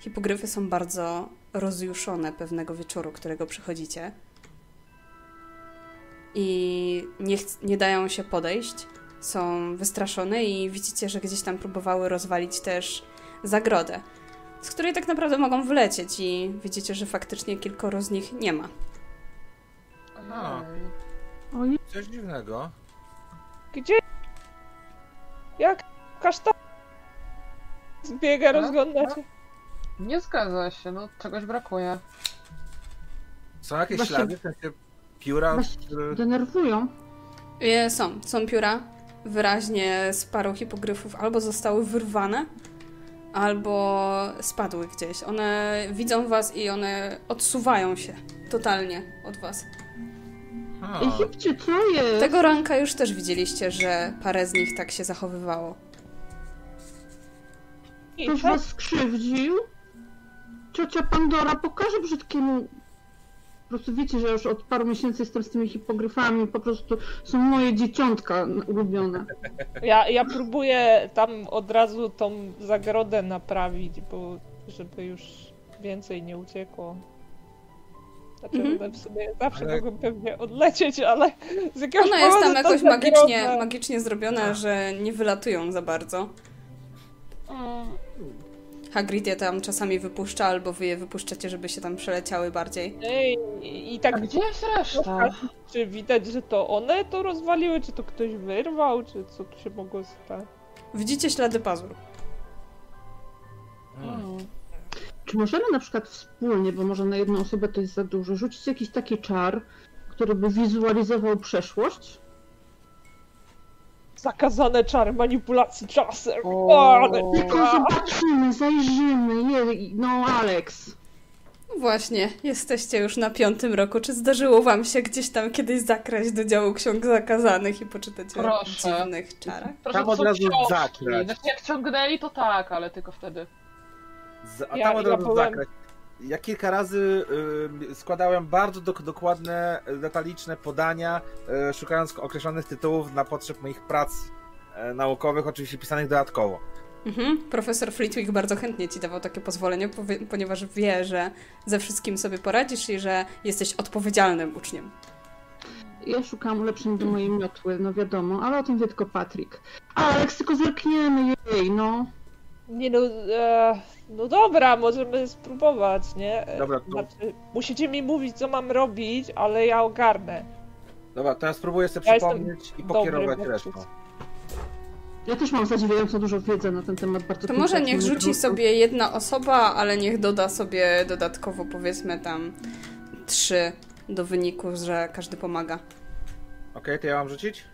Hipogryfy są bardzo rozjuszone pewnego wieczoru, którego przychodzicie. I nie, nie dają się podejść. Są wystraszone i widzicie, że gdzieś tam próbowały rozwalić też zagrodę, z której tak naprawdę mogą wylecieć i widzicie, że faktycznie kilkoro z nich nie ma. A. Oj, Coś dziwnego. Gdzie? Jak kasztan zbiega, No, rozgląda się. Nie zgadza się, no czegoś brakuje. Są jakieś Właśnie- ślady, w sensie pióra, które... denerwują. E, Są, są pióra. Wyraźnie z paru hipogryfów albo zostały wyrwane, albo spadły gdzieś. One widzą was i one odsuwają się totalnie od was. A, Ej, Hipcie, co jest? Tego ranka już też widzieliście, że parę z nich tak się zachowywało. I Ktoś was skrzywdził? Ciocia Pandora pokaże brzydkiemu... Po prostu wiecie, że już od paru miesięcy jestem z tymi hipogryfami, po prostu są moje dzieciątka ulubione. ja, ja próbuję tam od razu tą zagrodę naprawić, bo żeby już więcej nie uciekło. Znaczy, Mhm. w sumie zawsze Ale- mogą pewnie odlecieć, ale z jakiegoś Ona jest tam ta jakoś magicznie, magicznie zrobiona, że nie wylatują za bardzo. Hagrid je tam czasami wypuszcza, albo wy je wypuszczacie, żeby się tam przeleciały bardziej. Ej, i, I A tak gdzie jest reszta? Czy widać, że to one to rozwaliły, czy to ktoś wyrwał, czy co tu się mogło stać? Widzicie ślady pazur. Mm. Czy możemy na przykład wspólnie, bo może na jedną osobę to jest za dużo, rzucić jakiś taki czar, który by wizualizował przeszłość? Zakazane czary manipulacji czasem. O. Ale... Tylko zobaczymy, zajrzymy. Jej, no Alex. No właśnie, jesteście już na piątym roku. Czy zdarzyło wam się gdzieś tam kiedyś zakraść do działu ksiąg zakazanych i poczytać o dziwnych czarach? Proszę, Tam od razu książki. zakrać. Znaczy jak ciągnęli to tak, ale tylko wtedy. Z, a Ja- tam od ja razu byłem- zakrać. Ja kilka razy y, składałem bardzo dok- dokładne, detaliczne podania, y, szukając określonych tytułów dla potrzeb moich prac y, naukowych, oczywiście pisanych dodatkowo. Mhm. Profesor Flitwick bardzo chętnie ci dawał takie pozwolenie, powie- ponieważ wie, że ze wszystkim sobie poradzisz i że jesteś odpowiedzialnym uczniem. Ja szukałam ulepszeń do mojej miotły, no wiadomo, ale o tym wie tylko Patryk. Alex, tylko zerkniemy jej, no. Nie no, e, no dobra, możemy spróbować, nie? Dobra, to- Znaczy, musicie mi mówić, co mam robić, ale ja ogarnę. Dobra, to ja spróbuję sobie Ja przypomnieć i pokierować resztą. Ja też mam zadziwiająco dużo wiedzy na ten temat, bardzo To może niech rzuci sobie jedna osoba, ale niech doda sobie dodatkowo powiedzmy tam trzy do wyniku, że każdy pomaga. Okej, to ja mam rzucić?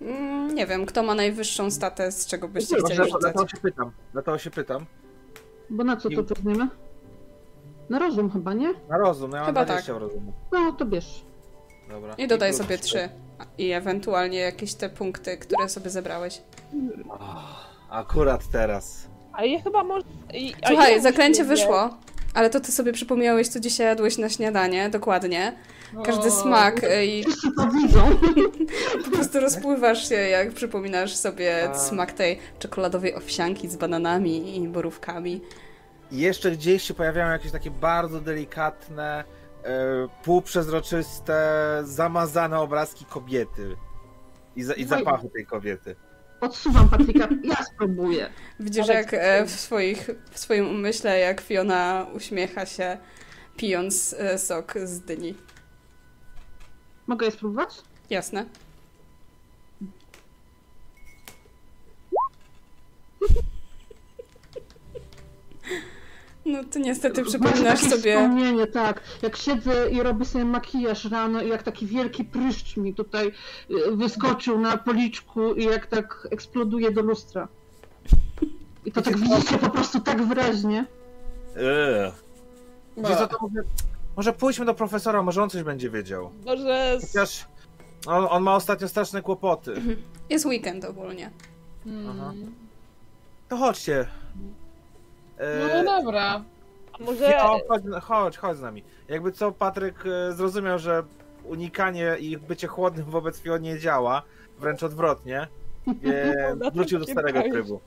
Mm, nie wiem, kto ma najwyższą statę, z czego byście chcieli Dlatego rzucać. dlatego się pytam. Dlatego się pytam. Bo na co to weźmiemy? Na rozum chyba, nie? Na rozum, ja mam Chyba 20 w rozumu. No, to bierz. Dobra. I dodaj plus sobie trzy. I ewentualnie jakieś te punkty, które sobie zebrałeś. Akurat teraz. A ja chyba może... i- a Słuchaj, zaklęcie wyszło, ale to ty sobie przypomniałeś, co dzisiaj jadłeś na śniadanie, dokładnie. Każdy O, smak y, i Wszyscy to widzą. (laughs) po prostu rozpływasz się, jak przypominasz sobie A. smak tej czekoladowej owsianki z bananami i borówkami. I jeszcze gdzieś się pojawiają jakieś takie bardzo delikatne, e, półprzezroczyste, zamazane obrazki kobiety. I, za, I zapachu tej kobiety. Odsuwam Patryka, ja spróbuję. Widzisz, Ale- jak e, w, swoich, w swoim umyśle, jak Fiona uśmiecha się, pijąc e, sok z dyni. Mogę je spróbować? Jasne. No ty niestety przypominasz takie sobie. Wspomnienie, tak. Jak siedzę i robię sobie makijaż rano i jak taki wielki pryszcz mi tutaj y, wyskoczył na policzku i jak tak eksploduje do lustra. I to tak widzicie po prostu tak wyraźnie. Eee. Wiesz co, to może, może pójdźmy do profesora, może on coś będzie wiedział. Może... z- Chociaż on, on ma ostatnio straszne kłopoty. Jest weekend ogólnie. Aha. To chodźcie. No Eee, A dobra. może... no, chodź, chodź, chodź z nami. Jakby co, Patryk e, zrozumiał, że unikanie i bycie chłodnym wobec Fion nie działa, wręcz odwrotnie, (laughs) wrócił do starego trybu.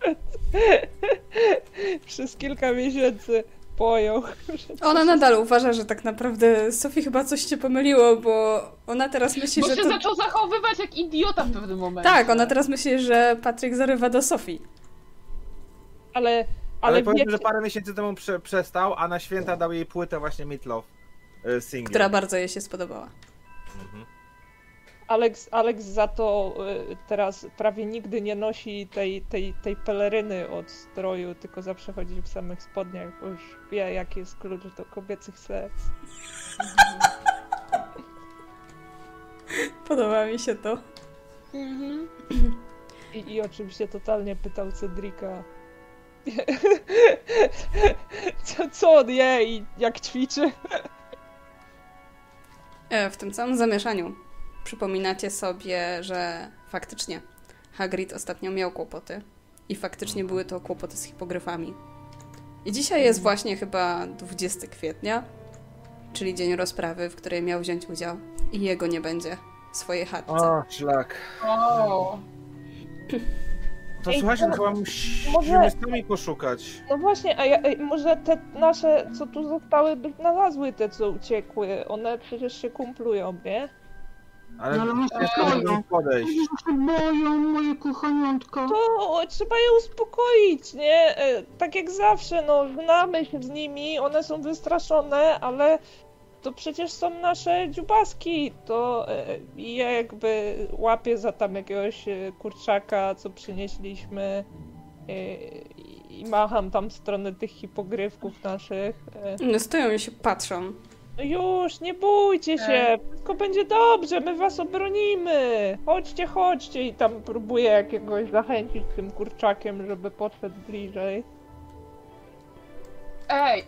(laughs) Przez kilka miesięcy pojął. (laughs) Ona nadal uważa, że tak naprawdę Sofii chyba coś cię pomyliło, bo ona teraz myśli, Bo że się to... zaczął zachowywać jak idiota w pewnym momencie. Tak, ona teraz myśli, że Patryk zarywa do Sofii. Ale... Ale, Ale powiedzmy, wiecie, że parę miesięcy temu prze, przestał, a na święta dał jej płytę właśnie Meatloaf e, single. Która bardzo jej się spodobała. Mhm. Alex, Alex za to y, teraz prawie nigdy nie nosi tej, tej, tej peleryny od stroju, tylko zawsze chodzi w samych spodniach, bo już wie, jaki jest klucz do kobiecych serc. Podoba mi się to. Mhm. I, I oczywiście totalnie pytał Cedrika, (laughs) co, co on je i jak ćwiczy. E, W tym całym zamieszaniu przypominacie sobie, że faktycznie Hagrid ostatnio miał kłopoty i faktycznie były to kłopoty z hipogryfami. I dzisiaj jest właśnie chyba 20 kwietnia, czyli dzień rozprawy, w której miał wziąć udział i jego nie będzie w swojej chatce. O, szlak. O. To Ej, słuchajcie, to- chyba musimy może- sami poszukać. No właśnie, a ja, może te nasze, co tu zostały, by znalazły te, co uciekły. One przecież się kumplują, nie? Ale, No, ale może ciężko boją. do nich podejść. Oni się boją, moje kochaniątko. To trzeba je uspokoić, nie? E, Tak jak zawsze, no, znamy się z nimi, one są wystraszone, ale to przecież są nasze dziubaski, to e, ja jakby łapię za tam jakiegoś e, kurczaka, co przynieśliśmy e, i macham tam w stronę tych hipogrywków naszych. e. No stoją i się patrzą. No już, nie bójcie się, wszystko będzie dobrze, my was obronimy. Chodźcie, chodźcie i tam próbuję jakiegoś zachęcić tym kurczakiem, żeby podszedł bliżej. Ej,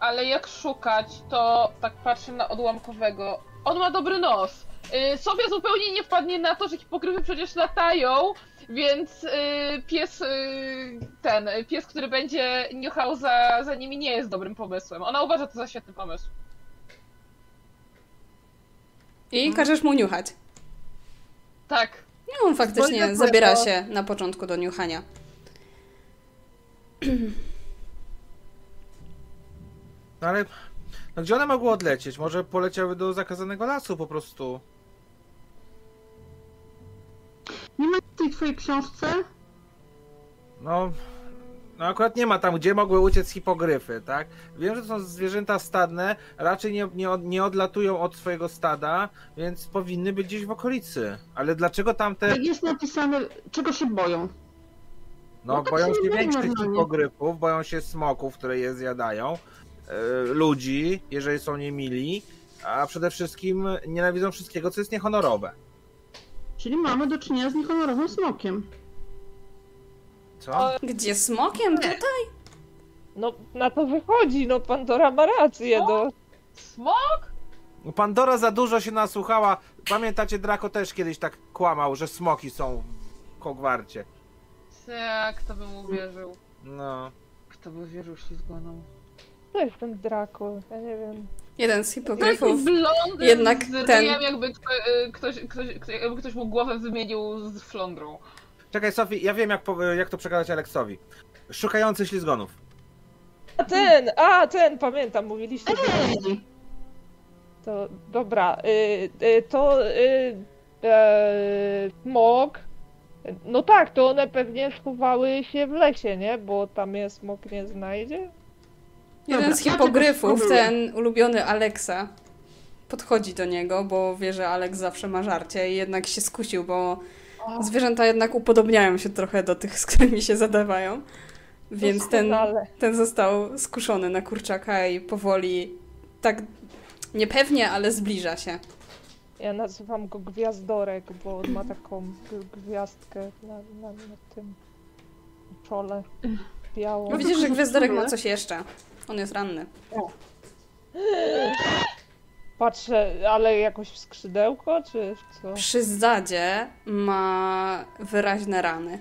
ale jak szukać, to tak patrzę na odłamkowego. On ma dobry nos. Yy, Sofia zupełnie nie wpadnie na to, że hipogryfy przecież latają, więc yy, pies, yy, ten, pies, który będzie niuchał za, za nimi nie jest dobrym pomysłem. Ona uważa to za świetny pomysł. I każesz mu niuchać. Tak. No, on faktycznie zabiera to- się na początku do niuchania. No ale no gdzie one mogły odlecieć? Może poleciały do zakazanego lasu po prostu. Nie ma w tej twojej książce? No, no akurat nie ma tam, gdzie mogły uciec hipogryfy, tak? Wiem, że to są zwierzęta stadne, raczej nie, nie, nie odlatują od swojego stada, więc powinny być gdzieś w okolicy. Ale dlaczego tamte, Jak jest napisane, czego się boją? no, no tak boją się się większych hipogryfów, boją się smoków, które je zjadają, e, ludzi, jeżeli są niemili, a przede wszystkim nienawidzą wszystkiego, co jest niehonorowe. Czyli mamy do czynienia z niehonorowym smokiem. Co? Gdzie smokiem tutaj? No, na to wychodzi, no Pandora ma rację, no. Smok? Pandora za dużo się nasłuchała. Pamiętacie, Draco też kiedyś tak kłamał, że smoki są w Hogwarcie. Tak, kto by mu wierzył? No. Kto by wierzył ślizgoną? To jest ten Draco, ja nie wiem. Jeden z hipogryfów. blond jednak z ten- ryjem, jakby kto, y, ktoś, ktoś, kto- jakby ktoś mu głowę wymienił z flądrą. Czekaj, Sofii, ja wiem jak, jak to przekazać Aleksowi. Szukający ślizgonów. A ten, a ten, pamiętam, mówiliście, Ej! to, dobra, y, y, to y, e, smok, no tak, to one pewnie schowały się w lesie, nie? Bo tam je smok nie znajdzie. Jeden z hipogryfów, ten ulubiony Aleksa, podchodzi do niego, bo wie, że Aleks zawsze ma żarcie i jednak się skusił, bo zwierzęta jednak upodobniają się trochę do tych, z którymi się zadawają. Więc ten, ten został skuszony na kurczaka i powoli, tak niepewnie, ale zbliża się. Ja nazywam go Gwiazdorek, bo on ma taką gwiazdkę na, na, na tym czole białą. No widzisz, że Gwiazdorek ma coś jeszcze. On jest ranny. Patrzę, ale jakoś w skrzydełko, czy w co? Przy zdadzie ma wyraźne rany.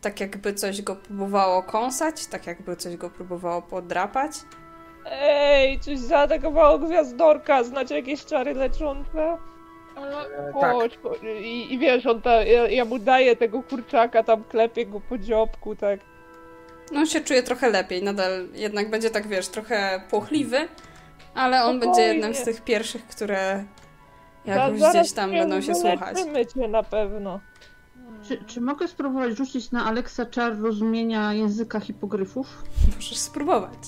Tak jakby coś go próbowało kąsać, tak jakby coś go próbowało podrapać. Ej, coś zaatakowało Gwiazdorka, znacie jakieś czary leczące? Ale E, tak. Chodź, chodź. I, I wiesz, on ta, ja, ja mu daję tego kurczaka, tam klepię go po dziobku, tak. No on się czuje trochę lepiej, nadal jednak będzie tak, wiesz, trochę płochliwy, ale on będzie jednym z tych pierwszych, które Za- jakoś gdzieś tam będą się słuchać. cię na pewno. Czy, czy mogę spróbować rzucić na Aleksa czar rozumienia języka hipogryfów? Możesz spróbować.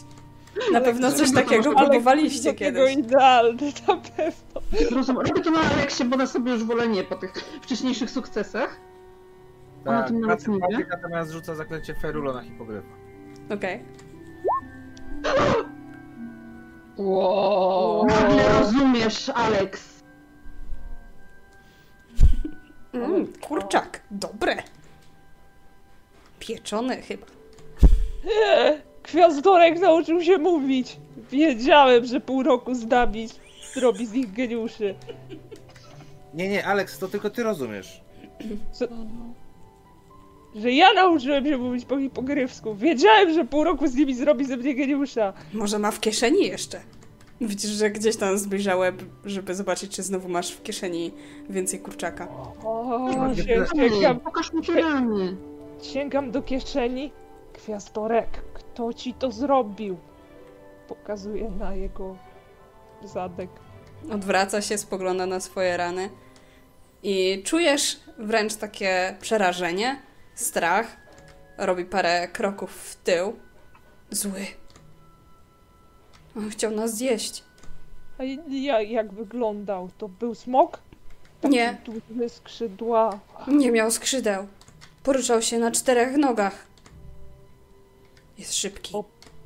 Na pewno coś takiego ale próbowaliście tego kiedyś. idealny, na pewno. Rozumiem. Robię to na Aleksie, bo na sobie już wolę nie po tych wcześniejszych sukcesach. Ona Tak, tym nawet nie wie. Natomiast rzuca zaklęcie Ferulo na hipogryfa. Okej. (laughs) Wow. Nie rozumiesz, Aleks. Mm, kurczak, dobre. Pieczone chyba. Nie, Gwiazdorek nauczył się mówić. Wiedziałem, że pół roku z nami zrobi z nich geniuszy. Nie, nie, Aleks, to tylko ty rozumiesz. Że ja nauczyłem się mówić po hipogrywsku. Wiedziałem, że pół roku z nimi zrobi ze mnie geniusza. Może ma w kieszeni jeszcze. Widzisz, że gdzieś tam zbliża łeb, żeby zobaczyć, czy znowu masz w kieszeni więcej kurczaka. O, się- sięgam, pokaż mu te rany. sięgam do kieszeni. Gwiazdorek, kto ci to zrobił? Pokazuję na jego zadek. Odwraca się, spogląda na swoje rany i czujesz wręcz takie przerażenie, strach. Robi parę kroków w tył. Zły. On chciał nas zjeść. A ja, jak wyglądał? To był smok? Taki Nie. Duże skrzydła. Nie miał skrzydeł. Poruszał się na czterech nogach. Jest szybki. O.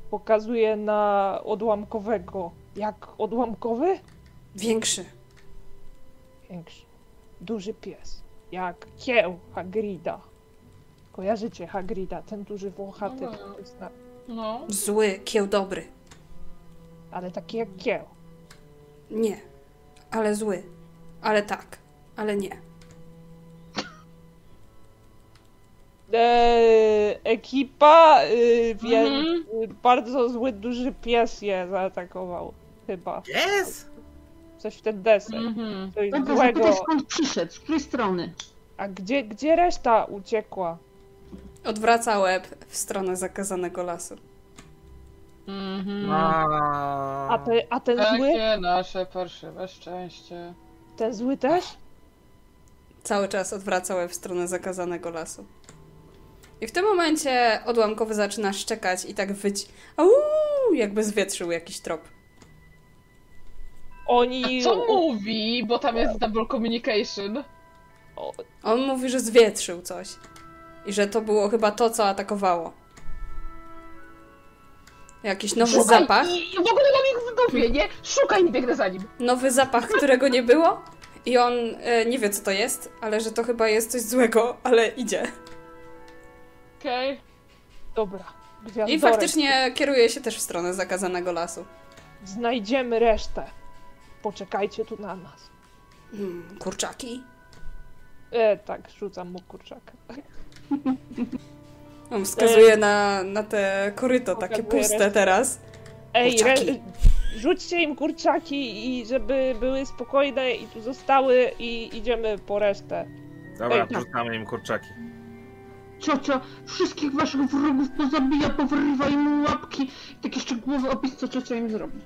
Pokazuje na odłamkowego. Jak odłamkowy? Większy. Większy. Duży pies. Jak kieł Hagrida. Kojarzycie Hagrida, ten duży włochaty, Mhm. który zna- No. Zły, kieł dobry. ale taki jak kieł. Nie. Ale zły. Ale tak. Ale nie. Eee, ekipa, yy, więc Mhm. y, bardzo zły duży pies je zaatakował. Chyba. Jest! Coś w ten deser. Mhm. Coś Dobrze, złego. skąd przyszedł, z której strony. A gdzie, gdzie reszta uciekła? Odwraca łeb w stronę zakazanego lasu. Mhm. A, te, a ten zły? Takie nasze parszywe szczęście. Ten zły też? Cały czas odwraca łeb w stronę zakazanego lasu. I w tym momencie odłamkowy zaczyna szczekać i tak wyć. Au! Jakby zwietrzył jakiś trop. Oni. Co mówi? Bo tam jest double communication. On mówi, że zwietrzył coś. I że to było chyba to, co atakowało. Jakiś nowy Szukaj zapach. I, I w ogóle mam ich w dupie, nie? Szukaj i biegnę za nim. Nowy zapach, którego nie było. I on e, nie wie, co to jest, ale że to chyba jest coś złego, ale idzie. Okej. Dobra. I Gwiazdorek. faktycznie kieruje się też w stronę zakazanego lasu. Znajdziemy resztę. Poczekajcie tu na nas. Hmm, kurczaki? E, tak, rzucam mu kurczaka. On wskazuje na, na te koryto, takie Pokazuje puste resztę. teraz. Ej, re- Kurczaki. rzućcie im kurczaki i żeby były spokojne i tu zostały i idziemy po resztę. Dobra, Ej, rzucamy im kurczaki. Ciocia wszystkich waszych wrogów pozabija, powyrywa im łapki. Tak jeszcze głowy opis, co ciocia im zrobi.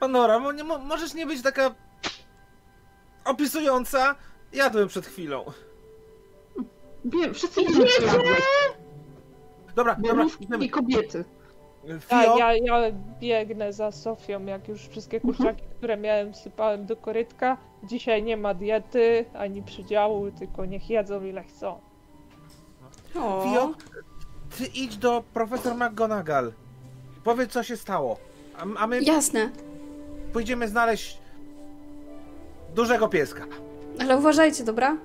Panora, mo, nie, mo, możesz nie być taka opisująca. Jadłem przed chwilą. Wiem, wszyscy co jadłeś. Dobra, dobra, idziemy. i kobiety. Ja, Fio, ja, ja biegnę za Sofią, jak już wszystkie kurczaki, które miałem, sypałem do korytka. Dzisiaj nie ma diety ani przydziału, tylko niech jedzą ile chcą. Fio, ty idź do profesor McGonagall. Powiedz, co się stało. A, a my jasne. pójdziemy znaleźć dużego pieska. Ale uważajcie, dobra?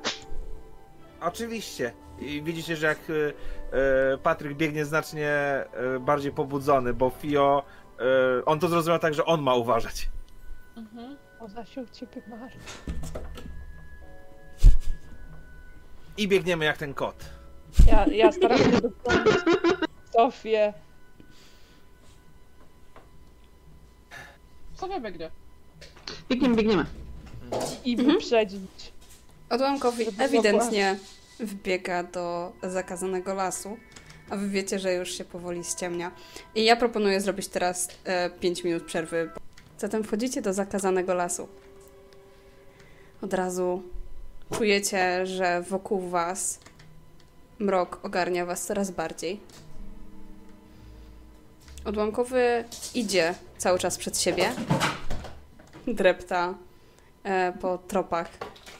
Oczywiście. I widzicie, że jak e, e, Patryk biegnie znacznie e, bardziej pobudzony, bo Fio, e, on to zrozumiał tak, że on ma uważać. Mhm. Ona się o ciebie marzy. I biegniemy jak ten kot. Ja, ja staram się dopomóc Sofię. Sofia biegnie. Biegniemy, biegniemy. i Mhm. wyprzedzić. Odłamkowi ewidentnie wbiega do zakazanego lasu, a wy wiecie, że już się powoli ściemnia. I ja proponuję zrobić teraz 5 minut przerwy. Zatem wchodzicie do zakazanego lasu. Od razu czujecie, że wokół was mrok ogarnia was coraz bardziej. Odłamkowy idzie cały czas przed siebie. Drepta e, po tropach,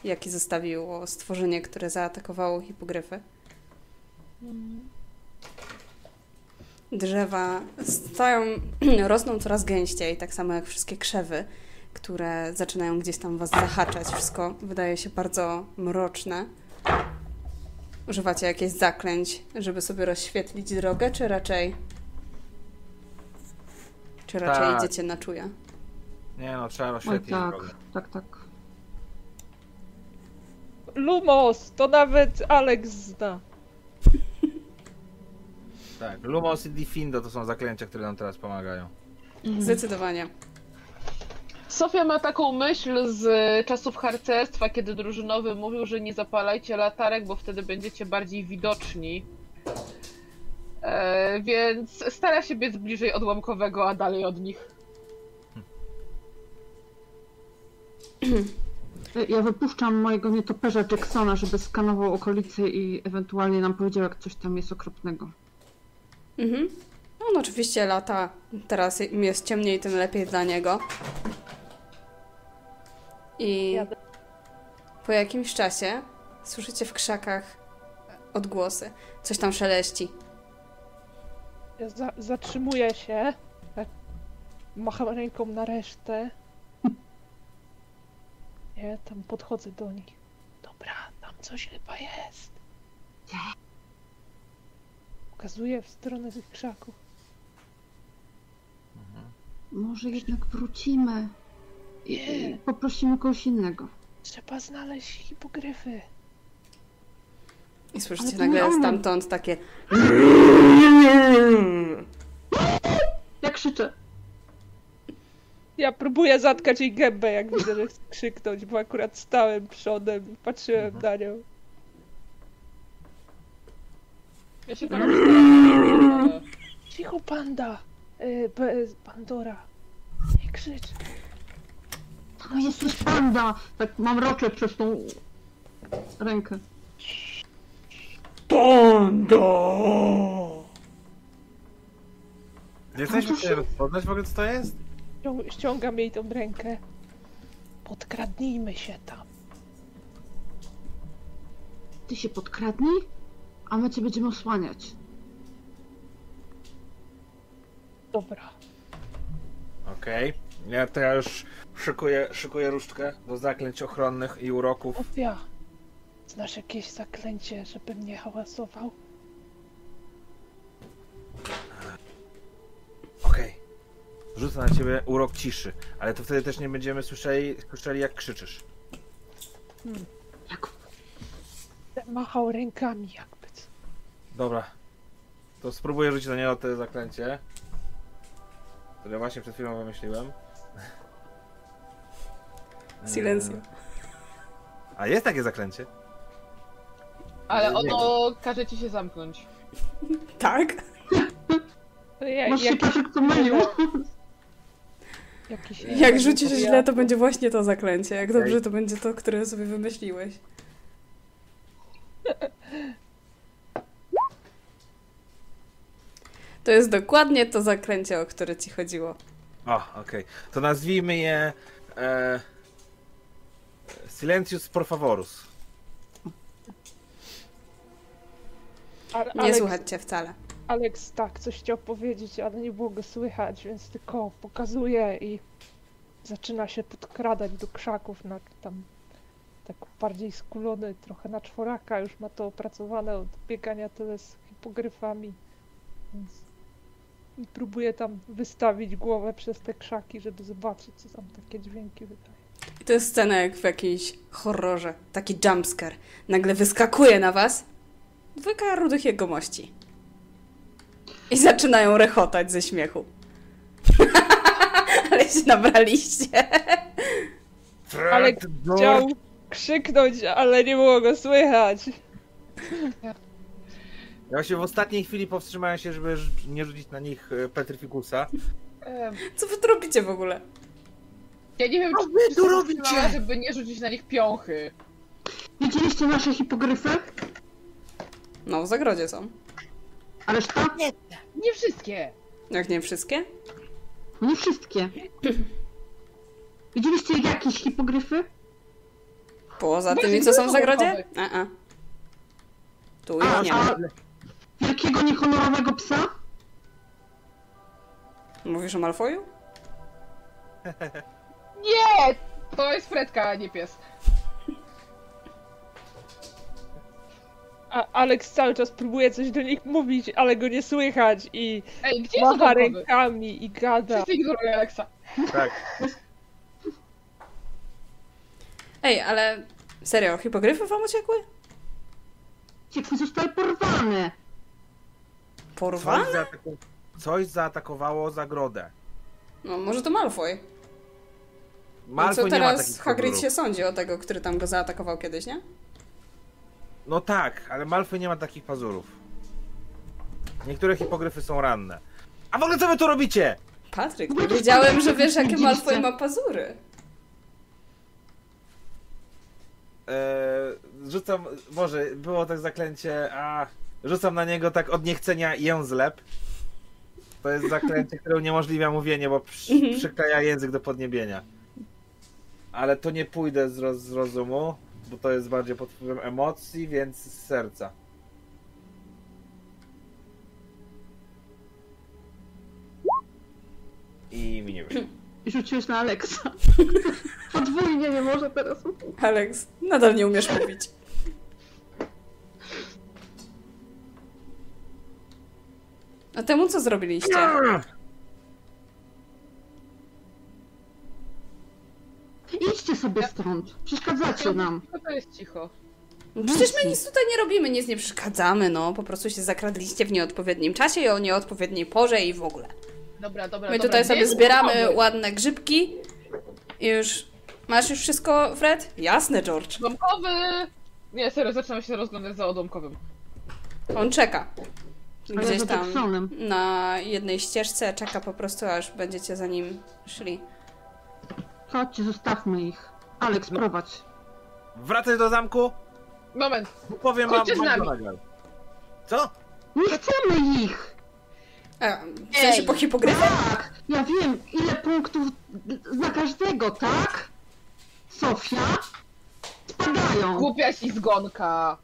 jaki zostawiło stworzenie, które zaatakowało hipogryfy. Drzewa stają, (clears throat) rosną coraz gęściej, tak samo jak wszystkie krzewy, które zaczynają gdzieś tam was zahaczać. Wszystko wydaje się bardzo mroczne. Używacie jakichś zaklęć, żeby sobie rozświetlić drogę, czy raczej... Czy raczej Tak. idziecie na czuje? Nie no, trzeba Oj rozświetlić tak, drogę. tak, tak. Lumos, to nawet Alex zna. Tak, Lumos i Diffindo to są zaklęcia, które nam teraz pomagają. Zdecydowanie. Sofia ma taką myśl z czasów harcerstwa, kiedy drużynowy mówił, że nie zapalajcie latarek, bo wtedy będziecie bardziej widoczni. E, więc stara się biec bliżej odłamkowego, a dalej od nich. Ja wypuszczam mojego nietoperza Jacksona, żeby skanował okolice i ewentualnie nam powiedział, jak coś tam jest okropnego. Mhm. On oczywiście lata. Teraz im jest ciemniej, tym lepiej dla niego. I po jakimś czasie słyszycie w krzakach odgłosy. Coś tam szeleści. Ja za zatrzymuję się. Tak. Macham ręką na resztę. Nie, tam podchodzę do nich. Dobra, tam coś chyba jest. Pokazuję w stronę tych krzaków. Może jednak wrócimy. I, poprosimy kogoś innego. Trzeba znaleźć hipogryfy. I słyszycie nagle stamtąd takie. (laughs) Ja krzyczę. Ja próbuję zatkać jej gębę, jak widzę, że chce krzyknąć, bo akurat stałem przodem i patrzyłem na nią. Ja się tam. Cicho, panda! Y, Be- Pandora. Nie krzycz. To jesteś panda! Tak mam roczę przez tą rękę. Nie jesteśmy w stanie rozpoznać w ogóle co to jest? Ścią- Ściągam jej tą rękę. Podkradnijmy się tam. Ty się podkradnij, a my cię będziemy osłaniać. Dobra. Okej. Ja to ja już szykuję, szykuję różdżkę do zaklęć ochronnych i uroków. Sofia, znasz jakieś zaklęcie, żeby mnie hałasował? Rzucę na ciebie urok ciszy, ale to wtedy też nie będziemy słyszeli, słyszeli jak krzyczysz. Jak Machał rękami jakby. Dobra. To spróbuję rzucić na niego to zaklęcie. Które właśnie przed chwilą wymyśliłem. (laughs) Silencio. Eee, A jest takie zaklęcie? Ale ono każe ci się zamknąć. Tak? (laughs) Ja, masz się Paszek mylił? (laughs) jakiś, Jak rzucisz źle, to będzie właśnie to zaklęcie. Jak dobrze, to będzie to, które sobie wymyśliłeś. (laughs) To jest dokładnie to zaklęcie, o które ci chodziło. O, okej. To nazwijmy je... E, Silencius por favorus. Nie Alex, słuchać cię wcale. Alex tak, coś chciał powiedzieć, ale nie było go słychać, więc tylko pokazuje i zaczyna się podkradać do krzaków na tam tak bardziej skulony, trochę na czworaka, już ma to opracowane od biegania tyle z hipogryfami, więc i próbuje tam wystawić głowę przez te krzaki, żeby zobaczyć, co tam takie dźwięki wydaje. I to jest scena jak w jakiejś horrorze. Taki jumpscare. Nagle wyskakuje na was dwójka rudych jegomości. I zaczynają rechotać ze śmiechu. (laughs) Ale się nabraliście. Ale Chciał krzyknąć, ale nie było go słychać. Ja właśnie w ostatniej chwili powstrzymałem się, żeby nie rzucić na nich e, Petrificusa. Co wy tu robicie w ogóle? Ja nie wiem, Co czy wy tu się robicie? żeby nie rzucić na nich piąchy. Widzieliście nasze hipogryfy? No, w zagrodzie są. A reszta? Nie wszystkie. Jak nie wszystkie? Nie wszystkie. Widzieliście jakieś hipogryfy? Poza Właśnie tymi, co są w zagrodzie? A, a. Tu A, ich nie ma. wielkiego niehonorowego psa? Mówisz o Malfoju? Nie! To jest Fredka, a nie pies. A Alex cały czas próbuje coś do nich mówić, ale go nie słychać i Ej, gdzie są macha te rękami i gada. Wszyscy ignorują Alexa. Tak. Ej, ale serio, hipogryfy wam uciekły? Ciekły zostały porwane. Porwane? Coś, zaataku... Coś zaatakowało zagrodę. No, może to Malfoy. Malfoy co nie ma teraz takich Hagrid się sądzi o tego, który tam go zaatakował kiedyś, nie? No tak, ale Malfoy nie ma takich pazurów. Niektóre hipogryfy są ranne. A w ogóle co wy tu robicie? Patryk, No wiedziałem, że wiesz, jakie. Malfoy ma pazury. Eee, rzucam, może było tak zaklęcie, a rzucam na niego tak od niechcenia jęzlep. To jest zaklęcie, które uniemożliwia mówienie, bo przy, Mhm. przykleja język do podniebienia. Ale to nie pójdę z, roz, z rozumu, bo to jest bardziej pod wpływem emocji, więc z serca. I mi nie wyszło. Rzuciłeś na Alexa. (laughs) Podwójnie nie może teraz. Alex, nadal nie umiesz mówić. A temu co zrobiliście? Idźcie sobie stąd. Przeszkadzacie nam. Co to jest cicho? Przecież my nic tutaj nie robimy, nic nie przeszkadzamy, no. Po prostu się zakradliście w nieodpowiednim czasie i o nieodpowiedniej porze i w ogóle. Dobra, dobra, My dobra. tutaj sobie nie zbieramy ładne grzybki i już... Masz już wszystko, Fred? Jasne, George. Odłamkowy! Nie, serio, zaczynam się rozglądać za odłamkowym. On czeka. Ale Gdzieś tam na jednej ścieżce czeka po prostu, aż będziecie za nim szli. Chodźcie, zostawmy ich. Alex, prowadź. Wracaj do zamku, Moment, powiem wam Chodźcie z nami. McGonagall. Co? Nie chcemy ich! E, w sensie Ej. po hipogryfie? Tak! Ja wiem, ile punktów za każdego, tak? Sofia? Spadają. głupia ślizgonka.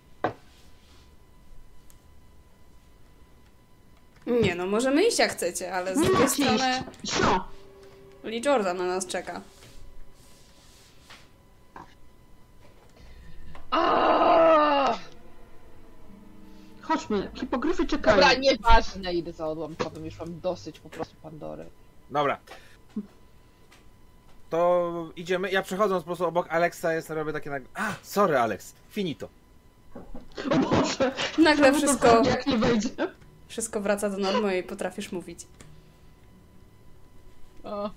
Nie no, możemy iść jak chcecie, ale z Nie drugiej macie strony iść. Sio! Lee Jordan na nas czeka. Aaaa! Chodźmy, hipogryfy czekają. Dobra, nieważne, idę za odłamkowym, już mam dosyć po prostu Pandory. Dobra. To idziemy. Ja przechodząc po prostu obok Alexa jest robię takie nagle. A, sorry Alex, finito. O Boże! Nagle to wszystko, zrobi, jak nie wejdzie. wszystko wraca do normy i potrafisz mówić. O.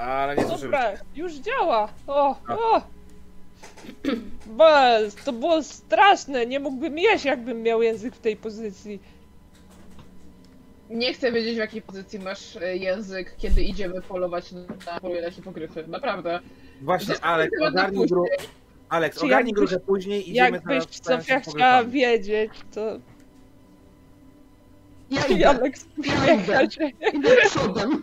Ale nie słyszymy. Dobra, już działa. O, o. Bez, to było straszne. Nie mógłbym jeść, jakbym miał język w tej pozycji. Nie chcę wiedzieć, w jakiej pozycji masz e, język, kiedy idziemy polować na polu na hipogryfy. Naprawdę. Właśnie, temat na ogarnij później. gru... Alex, Czy ogarnij jakbyś- później, idziemy Jakbyś teraz zająć się Sofia chciała pogrywami. wiedzieć, to Ja idę. Janek (laughs) uśmiecha idę. się. Idę przodem.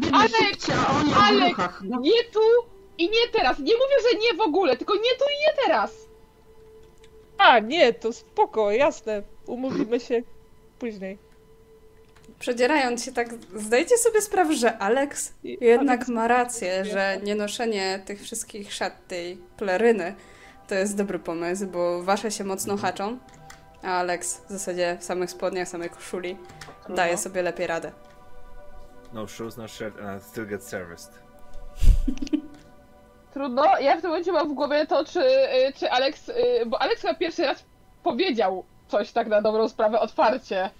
Biegnę Alex! szybciej, a oni o Alex! ruchach. No, Nie tu i nie teraz. Nie mówię, że nie w ogóle, tylko nie tu i nie teraz. A, nie, to spoko, jasne. Umówimy się (laughs) później. Przedzierając się tak, zdajcie sobie sprawę, że Alex jednak Alex- ma rację, że nie noszenie tych wszystkich szat, tej pleryny, to jest dobry pomysł, bo wasze się mocno haczą, a Alex w zasadzie w samych spodniach, samej koszuli daje sobie lepiej radę. No shoes, no shirt, and I still get serviced. (laughs) Trudno. Ja w tym momencie mam w głowie to, czy, y, czy Alex. y, Bo Alex chyba pierwszy raz powiedział coś tak na dobrą sprawę otwarcie.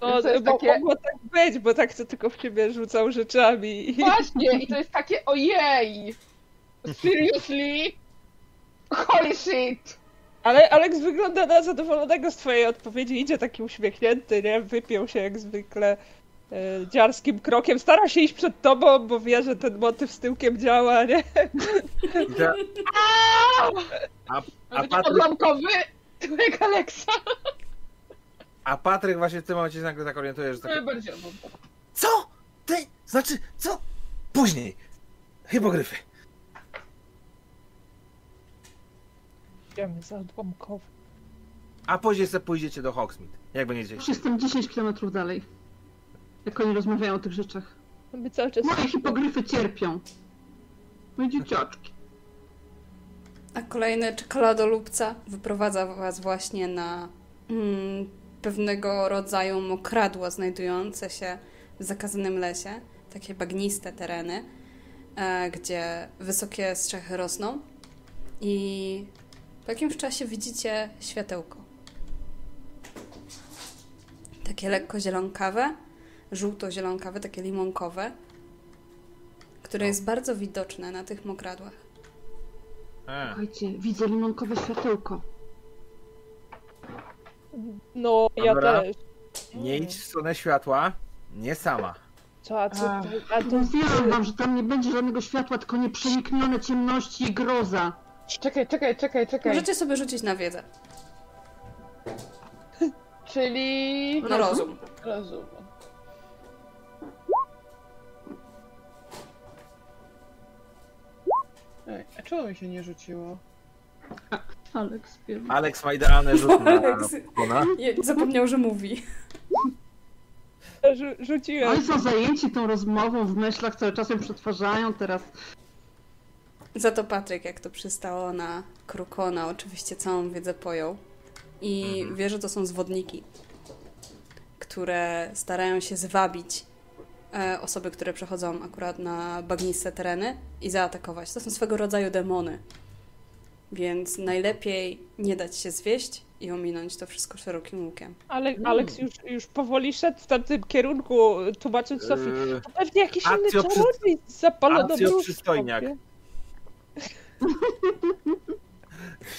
No, to jest bo takie- mogło tak być, bo tak to tylko w ciebie rzucał rzeczami. (laughs) Właśnie, i to jest takie ojej! Seriously? Holy shit! Ale Alex wygląda na zadowolonego z twojej odpowiedzi. Idzie taki uśmiechnięty, nie? Wypiął się jak zwykle dziarskim krokiem. Stara się iść przed tobą, bo wie, że ten motyw z tyłkiem działa, nie? Te- A, a, Patryk, odłamkowy tyłek Alexa. a Patryk właśnie w tym momencie się nagle tak orientuje, że odłamkowy. Co? Ty? Znaczy, co? Później. Hipogryfy. Idziemy za odłamkowy. A później sobie pójdziecie do Hogsmeade. Jak będziecie chcieli. jestem 10 km dalej. Jak oni rozmawiają o tych rzeczach. My cały czas... Moje hipogryfy cierpią. Moje dzieciaczki. A kolejny czekoladolubca wyprowadza was właśnie na mm, pewnego rodzaju mokradło znajdujące się w zakazanym lesie. Takie bagniste tereny, e, gdzie wysokie strzechy rosną. I po jakimś czasie widzicie światełko. Takie lekko zielonkawe, żółto-zielonkawe, takie limonkowe, które jest bardzo widoczne na tych mokradłach. A, Słuchajcie, widzę limonkowe światełko. No, ja Dobra. też. nie idź w stronę światła. Nie sama. Co, a co, a to Mówiłam wam, że tam nie będzie żadnego światła, tylko nieprzeniknione ciemności i groza. Czekaj, czekaj, czekaj, czekaj. Możecie sobie rzucić na wiedzę. Czyli... Na rozum. Rozum. Ej, a czemu mi się nie rzuciło? (laughs) Aleks pierwszy. Alex ma idealny rzut na Alex. Je- Zapomniał, że mówi. Rzu- rzuciłem. Oni są zajęci tą rozmową w myślach, cały czas ją przetwarzają teraz. Za to Patryk, jak to przystało na Krukona, oczywiście całą wiedzę pojął. I Mhm. wie, że to są zwodniki, które starają się zwabić osoby, które przechodzą akurat na bagniste tereny i zaatakować. To są swego rodzaju demony. Więc najlepiej nie dać się zwieść i ominąć to wszystko szerokim łukiem. Ale Mm. Alex już, już powoli szedł w tamtym kierunku, tłumacząc Sofii. Yy, To pewnie jakiś inny czarodziej zapalono Acjo przystojniak. (laughs)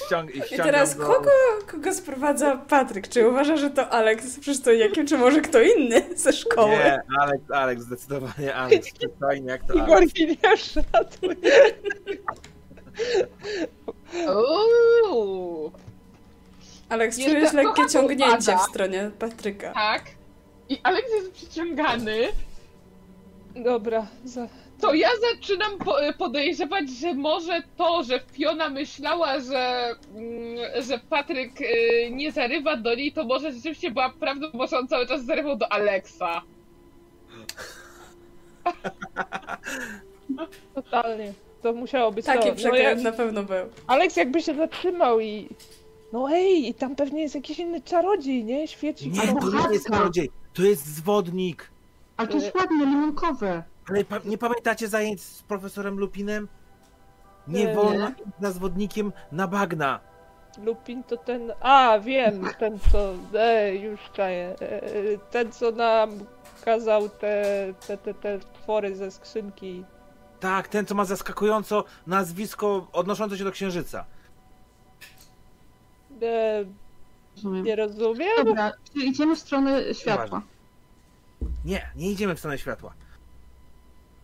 ściąg, i teraz go- kogo, kogo sprowadza Patryk? Czy uważa, że to Alex z przystojniakiem, czy może kto inny (laughs) ze szkoły? Nie, Alex, Alex, zdecydowanie Alex. (laughs) Przystojniak to Igor Alex, Jeszcze (laughs) czujesz lekkie ciągnięcie w stronie Patryka. tak. I Alex jest przyciągany. Dobra, za... To ja zaczynam po, podejrzewać, że może to, że Fiona myślała, że, mm, że Patryk y, nie zarywa do niej, to może rzeczywiście była prawdą, bo że on cały czas zarywał do Alexa. (laughs) totalnie. To musiało być Taki to. No, przekręt jak... na pewno był. Alex jakby się zatrzymał i... No ej, i tam pewnie jest jakiś inny czarodziej, nie? Świeci Nie, to nie jest czarodziej, to jest zwodnik. Ale to jest ładne, limonkowe. Ale pa nie pamiętacie zajęć z profesorem Lupinem? Nie Nie. wolno iść za zwodnikiem na bagna. Lupin to ten... A, wiem, ten co... E, już czaję. E, e, ten co nam kazał te, te, te, te twory ze skrzynki. Tak, ten co ma zaskakująco nazwisko odnoszące się do księżyca. E, Rozumiem. nie rozumiem? Dobra, czyli idziemy w stronę światła. Nie, nie idziemy w stronę światła.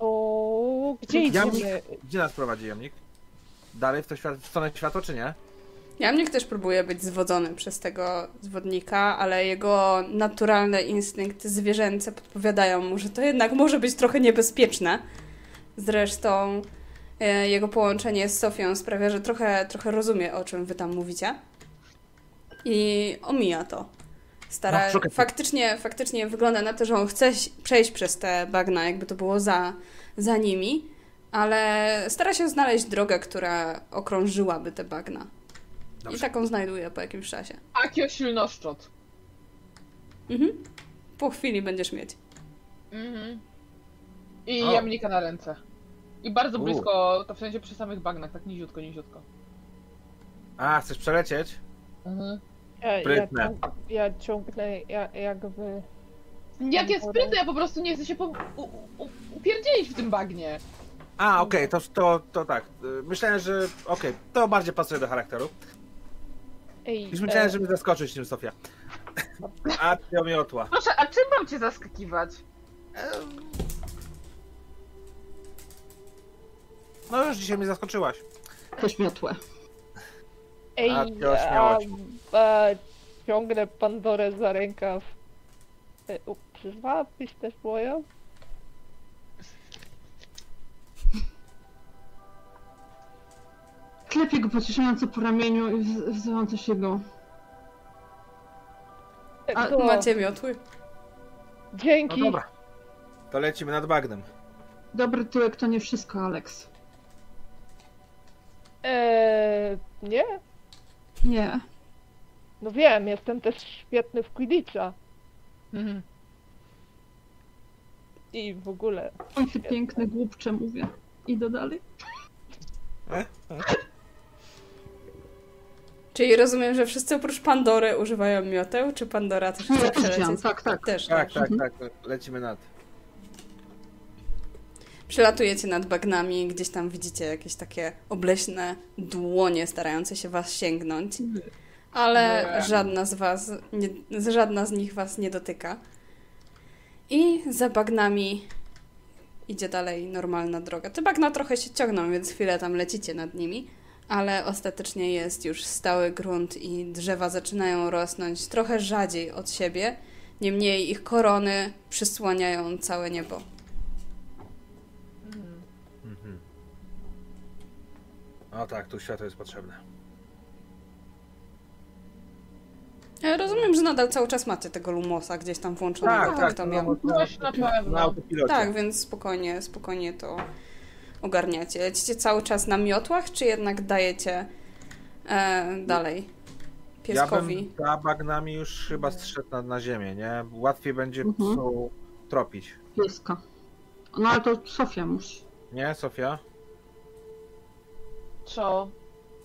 O, gdzie Jamnik. idziemy? Gdzie nas prowadzi jamnik? Dalej w, to świat w stronę światła, czy nie? Jamnik też próbuje być zwodzony przez tego zwodnika, ale jego naturalne instynkty zwierzęce podpowiadają mu, że to jednak może być trochę niebezpieczne. Zresztą e, jego połączenie z Sofią sprawia, że trochę, trochę rozumie, o czym wy tam mówicie. I omija to. Stara, No, faktycznie, faktycznie wygląda na to, że on chce przejść przez te bagna, jakby to było za, za ale stara się znaleźć drogę, która okrążyłaby te bagna. I Dobrze. taką znajduje po jakimś czasie. Akio silnoszczot. Mhm. Po chwili będziesz mieć. Mhm. I O. jamnika na ręce. I bardzo U. blisko, to w sensie przy samych bagnach, tak niziutko, niziutko. A, chcesz przelecieć? Mhm. Ja, ja, Sprytne. ja ciągnę ja, jakby... Jak jest sprytny, ja po prostu nie chcę się po, u, u, upierdzielić w tym bagnie. A, okej, to, to, to tak. Myślałem, że. Okej, to bardziej pasuje do charakteru. Ej, Już myślałem, e, że mnie zaskoczyć tym Sofia. A ty miotła. Proszę, a czym mam cię zaskakiwać? No już dzisiaj mnie zaskoczyłaś. Też miotłe. Ej, A, ty. A, ciągnę Pandorę za rękaw. E, u, Przyzwałabyś też moją? Klepię go pocieszająco po ramieniu i wz- wzywam też jego. E, A, to, Macie miotły? No Dzięki. dobra. To lecimy nad bagnem. Dobry tyłek to nie wszystko, Alex. E, nie? Nie. No wiem, jestem też świetny w Quidditcha. Mhm. I w ogóle. Oj, ty piękny głupcze, mówię. Idę dalej. (laughs) Czyli rozumiem, że wszyscy oprócz Pandory używają mioteł, czy Pandora też Nie, chce wziąłem, przelecieć? tak, tak. Też, Tak, też. tak, tak. Lecimy nad. Przelatujecie nad bagnami, gdzieś tam widzicie jakieś takie obleśne dłonie starające się was sięgnąć, ale Nie. żadna z was, nie, żadna z nich was nie dotyka. I za bagnami idzie dalej normalna droga. Te bagna trochę się ciągną, więc chwilę tam lecicie nad nimi, ale ostatecznie jest już stały grunt i drzewa zaczynają rosnąć trochę rzadziej od siebie. Niemniej ich korony przysłaniają całe niebo. Mhm. No tak, tu światło jest potrzebne. Ja rozumiem, że nadal cały czas macie tego Lumosa gdzieś tam włączonego, Tak, tak, tak. to no, miał. no, Coś na pewno. Tak, więc spokojnie, spokojnie to ogarniacie. Lecicie cały czas na miotłach, czy jednak dajecie e, dalej pieskowi? Ja bym za bagnami już chyba zszedł na, na ziemię, nie? Łatwiej będzie Mhm. psu tropić. Pieska. No ale to Sofia musi. Nie, Sofia? Co?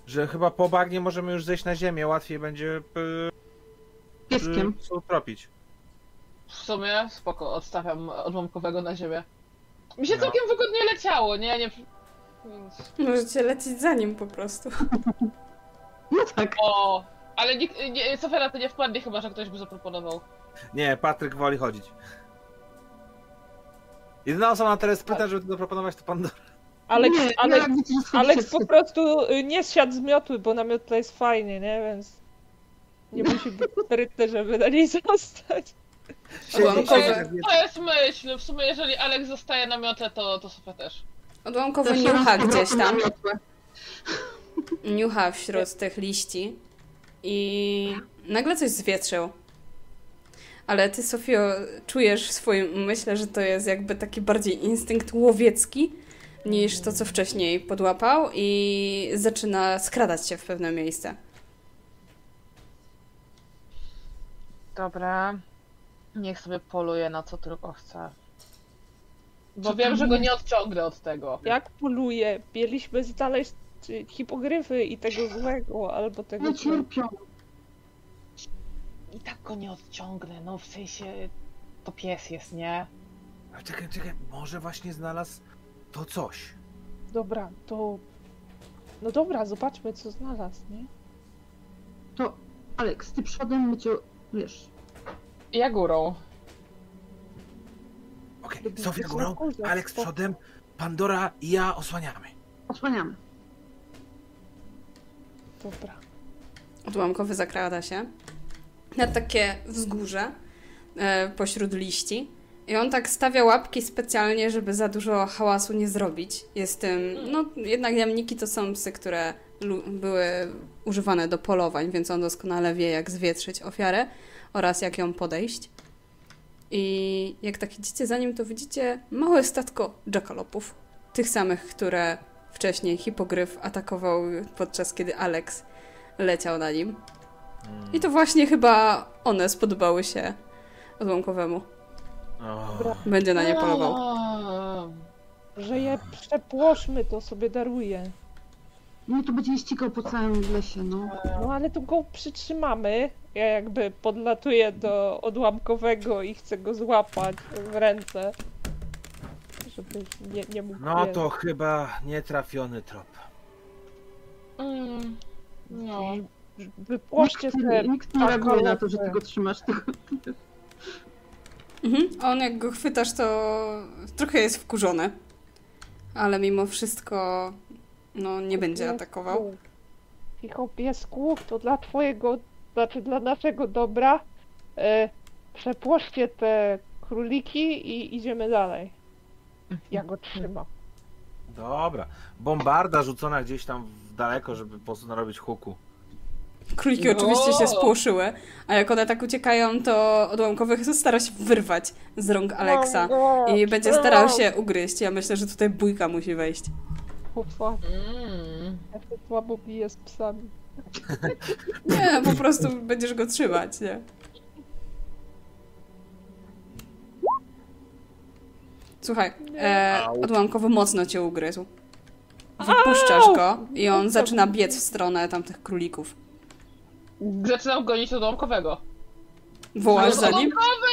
Że chyba po bagnie możemy już zejść na ziemię, łatwiej będzie y, Pieskiem. psu tropić. W sumie spoko, odstawiam odłamkowego na ziemię. Mi się No. całkiem wygodnie leciało, nie? nie... Więc... Możecie lecieć za nim po prostu. (laughs) No tak. O, ale nikt, nie, Sofia na to nie wpadnie chyba, że ktoś by zaproponował. Nie, Patryk woli chodzić. Jedyna osoba na teraz pyta, żeby to zaproponować, to Pandora. Alex, nie, Alex, ja widzę, że sobie Alex się po prostu y, nie zsiadł z miotły, bo na miotle jest fajnie, nie? Więc nie musi być sprytny, żeby na niej zostać. Odłamkowe. To jest myśl, w sumie jeżeli Alex zostaje na miotle, to, to Sofia też. Odłamkowy niucha gdzieś tam. Niucha wśród tych liści i nagle coś zwietrzył. Ale ty, Sofio, czujesz w swoim umyśle, że to jest jakby taki bardziej instynkt łowiecki niż to, co wcześniej podłapał i zaczyna skradać się w pewne miejsce. Dobra. Niech sobie poluje na co tylko chce. Bo Co wiem, tam że go jest? nie odciągnę od tego. Jak poluje? Mieliśmy znaleźć y, hipogryfy i tego złego, albo tego No złego. cierpią. I tak go nie odciągnę, no w sensie to pies jest, nie? A czekaj, czekaj, może właśnie znalazł to coś. Dobra, to... No dobra, zobaczmy co znalazł, nie? To Alex, ty przodem, my cię, wiesz, Ja górą. Okej, Lubię Sofia górą, spoko. przodem, Pandora i ja osłaniamy. osłaniamy. Dobra. Odłamkowy zakrada się na takie wzgórze e, pośród liści. I on tak stawia łapki specjalnie, żeby za dużo hałasu nie zrobić. Jest tym, no jednak jamniki to są psy, które były używane do polowań, więc on doskonale wie, jak zwietrzyć ofiarę oraz jak ją podejść. I jak tak idziecie za nim, to widzicie małe statko jackalopów. Tych samych, które wcześniej hipogryf atakował podczas kiedy Alex leciał na nim. Mm. I to właśnie chyba one spodobały się odłamkowemu. Będzie na nie polował. Że je przepłoszmy, to sobie daruję. No to będzie ścigał po całym lesie, no. No ale to go przytrzymamy. Ja jakby podlatuję do odłamkowego i chcę go złapać w ręce. Żeby nie, nie mógł no wiesz, to chyba nietrafiony trop. Mm, no. Wypłoszcie Nikt, te nikt nie reaguje na to, że ty go trzymasz. Tylko... Mhm. A on jak go chwytasz, to trochę jest wkurzony. Ale mimo wszystko no, nie będzie atakował. Cicho piesku, to dla twojego, znaczy dla naszego dobra. E, przepłoszcie te króliki i idziemy dalej. Ja go trzymam. Dobra. Bombarda rzucona gdzieś tam w daleko, żeby po prostu narobić huku. Króliki No. oczywiście się spłoszyły, a jak one tak uciekają, to odłamkowy stara się wyrwać z rąk Alexa i będzie starał się ugryźć. Ja myślę, że tutaj bójka musi wejść. Ufa, Mm. ja się słabo biję z psami. (laughs) Nie, po prostu będziesz go trzymać, nie? Słuchaj, e, Au. odłamkowy mocno cię ugryzł. Wypuszczasz go i on zaczyna biec w stronę tamtych królików. Zaczynam gonić odłamkowego. Wołasz za nim? Odłamkowy!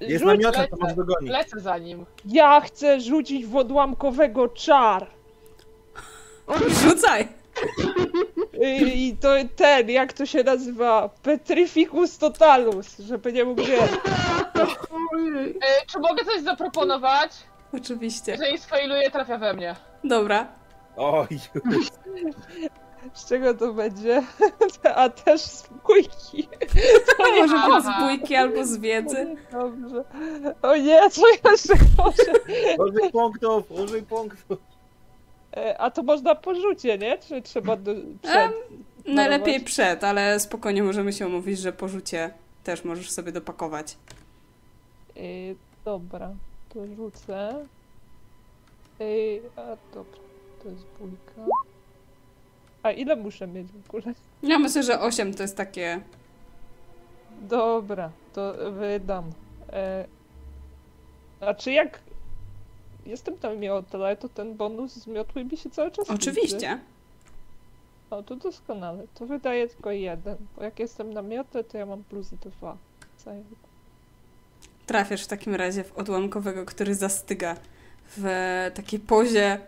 Jest Rzuć, namiotem, lecę. to może dogonić. Lecę za nim. ja chcę rzucić w odłamkowego czar. Rzucaj! Y, I to ten, jak to się nazywa? Petrificus totalus, żeby nie mógł wiedzieć. (laughs) E, czy mogę coś zaproponować? Oczywiście. Jeżeli sfailuję, trafia we mnie. Dobra. (laughs) Oj, Z czego to będzie? (laughs) A też z bójki. (laughs) To może być z bójki albo z wiedzy. Dobrze. O nie, co jeszcze gorzej? użyj punktów, użyj punktów. E, A to można po rzucie, nie? Czy trzeba do, przed? Najlepiej Darować? przed, ale spokojnie możemy się umówić, że po rzucie też możesz sobie dopakować. Y, dobra, to rzucę. Y, a dobra, to jest bójka. A ile muszę mieć w ogóle? Ja myślę, że 8 to jest takie. Dobra, to wydam. E, a czy jak jestem tam miotle, to ten bonus z miotły mi się cały czas liczy? Oczywiście. O, to doskonale. To wydaje tylko jeden. Bo jak jestem na miotle, to ja mam plus dwa. Trafiasz w takim razie w odłamkowego, który zastyga w takiej pozie,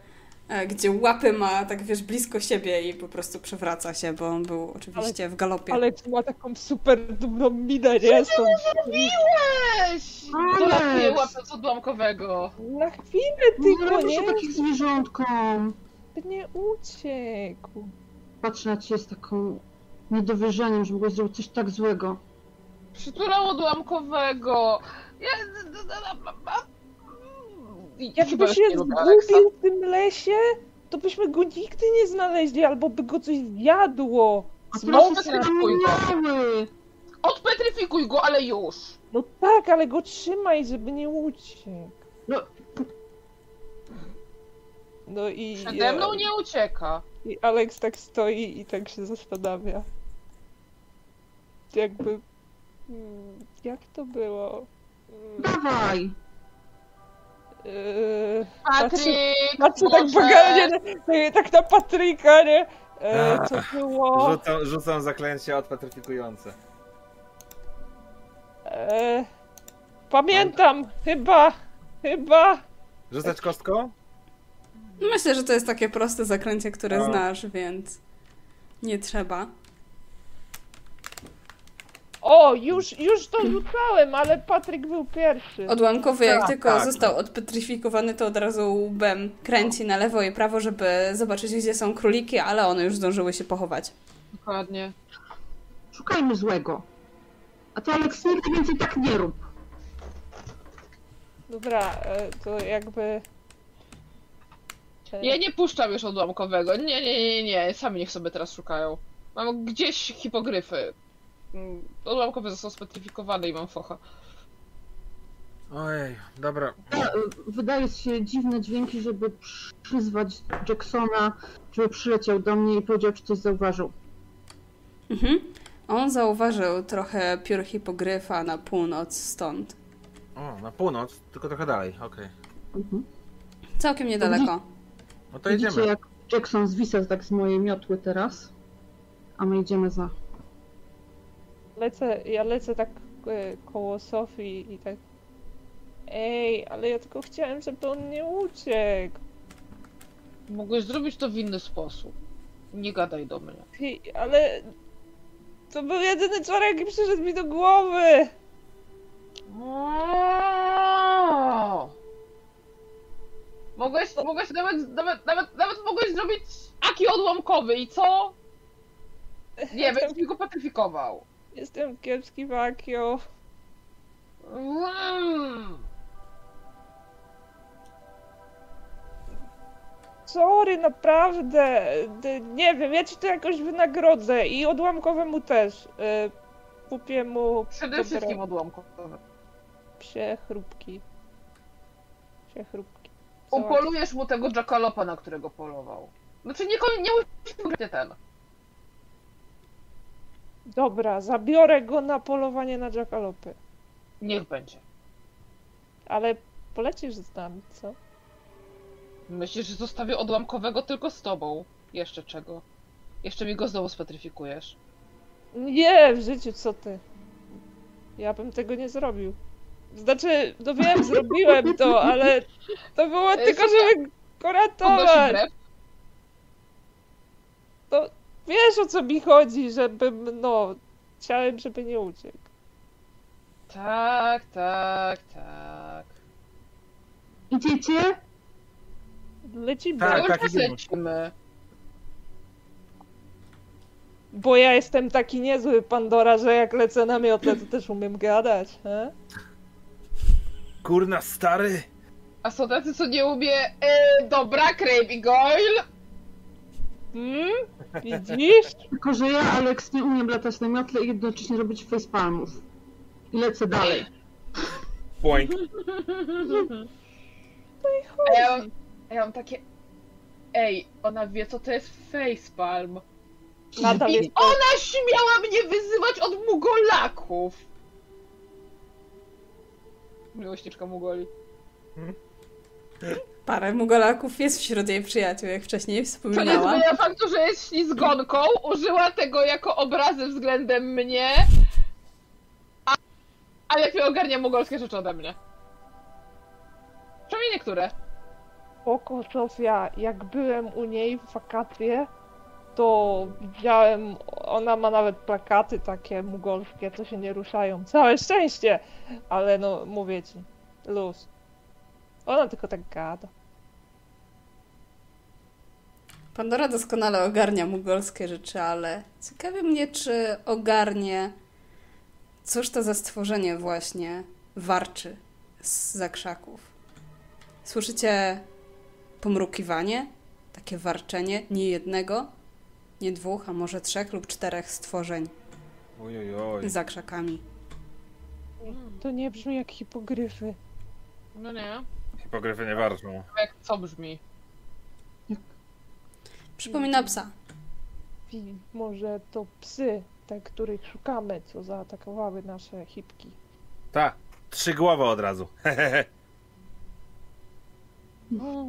gdzie łapy ma tak wiesz blisko siebie i po prostu przewraca się, bo on był oczywiście w galopie. Alex ma taką super dumną minę, nie? Z tą... Weź! Alex! Dolatuję łapę z odłamkowego. Na chwilę Nie tylko, robi się nie? takich zwierzątkom. By nie uciekł. Patrzę na ciebie z taką niedowierzaniem, że mogłeś zrobić coś tak złego. Przytulam odłamkowego. Ja... Jakby się zgubił w tym lesie, to byśmy go nigdy nie znaleźli, albo by go coś zjadło. Znowu traktuj go. Odpetryfikuj go, ale już! No tak, ale go trzymaj, żeby nie uciekł. No. No i, Przede mną nie ucieka. i Alex tak stoi i tak się zastanawia. Jakby... mm, Jak to było? Mm, Dawaj. Yy, Patryk! patrzę tak pogarnie, tak, na Patryka, nie? E, co było? Rzucam, rzucam zaklęcie odpatryfikujące. E, pamiętam, chyba, chyba. Rzucać kostką? Myślę, że to jest takie proste zaklęcie, które No. znasz, więc nie trzeba. O, już, już to rzucałem, ale Patryk był pierwszy. Odłamkowy, jak Tak, tylko tak. został odpetryfikowany, to od razu łbem kręci na lewo i prawo, żeby zobaczyć, gdzie są króliki, ale one już zdążyły się pochować. Dokładnie. Szukajmy złego. A ty, Aleks, nigdy więcej tak nie rób. Dobra, e, to jakby... Ja nie puszczam już odłamkowego. Nie, nie, nie, nie. Sami niech sobie teraz szukają. Mam gdzieś hipogryfy. Mm, Odłamkowy został specyfikowany i mam focha. Ojej, dobra. Wydaje się dziwne dźwięki, żeby przyzwać Jacksona, żeby przyleciał do mnie i powiedział, czy coś zauważył. Mhm. On zauważył trochę piór hipogryfa na północ stąd. O, na północ, tylko trochę dalej, okej. Mhm. Całkiem niedaleko. No to Widzicie, jedziemy. jak Jackson zwisa tak z mojej miotły teraz, a my idziemy za. Lecę, ja lecę tak e, koło Sofii i tak... Ej, ale ja tylko chciałem, żeby on nie uciekł. Mogłeś zrobić to w inny sposób. Nie gadaj do mnie. Ty, ale... To był jedyny czarek, jaki przyszedł mi do głowy. Mogłeś, mogłeś nawet, nawet, nawet, nawet mogłeś zrobić aki odłamkowy i co? Nie, (laughs) będziesz mi go patryfikował. Jestem kiepski w Akio. Sorry, naprawdę. Nie wiem, ja ci to jakoś wynagrodzę i odłamkowemu też. Y, Kupię mu Przede Dobra. wszystkim odłamkowy. psie chrupki. Psie chrupki. Upolujesz mu tego jackalopa, na którego polował. Znaczy nie, nie być ten. Dobra, zabiorę go na polowanie na jackalopy. Niech będzie. Ale polecisz z nami, co? Myślisz, że zostawię odłamkowego tylko z tobą? Jeszcze czego? Jeszcze mi go znowu spatryfikujesz. Nie, w życiu, co ty? Ja bym tego nie zrobił. Znaczy, no wiem, zrobiłem to, ale to było (laughs) tylko, żeby go ratować. Wiesz o co mi chodzi, żebym, no, chciałem, żeby nie uciekł. Tak, tak, tak. Idziecie? lecimy. Tak, tak, idziemy. lecimy. Bo ja jestem taki niezły Pandora, że jak lecę na miotle, to też umiem gadać. He? Kurna, stary! A są tacy, co nie umie... E, dobra, Crave i Goyle. Hmm? Widzisz? Tylko, że ja, Alex, nie umiem latać na miotle i jednocześnie robić facepalmów. I lecę dalej. Point. A ja mam, a ja mam takie... Ej, ona wie, co to jest facepalm. Nadal I jest ona śmiała mnie wyzywać od mugolaków! Miłościczka mugoli. Parę mugolaków jest wśród jej przyjaciół, jak wcześniej To nie wspominałam. zmienia faktu, że jest ślizgonką, użyła tego jako obrazy względem mnie, a, a lepiej ogarnia mugolskie rzeczy ode mnie. Przynajmniej niektóre. Spoko, Sofia, jak byłem u niej w wakacje, to widziałem, ona ma nawet plakaty takie mugolskie, co się nie ruszają. Całe szczęście! Ale no, mówię ci, luz. Ona tylko tak gada. Pandora doskonale ogarnia mugolskie rzeczy, ale ciekawi mnie, czy ogarnie, cóż to za stworzenie właśnie warczy z zakrzaków. Słyszycie pomrukiwanie, takie warczenie, nie jednego, nie dwóch, a może trzech lub czterech stworzeń Ojojoj. za krzakami. To nie brzmi jak hipogryfy. No nie. Hipogryfy nie warczą. Jak co brzmi? Przypomina psa. I może to psy, te, których szukamy, co zaatakowały nasze hipki. Tak, trzy głowy od razu. (laughs) No,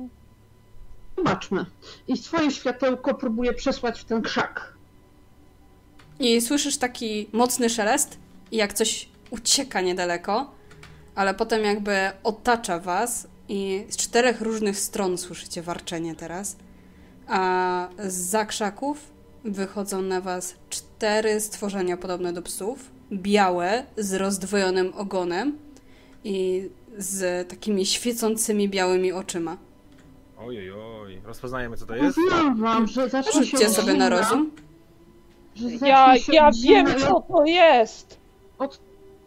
Zobaczmy. I swoje światełko próbuję przesłać w ten krzak. I słyszysz taki mocny szelest i jak coś ucieka niedaleko, ale potem jakby otacza was i z czterech różnych stron słyszycie warczenie teraz, a z zakrzaków wychodzą na was cztery stworzenia podobne do psów, białe, z rozdwojonym ogonem i z takimi świecącymi białymi oczyma. Ojojoj. Rozpoznajemy co to jest? Mówiłam wam, że zacznie się Rzućcie od sobie na rozum. Że zacznie ja, się ja wiem, i co to jest! Od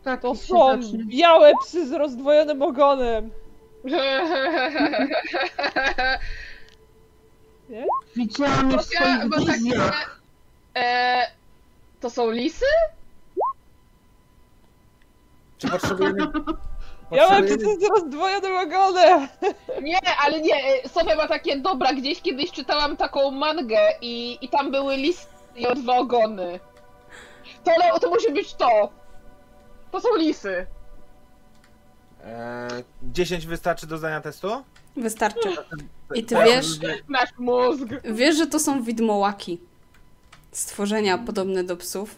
takich To się są zacznie. białe psy z rozdwojonym ogonem. (laughs) Nie? Widziałam je w swoich bo tak wizjach. e, To są lisy? Czy potrzebujemy... (laughs) Białe potrzebujemy- psy z rozdwojonym ogonem! Nie, ale nie, e, Sofia ma takie, dobra, gdzieś kiedyś czytałam taką mangę i, i tam były lisy i o dwa ogony. To, no, to musi być to. To są lisy. Eee, 10 wystarczy do zdania testu? Wystarczy. I ty wiesz, Nasz mózg. wiesz, że to są widmołaki. Stworzenia podobne do psów.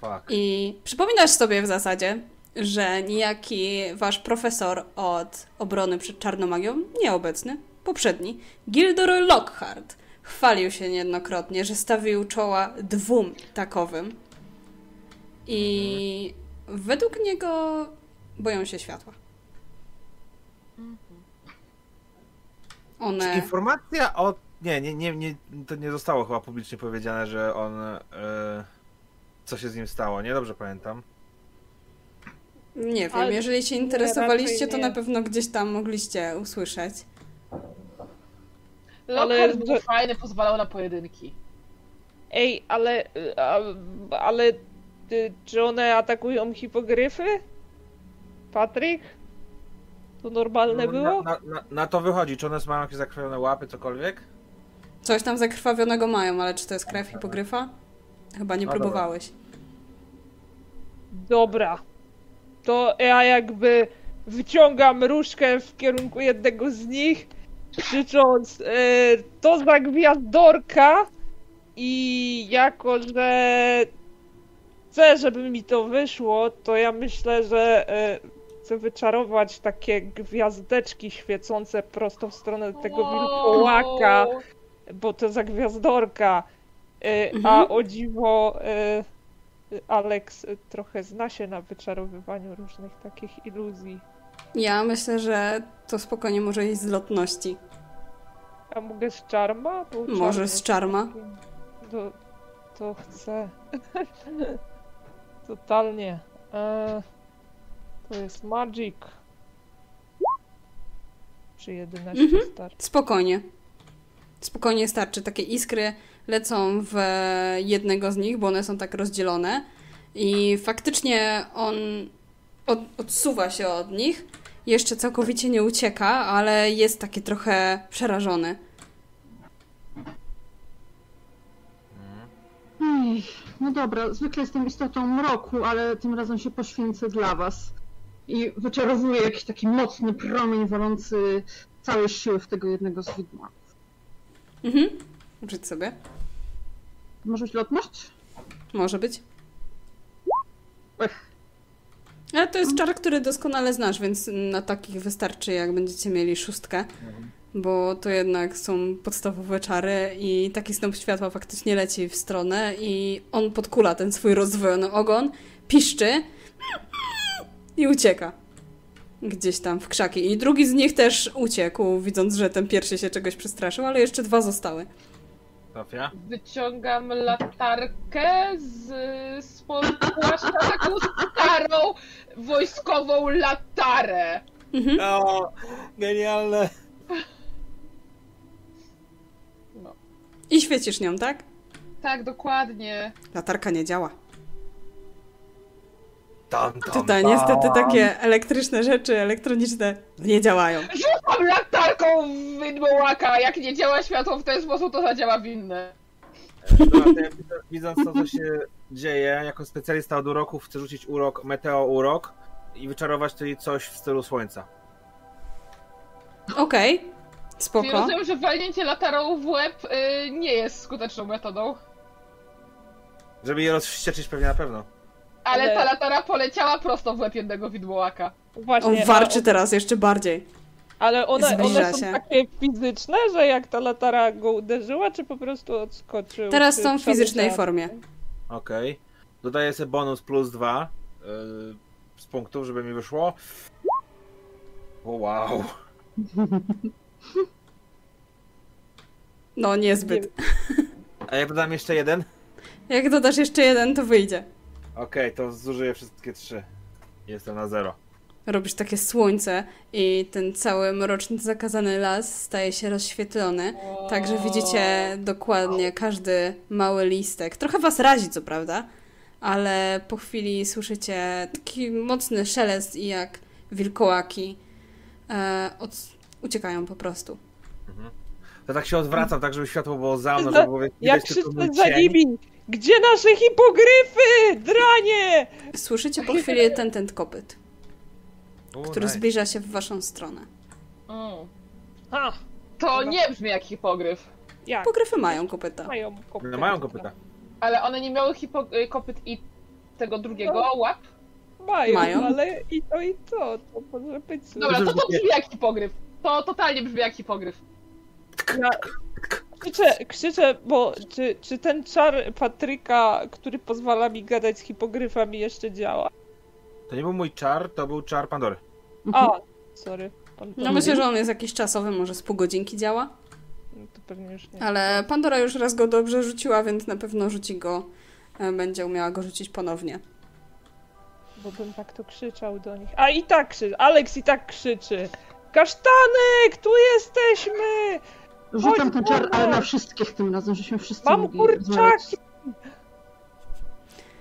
Fuck. I przypominasz sobie w zasadzie, że niejaki wasz profesor od obrony przed czarną magią, nieobecny, poprzedni, Gilderoy Lockhart, chwalił się niejednokrotnie, że stawił czoła dwóm takowym. I według niego boją się światła. Czy One. informacja o... Nie, nie, nie, nie, to nie zostało chyba publicznie powiedziane, że on... E, co się z nim stało, nie? Dobrze pamiętam. Nie wiem, Ale- jeżeli się nie, interesowaliście, raczej to nie. na pewno gdzieś tam mogliście usłyszeć. Lockhart był że- fajny, pozwalał na pojedynki. Ej, ale. A, ale. y, Czy one atakują hipogryfy? Patryk? To normalne No, było? Na, na, na to wychodzi. Czy one mają jakieś zakrwawione łapy, cokolwiek? Coś tam zakrwawionego mają, ale czy to jest krew hipogryfa? Chyba nie A, dobra. próbowałeś. Dobra. To ja jakby wyciągam różkę w kierunku jednego z nich, krzycząc e, to za gwiazdorka i jako, że chcę, żeby mi to wyszło, to ja myślę, że e, chcę wyczarować takie gwiazdeczki świecące prosto w stronę tego wilkołaka, bo to za gwiazdorka. E, Mhm. A o dziwo e, Alex trochę zna się na wyczarowywaniu różnych takich iluzji. Ja myślę, że to spokojnie może iść z lotności. A mogę z czarma? Bo Może z czarma. To, to chcę. (laughs) Totalnie. E, to jest magic. Czy 11 Mhm. starczy? Spokojnie. Spokojnie starczy. Takie iskry lecą w jednego z nich, bo one są tak rozdzielone. I faktycznie on od, odsuwa się od nich. Jeszcze całkowicie nie ucieka, ale jest taki trochę przerażony. Ej, no dobra, zwykle jestem istotą mroku, ale tym razem się poświęcę dla was. I wyczarowuję jakiś taki mocny promień walący całe siły w tego jednego z widma. Mhm. Uczyć sobie. Może być lotność? Może być. Ech. Ale to jest czar, który doskonale znasz, więc na takich wystarczy, jak będziecie mieli szóstkę. Bo to jednak są podstawowe czary i taki snop światła faktycznie leci w stronę i on podkula ten swój rozdwojony ogon, piszczy i ucieka. Gdzieś tam w krzaki. I drugi z nich też uciekł, widząc, że ten pierwszy się czegoś przestraszył, ale jeszcze dwa zostały. Sofia? Wyciągam latarkę z spod płaszcza, taką starą wojskową latarę. Mhm. O, genialne. No. I świecisz nią, tak? Tak, dokładnie. Latarka nie działa. Tam, tam, Tutaj tam. niestety takie elektryczne rzeczy, elektroniczne nie działają. Rzucam latarką w widmołaka. Jak nie działa światło w ten sposób, to zadziała w inny. Dobra, to ja widząc- Widząc to, co się dzieje, jako specjalista od uroków chcę rzucić urok, meteo urok i wyczarować tutaj coś w stylu słońca. Okej, Czyli spoko. rozumiem, że walnięcie latarą w łeb y, nie jest skuteczną metodą. Żeby je rozwścieczyć pewnie na pewno. Ale Ale- ta latara poleciała prosto w łeb jednego widmołaka. Właśnie, On warczy a- teraz jeszcze bardziej. Ale one, Zbliża one są się. takie fizyczne, że jak ta latara go uderzyła, czy po prostu odskoczył? Teraz są w fizycznej formie. Okej. Dodaję sobie bonus plus dwa yy, z punktów, żeby mi wyszło. O, wow. No, niezbyt. A jak dodam jeszcze jeden? Jak dodasz jeszcze jeden, to wyjdzie. Okej, to zużyję wszystkie trzy. Jestem na zero. Robisz takie słońce i ten cały mroczny, zakazany las staje się rozświetlony. Także widzicie dokładnie każdy mały listek. Trochę was razi, co prawda, ale po chwili słyszycie taki mocny szelest i jak wilkołaki e, od... uciekają po prostu. To tak się odwracam, tak żeby światło było za mną, żeby było Jak widać tylko krzyczę mój za nimi! Gdzie nasze hipogryfy? Dranie! Słyszycie po chwili ten ten kopyt, U, który nice. zbliża się w waszą stronę. Mm. A, To nie brzmi jak hipogryf. jak? Pogryfy mają kopyta. Mają kopyta. No mają kopyta. Ale one nie miały hipo- y, kopyt i tego drugiego łap? Mają, Mają. ale i to i to. To może być Dobra, to to brzmi jak hipogryf. To totalnie brzmi jak hipogryf. Ja krzyczę, krzyczę, bo czy, czy ten czar Patryka, który pozwala mi gadać z hipogryfami jeszcze działa? To nie był mój czar, to był czar Pandory. A, sorry. Pan No myślę, że on jest jakiś czasowy, może z pół godzinki działa. No to pewnie już nie. Ale Pandora już raz go dobrze rzuciła, więc na pewno rzuci go. e, Będzie umiała go rzucić ponownie. Bo bym tak to krzyczał do nich. A i tak krzyczy. Alex i tak krzyczy. Kasztanek, tu jesteśmy! Rzucam ten czar, ale na wszystkich tym razem, żeśmy wszyscy Mam mogli kurczaki!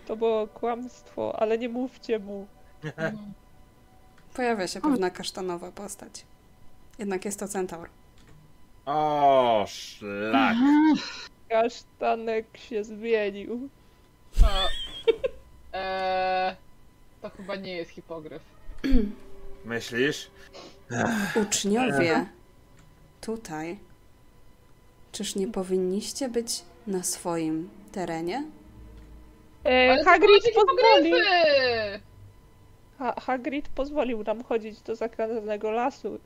To było kłamstwo, ale nie mówcie mu. (laughs) Pojawia się pewna kasztanowa postać. Jednak jest to centaur. O, szlak. Kasztanek się zmienił. To, eee, to chyba nie jest hipogryf. Myślisz? Uczniowie, tutaj, czyż nie powinniście być na swoim terenie? E, Hagrid hipogryfy! Ha Hagrid pozwolił nam chodzić do zakradanego lasu.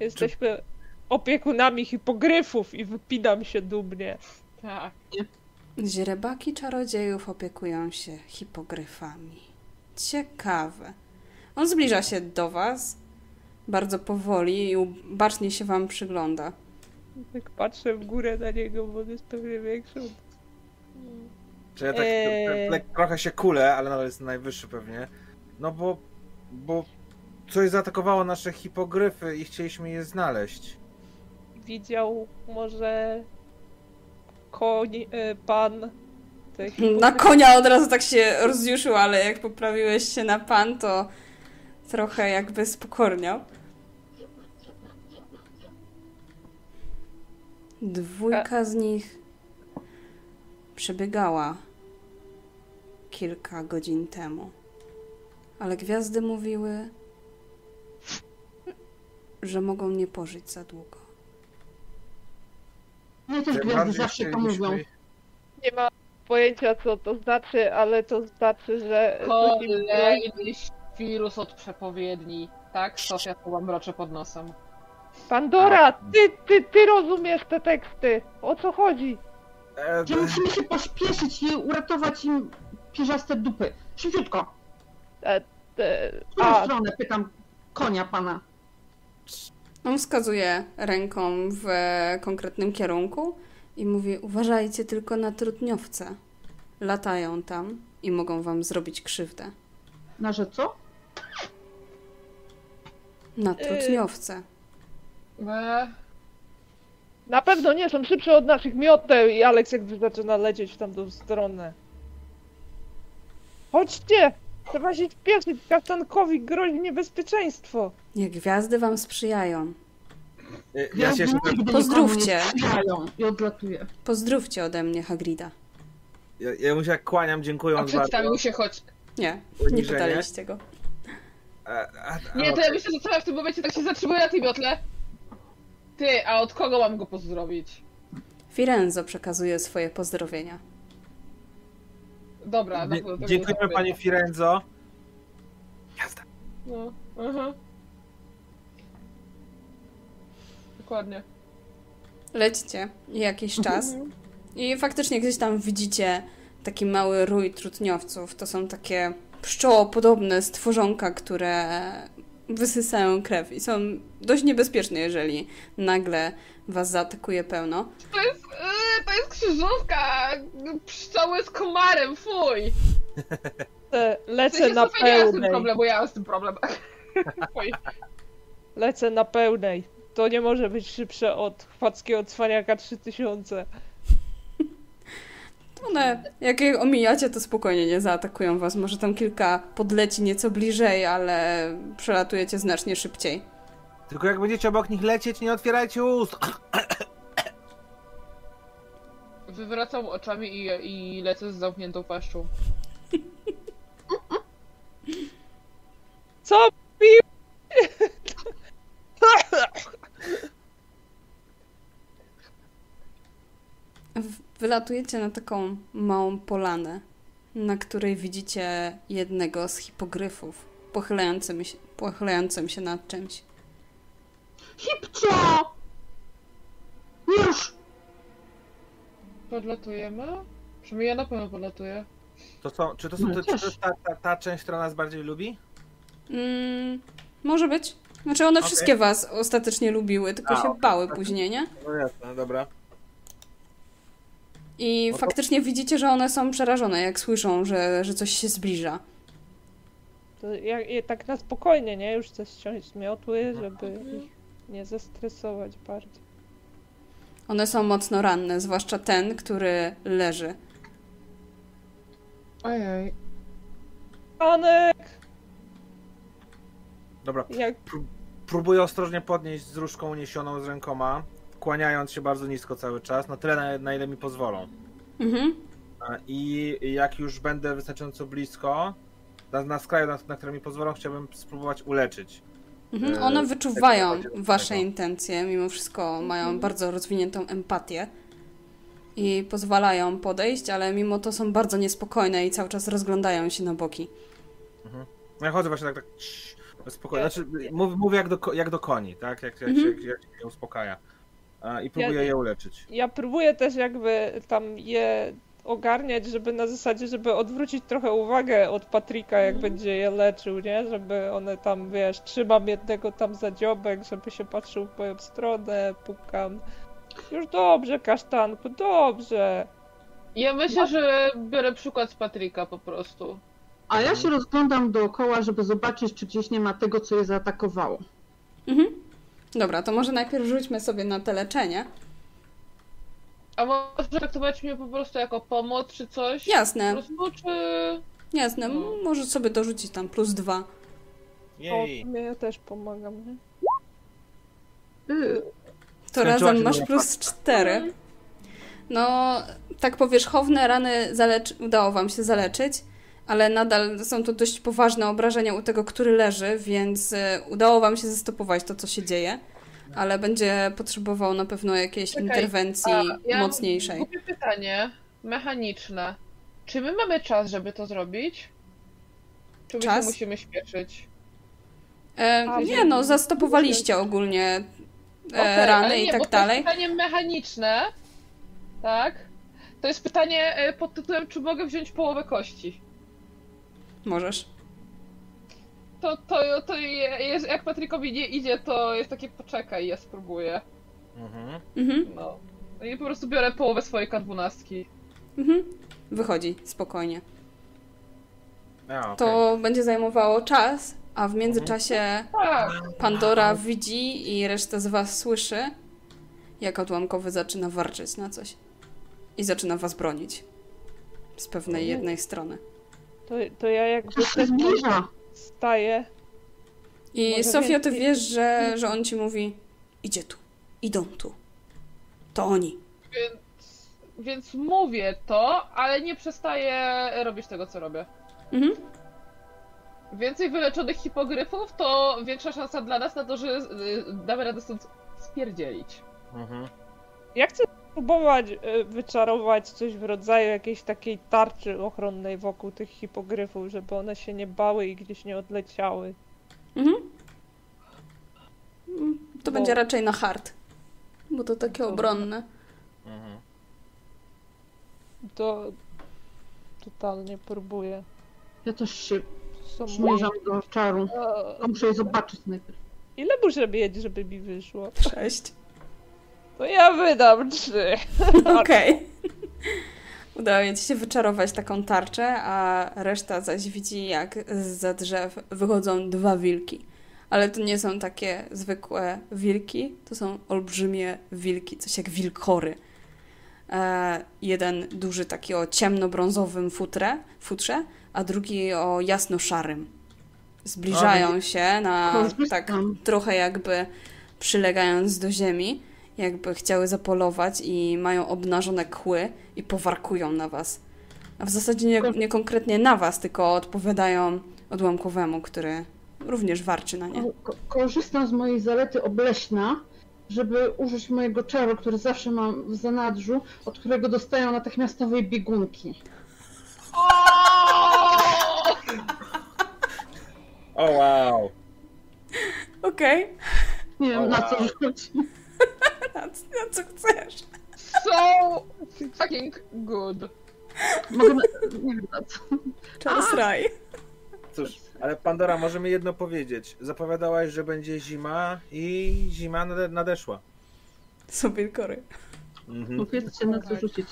Jesteśmy opiekunami hipogryfów i wypinam się dumnie. Tak. Źrebaki czarodziejów opiekują się hipogryfami. Ciekawe. On zbliża się do was bardzo powoli i bacznie się wam przygląda. Tak patrzę w górę na niego, bo on jest pewnie większy. od- Czy ja tak Eee. trochę się kulę, ale nadal jest najwyższy pewnie. No bo, bo coś zaatakowało nasze hipogryfy i chcieliśmy je znaleźć. Widział może koń, y, pan. te (laughs) Na konia od razu tak się rozjuszył, ale jak poprawiłeś się na pan, to trochę jakby spokorniał. Dwójka z nich przebiegała kilka godzin temu. Ale gwiazdy mówiły, że mogą nie pożyć za długo. No też Tym gwiazdy bardziej zawsze to chcieliśmy- mówią. Nie ma pojęcia co to znaczy, ale to znaczy, że. Kolejny wirus od przepowiedni. Tak, Sofia to mrocze pod nosem. Pandora, ty, ty, ty rozumiesz te teksty. O co chodzi? E, Że musimy się pośpieszyć i uratować im pierzaste dupy. Szybciutko. E, W którą a, stronę? Pytam konia pana. On wskazuje ręką w konkretnym kierunku i mówi: Uważajcie tylko na trutniowce. Latają tam i mogą wam zrobić krzywdę. Na że co? Na trutniowce. E, na pewno nie są szybsze od naszych mioteł i Alex jakby zaczyna lecieć w tamtą stronę. Chodźcie! Trzeba się spieszyć, kasztankowi grozi niebezpieczeństwo. Niech gwiazdy wam sprzyjają. e, ja się jeszcze, Pozdrówcie. nie I odlatuje. Pozdrówcie ode mnie Hagrida. ja, ja mu się jak kłaniam, a dziękując przedstawił bardzo. się choć. Nie, nie pytaliście go. A, a, a, Nie, to ja myślę, że cała w tym momencie tak się zatrzymuje na tej miotle. Ty, a od kogo mam go pozdrowić? Firenzo przekazuje swoje pozdrowienia. Dobra, pewno tego Dziękujemy panie Firenzo. Jazda. No, aha. Dokładnie. Lećcie jakiś czas i faktycznie gdzieś tam widzicie taki mały rój trutniowców. To są takie pszczołopodobne stworzonka, które wysysają krew i są dość niebezpieczne, jeżeli nagle was zaatakuje pełno. To jest, yy, to jest krzyżówka! Pszczoły z komarem, fuj! E, W Lecę sensie, na nie ma z tym pełnej. problemu, ja mam z tym problem. (laughs) Fuj. Lecę na pełnej. To nie może być szybsze od chwackiego cwaniaka 3000. One, jak je omijacie, to spokojnie nie zaatakują was. Może tam kilka podleci nieco bliżej, ale przelatujecie znacznie szybciej. Tylko jak będziecie obok nich lecieć, nie otwierajcie ust. (coughs) Wywracam oczami i, i lecę z zamkniętą paszczą. Co? Pił? Wylatujecie na taką małą polanę, na której widzicie jednego z hipogryfów pochylającym się, pochylającym się nad czymś. Hipcio! Już! Podlatujemy? Przynajmniej ja na pewno podlatuję. To są, czy to, są, No, te, czy to jest ta, ta, ta część, która nas bardziej lubi? Mm, może być. Znaczy one Okej. wszystkie was ostatecznie lubiły, tylko A, się bały później, nie? No jasne, dobra. I No to- faktycznie widzicie, że one są przerażone, jak słyszą, że, że coś się zbliża. To ja, ja tak na spokojnie, nie? Już chcę ściąć z miotły, Mhm. żeby ich nie zestresować bardziej. One są mocno ranne, zwłaszcza ten, który leży. Ojej. Anek! Dobra. Jak Próbuję ostrożnie podnieść z różką uniesioną z rękoma, kłaniając się bardzo nisko cały czas, na tyle, na, na ile mi pozwolą. Mhm. I jak już będę wystarczająco blisko, na, na skraju, na, na którym mi pozwolą, chciałbym spróbować uleczyć. Mhm. E, One wyczuwają wasze tego. intencje, mimo wszystko mają bardzo rozwiniętą empatię i pozwalają podejść, ale mimo to są bardzo niespokojne i cały czas rozglądają się na boki. No Ja chodzę właśnie tak, tak cii, spokojnie. Znaczy, mów, mówię jak do, jak do koni, tak? Jak, jak, Mhm. jak, jak się uspokaja. A, I próbuję Ja- je uleczyć. ja próbuję też jakby tam je ogarniać, żeby na zasadzie, żeby odwrócić trochę uwagę od Patryka, jak będzie je leczył, nie? Żeby one tam, wiesz, trzymam jednego tam za dziobek, żeby się patrzył w moją stronę, pukam. Już dobrze, kasztanku, dobrze. Ja myślę, że biorę przykład z Patryka po prostu. A ja się rozglądam dookoła, żeby zobaczyć, czy gdzieś nie ma tego, co je zaatakowało. Mhm. Dobra, to może najpierw rzućmy sobie na te leczenie. A może traktować mnie po prostu jako pomoc czy coś? Jasne, prostu, czy... jasne. M- Możesz sobie dorzucić tam plus dwa. O, Jej. mnie ja też pomagam, nie? Yy, To Skończyła razem masz plus cztery. No, tak powierzchowne rany zalecz- udało wam się zaleczyć, ale nadal są to dość poważne obrażenia u tego, który leży, więc e, udało wam się zastopować to, co się dzieje, ale będzie potrzebował na pewno jakiejś Czekaj, interwencji ja mam mocniejszej. Głupie pytanie, mechaniczne. Czy my mamy czas, żeby to zrobić? Czy my Czas? się musimy śpieszyć? E, A, nie no, zastopowaliście ogólnie e, Okej, rany i nie, bo tak to dalej. jest pytanie mechaniczne, tak? To jest pytanie e, pod tytułem, czy mogę wziąć połowę kości? Możesz. To, to, to jest, jak Patrykowi nie idzie, to jest takie poczekaj, ja spróbuję. Mhm. Mhm, No. No i po prostu biorę połowę swojej K12. mhm. Wychodzi, spokojnie. A, okej. To będzie zajmowało czas, a w międzyczasie Tak, Pandora widzi i reszta z was słyszy, jak odłamkowy zaczyna warczeć na coś. I zaczyna was bronić. Z pewnej jednej strony. To, to ja jakby też zbliża. staję. I Może Sofio, ty wiesz, że, że on ci mówi idzie tu, idą tu. To oni. więc, więc mówię to, ale nie przestaję robić tego, co robię. Mhm. Więcej wyleczonych hipogryfów, to większa szansa dla nas na to, że y, damy radę stąd spierdzielić. Mhm. Ja chcę spróbować e, wyczarować coś w rodzaju jakiejś takiej tarczy ochronnej wokół tych hipogryfów, żeby one się nie bały i gdzieś nie odleciały. Mhm. Mm, To Bo- będzie raczej na hard. Bo to takie Dobra. obronne. Mhm. To totalnie próbuję. Ja też się zmierzam do czaru. To muszę je zobaczyć najpierw. Ile muszę mieć, żeby mi wyszło? Sześć. To ja wydam trzy. (laughs) (laughs) Okej. Udało ci się wyczarować taką tarczę, a reszta zaś widzi, jak za drzew wychodzą dwa wilki. Ale to nie są takie zwykłe wilki, to są olbrzymie wilki, coś jak wilkory. E, jeden duży taki o ciemnobrązowym futrze, futrze, a drugi o jasno-szarym. Zbliżają się na tak trochę jakby przylegając do ziemi, jakby chciały zapolować i mają obnażone kły i powarkują na was. A w zasadzie nie, nie konkretnie na was, tylko odpowiadają odłamkowemu, który również warczy na nie. Ko- korzystam z mojej zalety obleśna, żeby użyć mojego czaru, który zawsze mam w zanadrzu, od którego dostają natychmiastowej biegunki. O wow. Okej, Nie wiem O, na co wow. rzucić. Na, na co chcesz? So fucking good. Mogę na... nie wiem na co. Czas raj. Cóż, ale Pandora, możemy jedno powiedzieć. Zapowiadałaś, że będzie zima i zima nade- nadeszła. Są wilkory. Mhm. Powiedzcie na co rzucić.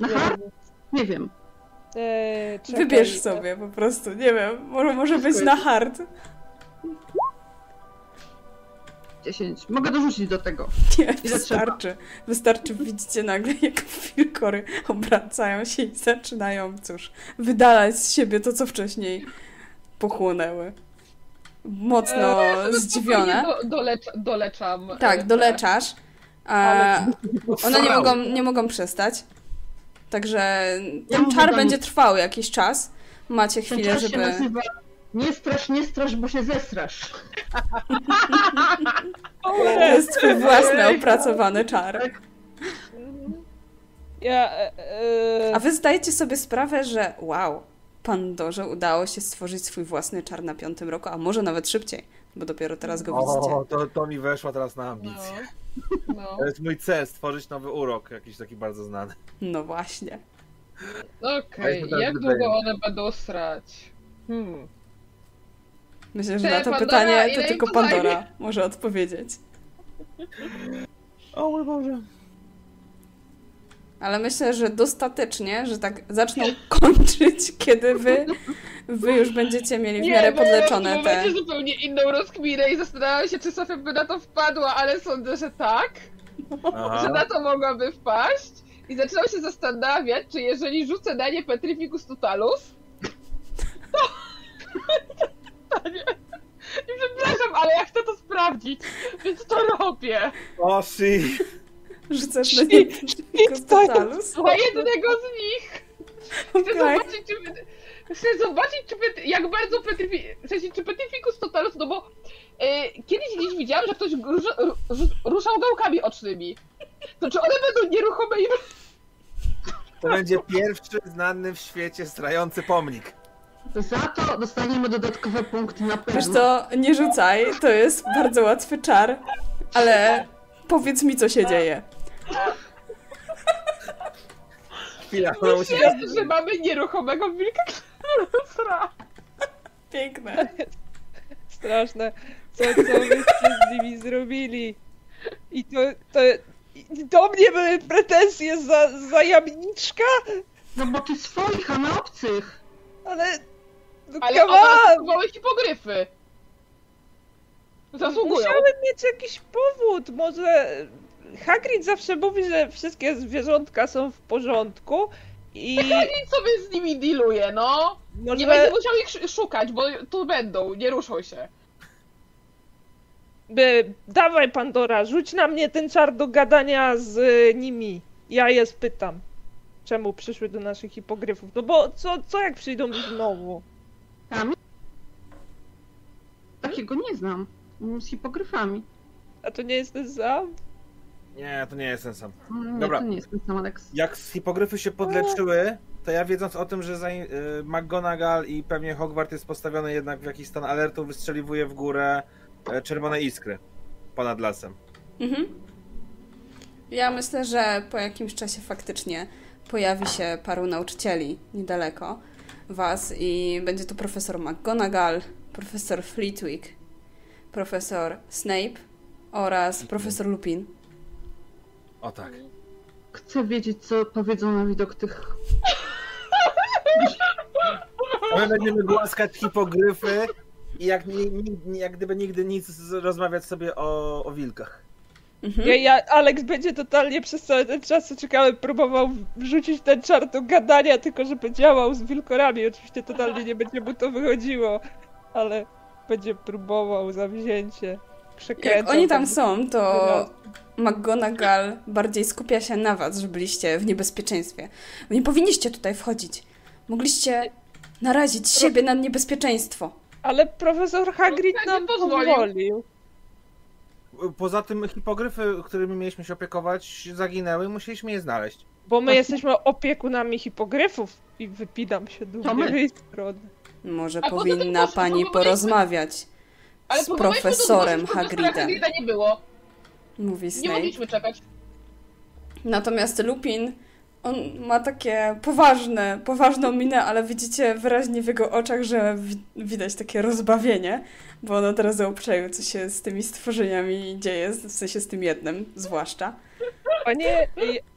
Na hard? Nie wiem. Eee, Wybierz sobie po prostu, nie wiem, może, może być na hard. 10. Mogę dorzucić do tego. Nie, wystarczy. Wystarczy, widzicie nagle, jak wilkory obracają się i zaczynają, cóż, wydalać z siebie to, co wcześniej pochłonęły. Mocno zdziwione. Do, dolecz, doleczam. e, Tak, doleczasz. A Ale- one nie mogą, nie mogą przestać. Także ten czar będzie trwał jakiś czas. Macie chwilę, żeby. Nie strasz, nie strasz, bo się zestrasz. (laughs) To jest twój własny opracowany czar. Ja, e, A wy zdajecie sobie sprawę, że wow, Pandorze udało się stworzyć swój własny czar na piątym roku, a może nawet szybciej, bo dopiero teraz go widzicie. O, to, to mi weszło teraz na ambicję. No. (laughs) no. To jest mój cel, stworzyć nowy urok, jakiś taki bardzo znany. No właśnie. Okej, się jak tak długo one będą srać? Hmm. Myślę, że na to Pandora, pytanie to tylko? Pandora może odpowiedzieć. O mój Boże. Ale myślę, że dostatecznie, że tak zaczną (laughs) kończyć, kiedy wy, wy już będziecie mieli w miarę ja podleczone te... momencie zupełnie inną rozkminę i zastanawiałam się, czy Sofia by na to wpadła, ale sądzę, że tak, że Aha. na to mogłaby wpaść. I zaczęłam się zastanawiać, czy jeżeli rzucę na nie Petrificus Totalus, to... I przepraszam, ale ja chcę to sprawdzić, więc to robię. O, si. Rzucasz na nie totalus? Na jednego z nich. Chcę Okej. zobaczyć, czy... Chcę zobaczyć, czy Pet... jak bardzo Petrifi... w sensie, czy Petrificus Totalus, no bo e, kiedyś gdzieś widziałam, że ktoś rusza, ru, ruszał gałkami ocznymi. To czy one będą nieruchome i... To będzie pierwszy znany w świecie strający pomnik. Za to dostaniemy dodatkowe punkty na pewno. Wiesz co, nie rzucaj, to jest bardzo łatwy czar, ale powiedz mi, co się dzieje. Chwila, ona musi... Myślę, że mamy nieruchomego wilka, który. (laughs) Piękne. Straszne. Co, co wyście z nimi zrobili? I to, to, do mnie były pretensje za, za jamniczka? No bo ty swoich, a na obcych. Ale... No Ale atakowały hipogryfy. Zasługują. Musiałem mieć jakiś powód. Może Hagrid zawsze mówi, że wszystkie zwierzątka są w porządku i (laughs) Nic sobie z nimi dealuje, no. Nie może będę musiał ich sz- szukać, bo tu będą, nie ruszą się. by... Dawaj Pandora, rzuć na mnie ten czar do gadania z y, nimi. Ja je spytam. Czemu przyszły do naszych hipogryfów? No bo co, co jak przyjdą znowu? Tam. Takiego nie znam. Z hipogryfami. A to nie jest ten sam? Nie, to nie jest ten sam. Mm, Nie, Dobra. to nie jest ten sam Alex. Jak hipogryfy się podleczyły, to ja wiedząc o tym, że za, y, McGonagall i pewnie Hogwart jest postawiony jednak w jakiś stan alertu, wystrzeliwuje w górę e, czerwone iskry ponad lasem. Mhm. Ja myślę, że po jakimś czasie faktycznie pojawi się paru nauczycieli niedaleko was i będzie to profesor McGonagall, profesor Flitwick, profesor Snape oraz profesor Lupin. O tak. Chcę wiedzieć, co powiedzą na widok tych... My będziemy głaskać hipogryfy i jak, jak gdyby nigdy nic rozmawiać sobie o, o wilkach. Mhm. Ja, ja, Alex będzie totalnie przez cały ten czas, co czekałem, próbował wrzucić ten czar do gadania, tylko żeby działał z wilkorami. Oczywiście totalnie nie będzie mu to wychodziło, ale będzie próbował zawzięcie. Przekręcał Jak oni tam ten są, to. McGonagall bardziej skupia się na was, że byliście w niebezpieczeństwie. Wy nie powinniście tutaj wchodzić. Mogliście narazić siebie na niebezpieczeństwo. Ale profesor Hagrid Nie nam pozwolił. pozwolił. Poza tym hipogryfy, którymi mieliśmy się opiekować, zaginęły i musieliśmy je znaleźć. Bo my jesteśmy opiekunami hipogryfów i wypinam się do lewej strony. Może A powinna pani porozmawiać Ale z profesorem Hagridem, Hagrida nie było. mówi Nie Snape. mogliśmy czekać. Natomiast Lupin, on ma takie poważne, poważną minę, ale widzicie wyraźnie w jego oczach, że wi- widać takie rozbawienie, bo on od razu obczaił, co się z tymi stworzeniami dzieje, w sensie z tym jednym zwłaszcza. Panie,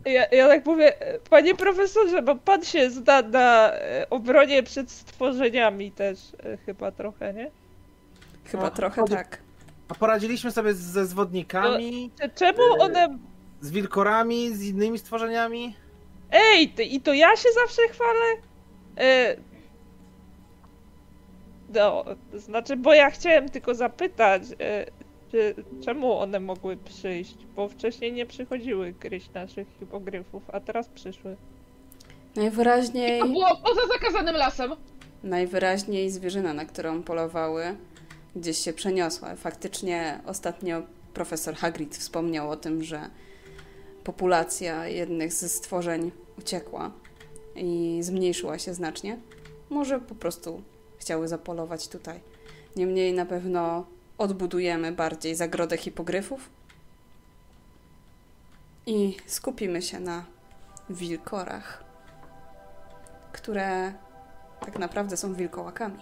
ja, ja, tak mówię, e, panie profesorze, bo pan się zna na e, obronie przed stworzeniami też e, chyba trochę, nie? Chyba No, trochę chodzi- tak. A poradziliśmy sobie ze zwodnikami, Cze- Czemu Yy. one... z wilkorami, z innymi stworzeniami. Ej, ty, i to ja się zawsze chwalę? No, to znaczy, bo ja chciałem tylko zapytać, e, czy, czemu one mogły przyjść, bo wcześniej nie przychodziły gryźć naszych hipogryfów, a teraz przyszły. Najwyraźniej, To było poza zakazanym lasem. najwyraźniej zwierzyna, na którą polowały, gdzieś się przeniosła. Faktycznie ostatnio profesor Hagrid wspomniał o tym, że populacja jednych ze stworzeń uciekła i zmniejszyła się znacznie. Może po prostu chciały zapolować tutaj. Niemniej na pewno odbudujemy bardziej zagrodę hipogryfów i skupimy się na wilkorach, które tak naprawdę są wilkołakami.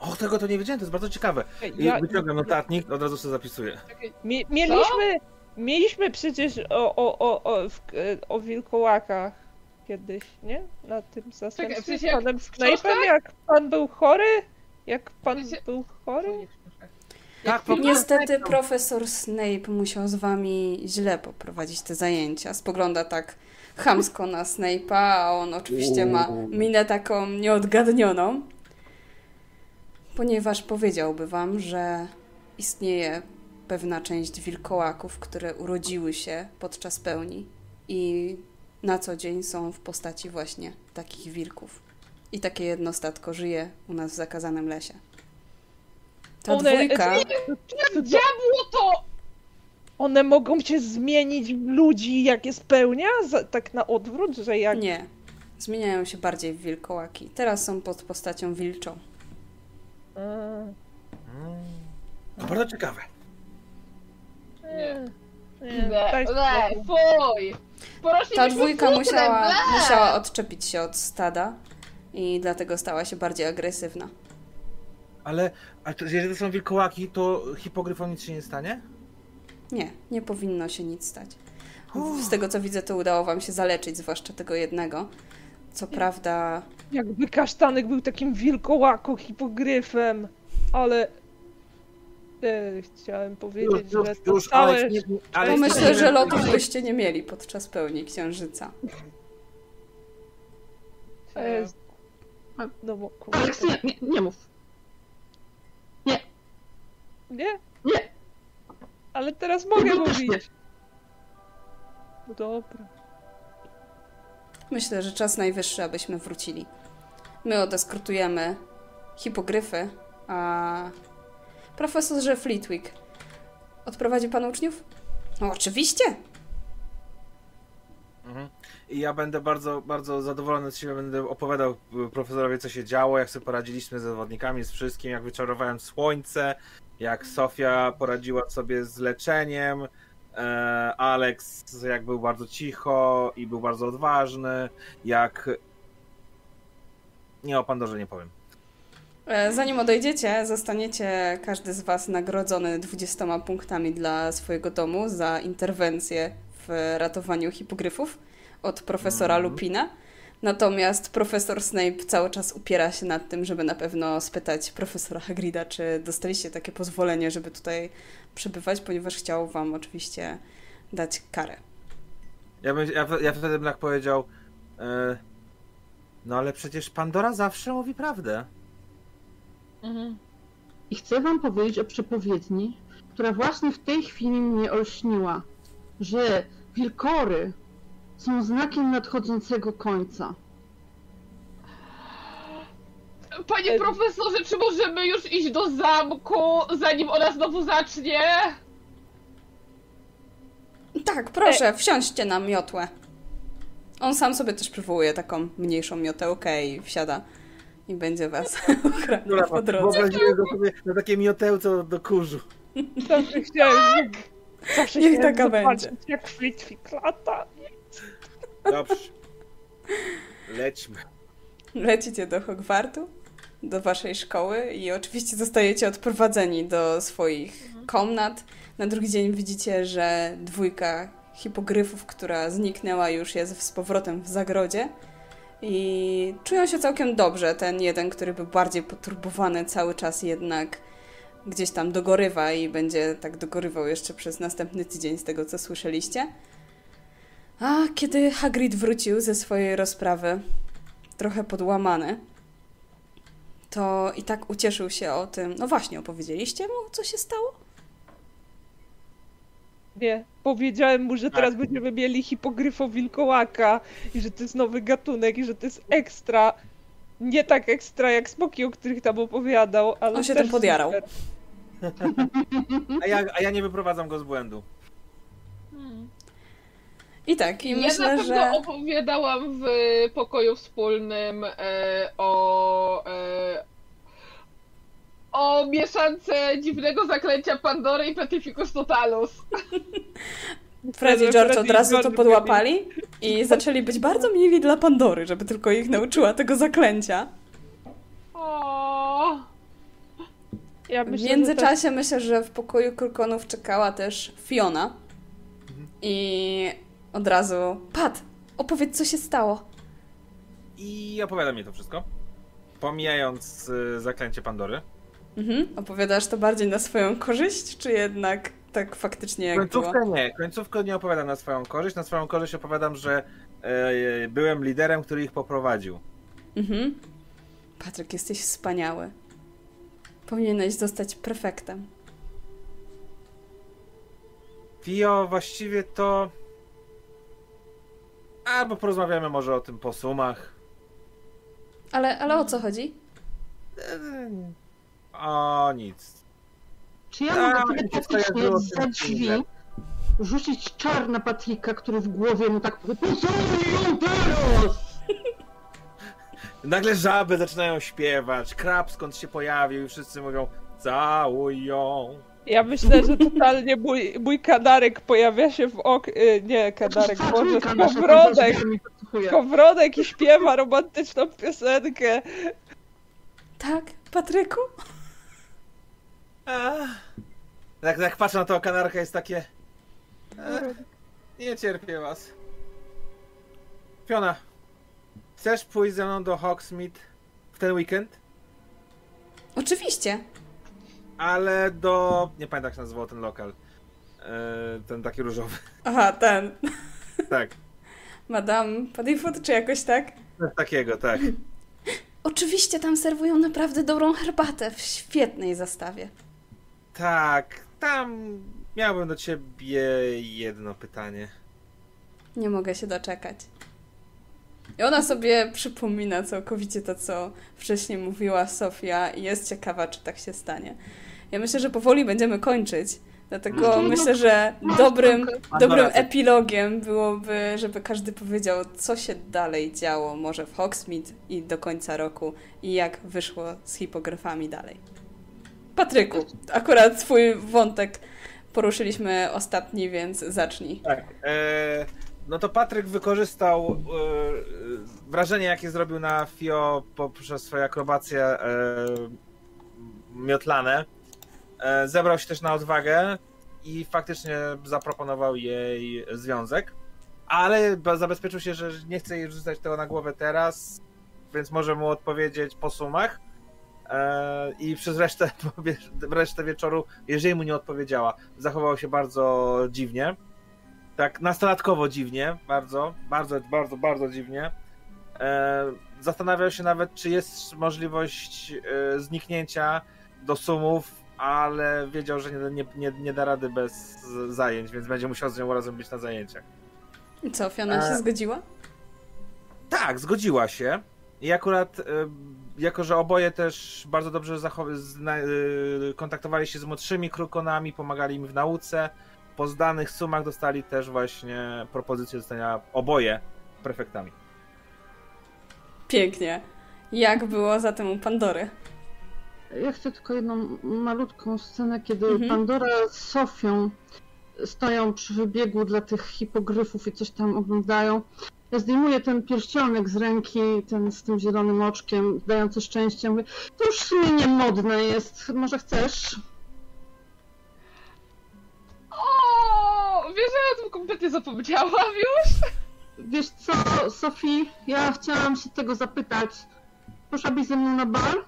O, tego to nie wiedziałem, to jest bardzo ciekawe. I Ja, wyciągam notatnik, od razu sobie zapisuję. Mi, mieliśmy, mieliśmy przecież o, o, o, o, w, e, o wilkołakach kiedyś, nie? Na tym Czekaj, w sensie z jak panem w Snape'em, książkach? jak pan był chory? Jak pan W sensie- był chory? Tak, po Niestety profesor Snape musiał z wami źle poprowadzić te zajęcia. Spogląda tak chamsko na Snape'a, a on oczywiście ma minę taką nieodgadnioną, ponieważ powiedziałby wam, że istnieje pewna część wilkołaków, które urodziły się podczas pełni i na co dzień są w postaci właśnie takich wilków. I takie jedno statko żyje u nas w zakazanym lesie. Ta One- dwójka... To- Diabło to! One mogą się zmienić w ludzi, jak jest pełnia? Za, tak na odwrót, że jak... Nie. Zmieniają się bardziej w wilkołaki. Teraz są pod postacią wilczą. A, Mm. To bardzo ciekawe. nie. Le, le, spokój. fuj! Porośli Ta dwójka musiała, musiała odczepić się od stada i dlatego stała się bardziej agresywna. Ale a to, jeżeli to są wilkołaki, to hipogryfom nic się nie stanie? Nie, nie powinno się nic stać. Z tego co widzę, to udało wam się zaleczyć, zwłaszcza tego jednego. Co prawda, Jakby kasztanek był takim wilkołaką, hipogryfem, ale... Chciałem powiedzieć, że to już, całe... Alex, nie, No myślę, nie- że lotów byście nie mieli podczas pełni księżyca. E, no bo nie, nie, nie mów. Nie? Nie. Ale teraz mogę No nie. mówić. No Dobra. Myślę, że czas najwyższy, abyśmy wrócili. My odeskrutujemy hipogryfy, a profesorze Fleetwick odprowadzi pan uczniów? No oczywiście! Mhm. I ja będę bardzo, bardzo zadowolony z siebie, będę opowiadał y, profesorowi, co się działo, jak sobie poradziliśmy z zawodnikami, z wszystkim, jak wyczarowałem słońce, jak Sofia poradziła sobie z leczeniem, e, Alex jak był bardzo cicho i był bardzo odważny, jak... Nie, o Pandorze nie powiem. E, Zanim odejdziecie, zostaniecie każdy z Was nagrodzony 20 punktami dla swojego domu za interwencję w ratowaniu hipogryfów od profesora Mhm. Lupina. Natomiast profesor Snape cały czas upiera się nad tym, żeby na pewno spytać profesora Hagrida, czy dostaliście takie pozwolenie, żeby tutaj przebywać, ponieważ chciał Wam oczywiście dać karę. Ja, bym, ja, ja wtedy bym tak powiedział, e, no ale przecież Pandora zawsze mówi prawdę. Mhm. I chcę wam powiedzieć o przepowiedni, która właśnie w tej chwili mnie olśniła, że wilkory są znakiem nadchodzącego końca. Panie E- profesorze, czy możemy już iść do zamku, zanim ona znowu zacznie? Tak, proszę, wsiądźcie na miotłę. On sam sobie też przywołuje taką mniejszą miotełkę i wsiada i będzie was (laughs) ochraniać po drodze. Wyobraziłem go sobie na takie miotełce do kurzu. Zawsze chciałem... Zawsze Niech taka zobaczyć, będzie. jak Fleetwick lata. Dobrze. Lećmy. Lecicie do Hogwartu, do waszej szkoły i oczywiście zostajecie odprowadzeni do swoich komnat. Na drugi dzień widzicie, że dwójka hipogryfów, która zniknęła, już jest z powrotem w zagrodzie. I czują się całkiem dobrze. Ten jeden, który był bardziej poturbowany cały czas jednak gdzieś tam dogorywa i będzie tak dogorywał jeszcze przez następny tydzień z tego, co słyszeliście. A kiedy Hagrid wrócił ze swojej rozprawy, trochę podłamany, to i tak ucieszył się o tym. No właśnie, opowiedzieliście mu, co się stało? Nie, powiedziałem mu, że teraz Tak. będziemy mieli hipogryfo wilkołaka i że to jest nowy gatunek i że to jest ekstra. Nie tak ekstra jak smoki, o których tam opowiadał, ale On się też tym podjarał. super. A ja, a ja nie wyprowadzam go z błędu. I tak, i ja na myślę, pewno że. opowiadałam w pokoju wspólnym e, o e, o mieszance dziwnego zaklęcia Pandory i Petrificus Totalus. Fred i George od razu to podłapali i zaczęli być bardzo mili dla Pandory, żeby tylko ich nauczyła tego zaklęcia. O, Ja W myślę, że międzyczasie myślę, że w pokoju Krukonów czekała też Fiona, I od razu, Pat, opowiedz, co się stało. I opowiada mi to wszystko. Pomijając y, zaklęcie Pandory. Mhm. Opowiadasz to bardziej na swoją korzyść, czy jednak tak faktycznie jak było? Końcówkę nie. Końcówkę nie opowiadam na swoją korzyść. Na swoją korzyść opowiadam, że e, byłem liderem, który ich poprowadził. Mhm. Patryk, jesteś wspaniały. Powinieneś zostać prefektem. Fio, właściwie to... Albo porozmawiamy może o tym po sumach. Ale, ale o co chodzi? E, O nic. Czy ja A, mogę skojarzyło z za drzwi rzucić czar na Patrika, który w głowie mu tak Pocałuj ją teraz! (laughs) Nagle żaby zaczynają śpiewać, krab skąd się pojawił i wszyscy mówią całuj ją. Ja myślę, że totalnie mój, mój kadarek pojawia się w ok... y, Nie, kadarek, Boże, Patryka nasza kowrodek! tam mi podsłuchuje. Kowrodek i śpiewa romantyczną piosenkę. Tak, Patryku? Jak, jak patrzę na to, kanarka jest takie... Nie cierpię was. Fiona, chcesz pójść ze mną do Hogsmeade w ten weekend? Oczywiście. Ale do... nie pamiętam jak się nazywał ten lokal. E, ten taki różowy. Aha, ten. tak. Madame Paddyfoot, czy jakoś tak? Takiego, tak. (laughs) Oczywiście tam serwują naprawdę dobrą herbatę w świetnej zastawie. Tak, tam miałbym do ciebie jedno pytanie. Nie mogę się doczekać. I ona sobie przypomina całkowicie to, co wcześniej mówiła Sofia i jest ciekawa, czy tak się stanie. Ja myślę, że powoli będziemy kończyć. Dlatego Mhm. myślę, że dobrym, dobrym epilogiem byłoby, żeby każdy powiedział, co się dalej działo, może w Hogsmeade i do końca roku i jak wyszło z hipografami dalej. Patryku, akurat swój wątek poruszyliśmy ostatni, więc zacznij. Tak. E, no to Patryk wykorzystał e, wrażenie, jakie zrobił na Fio poprzez swoje akrobacje e, miotlane. E, zebrał się też na odwagę i faktycznie zaproponował jej związek. Ale zabezpieczył się, że nie chce jej rzucać tego na głowę teraz, więc może mu odpowiedzieć po sumach. E, I przez resztę, (laughs) resztę wieczoru, jeżeli mu nie odpowiedziała, zachował się bardzo dziwnie. Tak, nastolatkowo dziwnie, bardzo, bardzo, bardzo, bardzo dziwnie. E, zastanawiał się nawet, czy jest możliwość e, zniknięcia do sumów, ale wiedział, że nie, nie, nie, da rady bez zajęć, więc będzie musiał z nią razem być na zajęciach. I co, Fiona się zgodziła? Tak, zgodziła się. I akurat, jako że oboje też bardzo dobrze e, kontaktowali się z młodszymi krukonami, pomagali im w nauce, po zdanych sumach dostali też właśnie propozycję zostania oboje prefektami. Pięknie. Jak było zatem u Pandory? Ja chcę tylko jedną malutką scenę, kiedy Mhm. Pandora z Sofią stoją przy wybiegu dla tych hipogryfów i coś tam oglądają. Ja zdejmuję ten pierścionek z ręki, ten z tym zielonym oczkiem, dający szczęście. Mówię, to już w sumie nie modne jest, może chcesz? O, wiesz, że ja o tym kompletnie zapomniałam już? Wiesz co, Sofii, ja chciałam się tego zapytać. Poszłabyś ze mną na bal?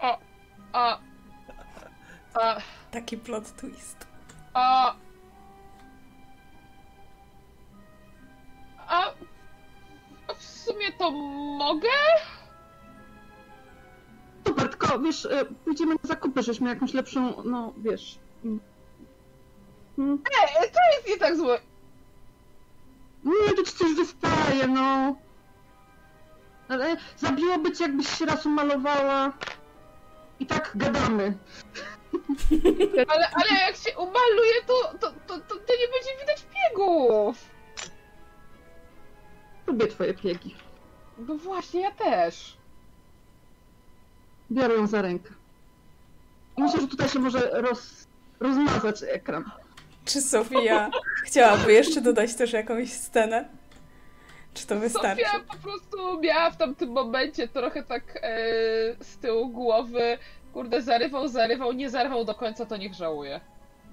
A, a, Taki plot twist. a, a, w sumie to mogę? Super, tylko wiesz, e, pójdziemy na zakupy, żeśmy jakąś lepszą, no wiesz. mm, mm, E, to jest nie tak złe. Nie, to ci coś wystaje, no. Ale zabiłoby cię, jakbyś się raz umalowała. I tak gadamy. Ale, ale jak się umaluje, to, to, to, to, to nie będzie widać biegów. Lubię twoje piegi. No właśnie, ja też. Biorę ją za rękę. I myślę, że tutaj się może roz, rozmazać ekran. Czy Sofia chciałaby jeszcze dodać też jakąś scenę? Czy to wystarczy? Sofia po prostu miała w tamtym momencie trochę tak e, z tyłu głowy, kurde, zarywał, zarywał, nie zarwał do końca, to niech żałuje.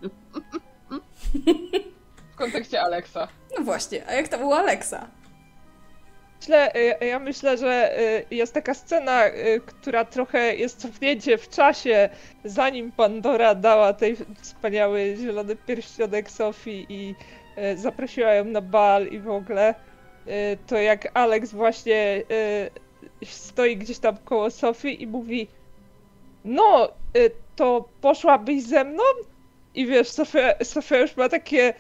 (laughs) W kontekście Alexa. No właśnie, a jak to była Alexa? Myślę, y, ja myślę, że y, jest taka scena, która trochę jest cofnięcie w czasie, zanim Pandora dała tej wspaniały zielony pierścionek Sofii i zaprosiła ją na bal i w ogóle, to jak Alex właśnie stoi gdzieś tam koło Sofii i mówi no, to poszłabyś ze mną? I wiesz, Sofia, Sofia już ma takie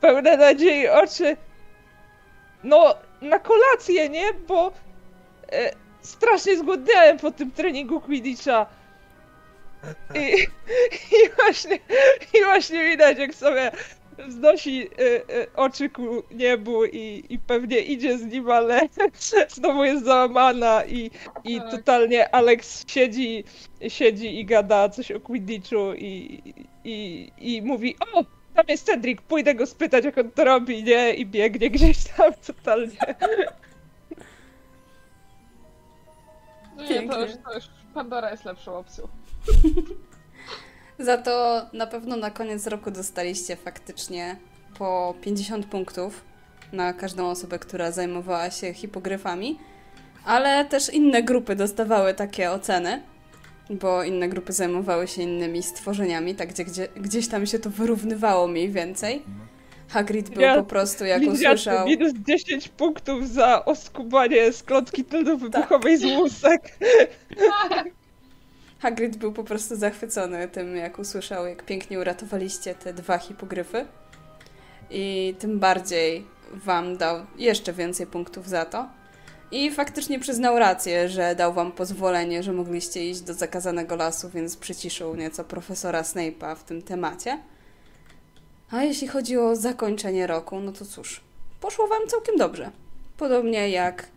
pełne nadziei oczy. No, na kolację, nie? Bo e, strasznie zgłodniałem po tym treningu Quidditcha. I, (laughs) i, właśnie, I właśnie widać, jak sobie wznosi e, oczy ku niebu i, i pewnie idzie z nim, ale (laughs) znowu jest załamana i, i Tak. totalnie Alex siedzi, siedzi i gada coś o Quidditchu i, i, i mówi o, tam jest Cedric, pójdę go spytać jak on to robi, nie? I biegnie gdzieś tam totalnie. No nie, to już, to już Pandora jest lepszą opcją. (laughs) Za to na pewno na koniec roku dostaliście faktycznie po 50 punktów na każdą osobę, która zajmowała się hipogryfami, ale też inne grupy dostawały takie oceny, bo inne grupy zajmowały się innymi stworzeniami, tak gdzie, gdzie, gdzieś tam się to wyrównywało mniej więcej. Hagrid był Ja- po prostu, jak usłyszał... Minus 10 punktów za oskubanie z klątki tylnowybuchowej z łusek. (laughs) Hagrid był po prostu zachwycony tym, jak usłyszał, jak pięknie uratowaliście te dwa hipogryfy. I tym bardziej wam dał jeszcze więcej punktów za to. I faktycznie przyznał rację, że dał wam pozwolenie, że mogliście iść do zakazanego lasu, więc przyciszył nieco profesora Snape'a w tym temacie. A jeśli chodzi o zakończenie roku, no to cóż, poszło wam całkiem dobrze. Podobnie jak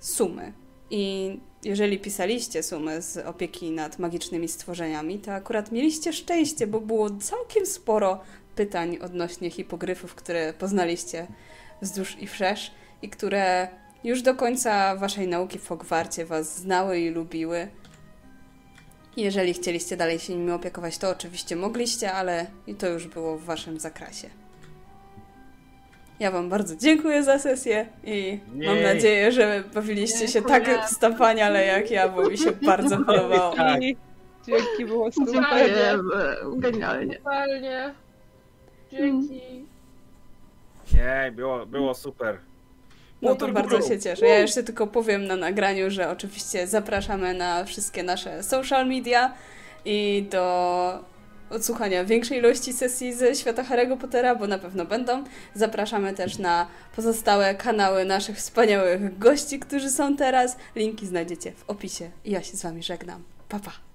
sumy. I jeżeli pisaliście sumy z opieki nad magicznymi stworzeniami, to akurat mieliście szczęście, bo było całkiem sporo pytań odnośnie hipogryfów, które poznaliście wzdłuż i wszerz i które już do końca waszej nauki w Hogwarcie was znały i lubiły. Jeżeli chcieliście dalej się nimi opiekować, to oczywiście mogliście, ale i to już było w waszym zakresie. Ja wam bardzo dziękuję za sesję i mam Jej. nadzieję, że bawiliście się tak Dziękuję. wspaniale jak ja, bo mi się bardzo podobało. Tak. Dzięki, było super. Genialnie. Totalnie. Dzięki. Nie, było, było super. No to bardzo się cieszę. Ja jeszcze tylko powiem na nagraniu, że oczywiście zapraszamy na wszystkie nasze social media i do odsłuchania większej ilości sesji ze świata Harry'ego Pottera, bo na pewno będą. Zapraszamy też na pozostałe kanały naszych wspaniałych gości, którzy są teraz. Linki znajdziecie w opisie. Ja się z Wami żegnam. Pa, pa.